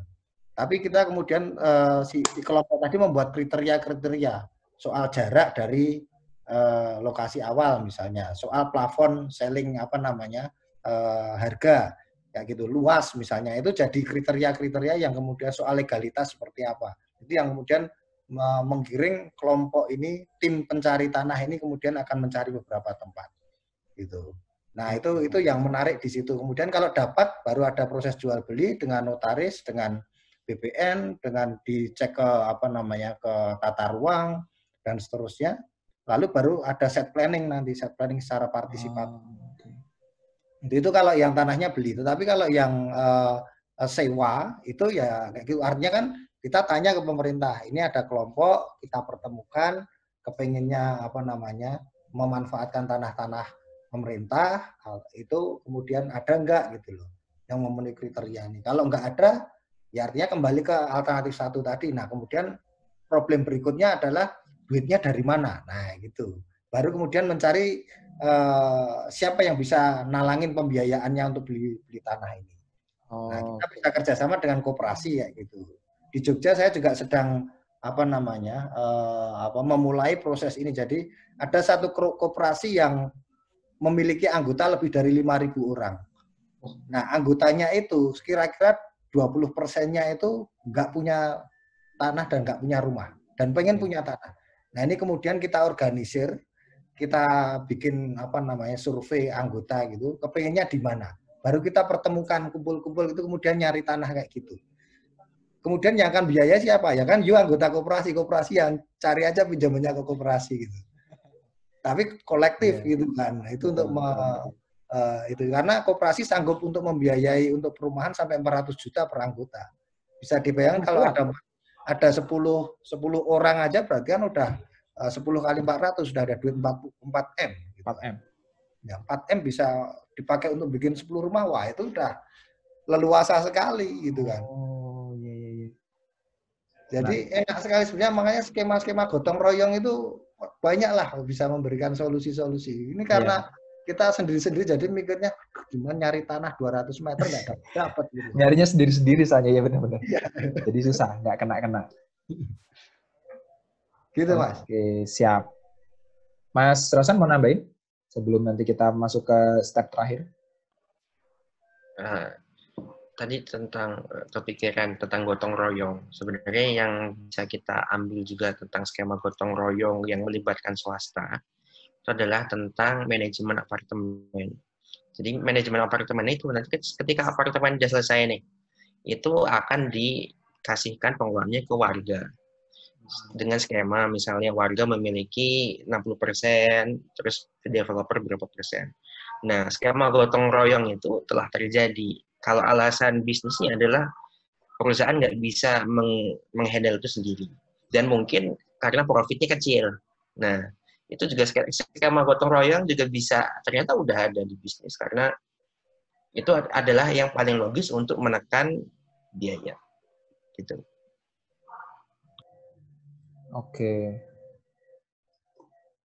Tapi kita kemudian eh, si, si kelompok tadi membuat kriteria-kriteria soal jarak dari eh, lokasi awal misalnya, soal plafon selling apa namanya eh, harga kayak gitu luas misalnya itu jadi kriteria-kriteria yang kemudian soal legalitas seperti apa itu yang kemudian menggiring kelompok ini tim pencari tanah ini kemudian akan mencari beberapa tempat gitu. Nah itu itu yang menarik di situ. Kemudian kalau dapat baru ada proses jual beli dengan notaris, dengan BPN, dengan dicek ke apa namanya ke tata ruang dan seterusnya. Lalu baru ada set planning nanti set planning secara partisipatif. Oh, okay. Itu kalau yang tanahnya beli. Tetapi kalau yang uh, sewa itu ya kayak gitu. Artinya kan kita tanya ke pemerintah, ini ada kelompok, kita pertemukan, kepengennya apa namanya, memanfaatkan tanah-tanah pemerintah, itu kemudian ada enggak gitu loh, yang memenuhi kriteria ini. Kalau enggak ada, ya artinya kembali ke alternatif satu tadi. Nah, kemudian problem berikutnya adalah duitnya dari mana. Nah, gitu. Baru kemudian mencari uh, siapa yang bisa nalangin pembiayaannya untuk beli beli tanah ini. Oh. Nah, kita bisa kerjasama dengan koperasi ya gitu di Jogja saya juga sedang apa namanya uh, apa memulai proses ini. Jadi ada satu koperasi yang memiliki anggota lebih dari 5.000 orang. Nah, anggotanya itu kira-kira 20 persennya itu nggak punya tanah dan nggak punya rumah dan pengen punya tanah. Nah, ini kemudian kita organisir, kita bikin apa namanya survei anggota gitu, kepengennya di mana. Baru kita pertemukan kumpul-kumpul itu kemudian nyari tanah kayak gitu. Kemudian yang akan biaya siapa? Ya kan you anggota koperasi, koperasi yang cari aja pinjamannya ke koperasi gitu. Tapi kolektif yeah. gitu kan. Itu untuk me, uh, itu karena koperasi sanggup untuk membiayai untuk perumahan sampai 400 juta per anggota. Bisa dibayangkan kalau ada ada 10 10 orang aja berarti kan udah uh, 10 kali 400 sudah ada duit 4 4 M. Gitu. 4 M. Ya, 4 M bisa dipakai untuk bikin 10 rumah. Wah, itu udah leluasa sekali gitu kan. Oh jadi nah. enak sekali sebenarnya makanya skema-skema gotong royong itu banyak lah bisa memberikan solusi-solusi. Ini karena yeah. Kita sendiri-sendiri jadi mikirnya gimana nyari tanah 200 meter nggak dapat gitu. Nyarinya sendiri-sendiri saja ya benar-benar. Yeah. jadi susah, nggak kena-kena. gitu mas. Oke, siap. Mas Rosan mau nambahin sebelum nanti kita masuk ke step terakhir? Uh, tadi tentang eh, kepikiran tentang gotong royong. Sebenarnya yang bisa kita ambil juga tentang skema gotong royong yang melibatkan swasta itu adalah tentang manajemen apartemen. Jadi manajemen apartemen itu nanti ketika apartemen sudah selesai nih, itu akan dikasihkan pengeluarannya ke warga. Dengan skema misalnya warga memiliki 60%, terus developer berapa persen. Nah, skema gotong royong itu telah terjadi kalau alasan bisnisnya adalah perusahaan nggak bisa meng menghandle itu sendiri dan mungkin karena profitnya kecil. Nah, itu juga skema gotong royong juga bisa ternyata udah ada di bisnis karena itu adalah yang paling logis untuk menekan biaya. Gitu. Oke.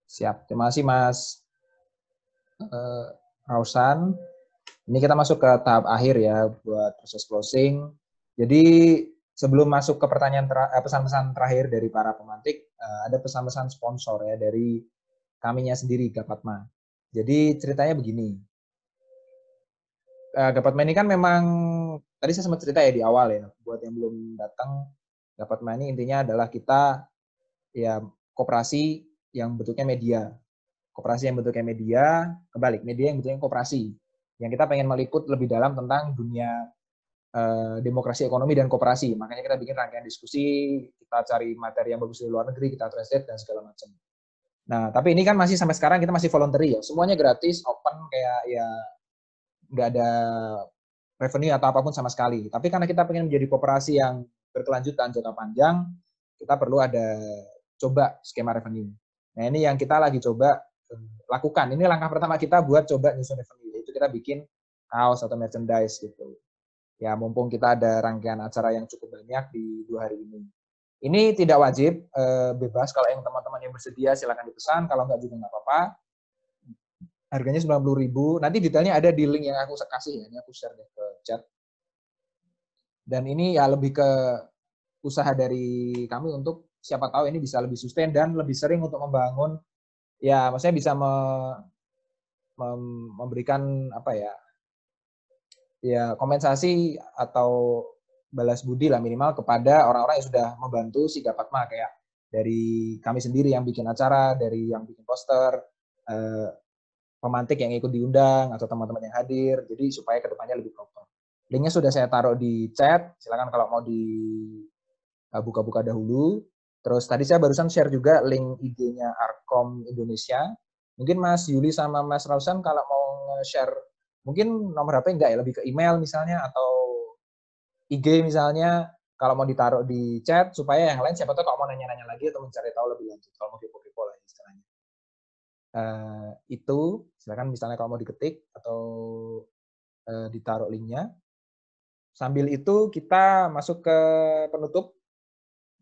Siap. Terima kasih Mas uh, Rausan. Ini kita masuk ke tahap akhir ya buat proses closing. Jadi sebelum masuk ke pertanyaan eh, pesan-pesan terakhir dari para pemantik, eh, ada pesan-pesan sponsor ya dari kaminya sendiri Gapatma. Jadi ceritanya begini. Eh, Gapatma ini kan memang tadi saya sempat cerita ya di awal ya, buat yang belum datang, Gapatma ini intinya adalah kita ya koperasi yang bentuknya media. Koperasi yang bentuknya media, kebalik, media yang bentuknya koperasi yang kita pengen meliput lebih dalam tentang dunia uh, demokrasi ekonomi dan kooperasi. Makanya kita bikin rangkaian diskusi, kita cari materi yang bagus di luar negeri, kita translate dan segala macam. Nah, tapi ini kan masih sampai sekarang kita masih voluntary ya. Semuanya gratis, open kayak ya nggak ada revenue atau apa pun sama sekali. Tapi karena kita pengen menjadi kooperasi yang berkelanjutan jangka panjang, kita perlu ada coba skema revenue. Nah, ini yang kita lagi coba eh, lakukan. Ini langkah pertama kita buat coba nyusun revenue kita bikin kaos atau merchandise gitu. Ya mumpung kita ada rangkaian acara yang cukup banyak di dua hari ini. Ini tidak wajib, eh, bebas. Kalau yang teman-teman yang bersedia silakan dipesan. Kalau nggak juga nggak apa-apa. Harganya 90.000. Nanti detailnya ada di link yang aku kasih ya. Ini aku share deh ke chat. Dan ini ya lebih ke usaha dari kami untuk siapa tahu ini bisa lebih sustain dan lebih sering untuk membangun ya maksudnya bisa me, memberikan apa ya ya kompensasi atau balas budi lah minimal kepada orang-orang yang sudah membantu si Gapatma kayak dari kami sendiri yang bikin acara, dari yang bikin poster, eh, pemantik yang ikut diundang atau teman-teman yang hadir. Jadi supaya ke depannya lebih proper. Linknya sudah saya taruh di chat. Silakan kalau mau dibuka-buka dahulu. Terus tadi saya barusan share juga link IG-nya Arkom Indonesia. Mungkin Mas Yuli sama Mas Rausan kalau mau share mungkin nomor HP enggak ya lebih ke email misalnya atau IG misalnya kalau mau ditaruh di chat supaya yang lain siapa tahu kalau mau nanya-nanya lagi atau mencari tahu lebih lanjut kalau mau kepo-kepo lah istilahnya. Uh, itu silakan misalnya kalau mau diketik atau uh, ditaruh linknya. Sambil itu kita masuk ke penutup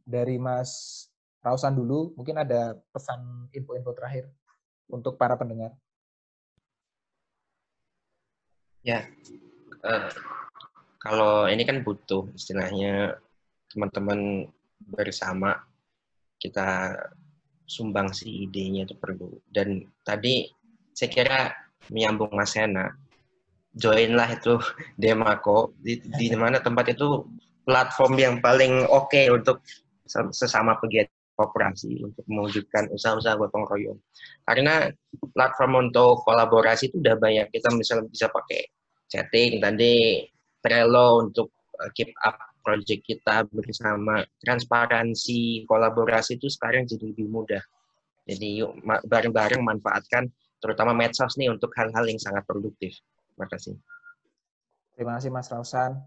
dari Mas Rausan dulu. Mungkin ada pesan info-info terakhir untuk para pendengar. Ya, uh, kalau ini kan butuh istilahnya teman-teman bersama kita sumbang si idenya itu perlu. Dan tadi saya kira menyambung Mas Hena, joinlah itu Demako di, di mana tempat itu platform yang paling oke okay untuk sesama pegiat kooperasi untuk mewujudkan usaha-usaha gotong royong. Karena platform untuk kolaborasi itu udah banyak. Kita misalnya bisa pakai chatting tadi, Trello untuk uh, keep up project kita bersama. Transparansi kolaborasi itu sekarang jadi lebih mudah. Jadi yuk bareng-bareng manfaatkan terutama medsos nih untuk hal-hal yang sangat produktif. Terima kasih. Terima kasih Mas Rausan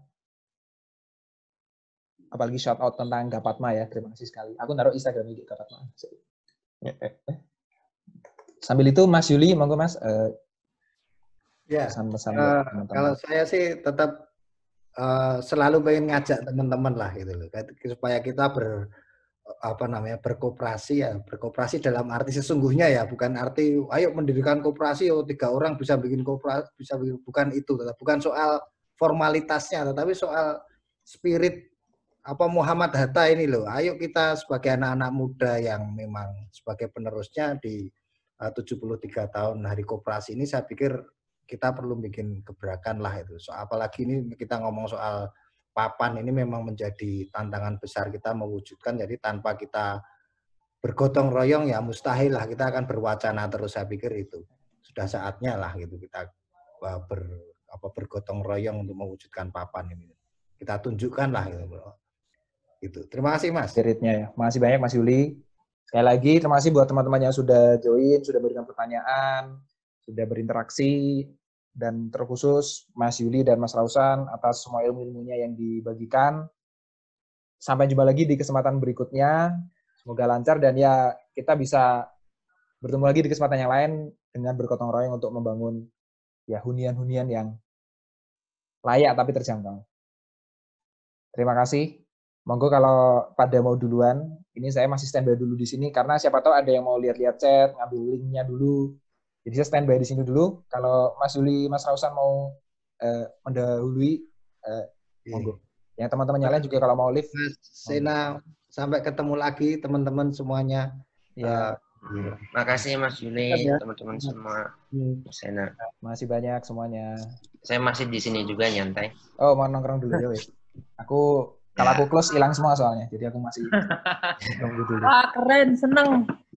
apalagi shout out tentang Gapatma ya. Terima kasih sekali. Aku naruh Instagram ini Gapatma. Sambil itu Mas Yuli, monggo Mas. Uh, ya. Pesan-pesan uh, kalau saya sih tetap uh, selalu pengen ngajak teman-teman lah gitu loh, supaya kita ber apa namanya berkooperasi ya berkooperasi dalam arti sesungguhnya ya bukan arti ayo mendirikan kooperasi oh tiga orang bisa bikin kooperasi bisa bikin, bukan itu bukan soal formalitasnya tetapi soal spirit apa Muhammad Hatta ini loh. Ayo kita sebagai anak-anak muda yang memang sebagai penerusnya di uh, 73 tahun Hari Koperasi ini saya pikir kita perlu bikin gebrakan lah itu. So, apalagi ini kita ngomong soal papan ini memang menjadi tantangan besar kita mewujudkan. Jadi tanpa kita bergotong royong ya mustahil lah kita akan berwacana terus saya pikir itu sudah saatnya lah gitu kita uh, ber apa bergotong royong untuk mewujudkan papan ini kita tunjukkan lah gitu Gitu. Terima kasih Mas. Spiritnya ya. Makasih banyak Mas Yuli. Sekali lagi terima kasih buat teman-teman yang sudah join, sudah berikan pertanyaan, sudah berinteraksi, dan terkhusus Mas Yuli dan Mas Rausan atas semua ilmu-ilmunya yang dibagikan. Sampai jumpa lagi di kesempatan berikutnya. Semoga lancar dan ya kita bisa bertemu lagi di kesempatan yang lain dengan bergotong royong untuk membangun ya hunian-hunian yang layak tapi terjangkau. Terima kasih. Monggo kalau pada mau duluan, ini saya masih standby dulu di sini karena siapa tahu ada yang mau lihat-lihat chat, ngambil linknya dulu. Jadi saya standby di sini dulu. Kalau Mas Juli, Mas Rausan mau uh, mendahului, uh, monggo. Yang teman-teman yang lain juga kalau mau live. Mas Sena, sampai ketemu lagi teman-teman semuanya. Ya. Uh, Makasih Mas Juli, ya. teman-teman semua. Hmm. Mas Sena. Masih banyak semuanya. Saya masih di sini juga nyantai. Oh, mau nongkrong dulu ya. Aku kalau aku close hilang semua soalnya, jadi aku masih nunggu dulu. Wah keren, seneng.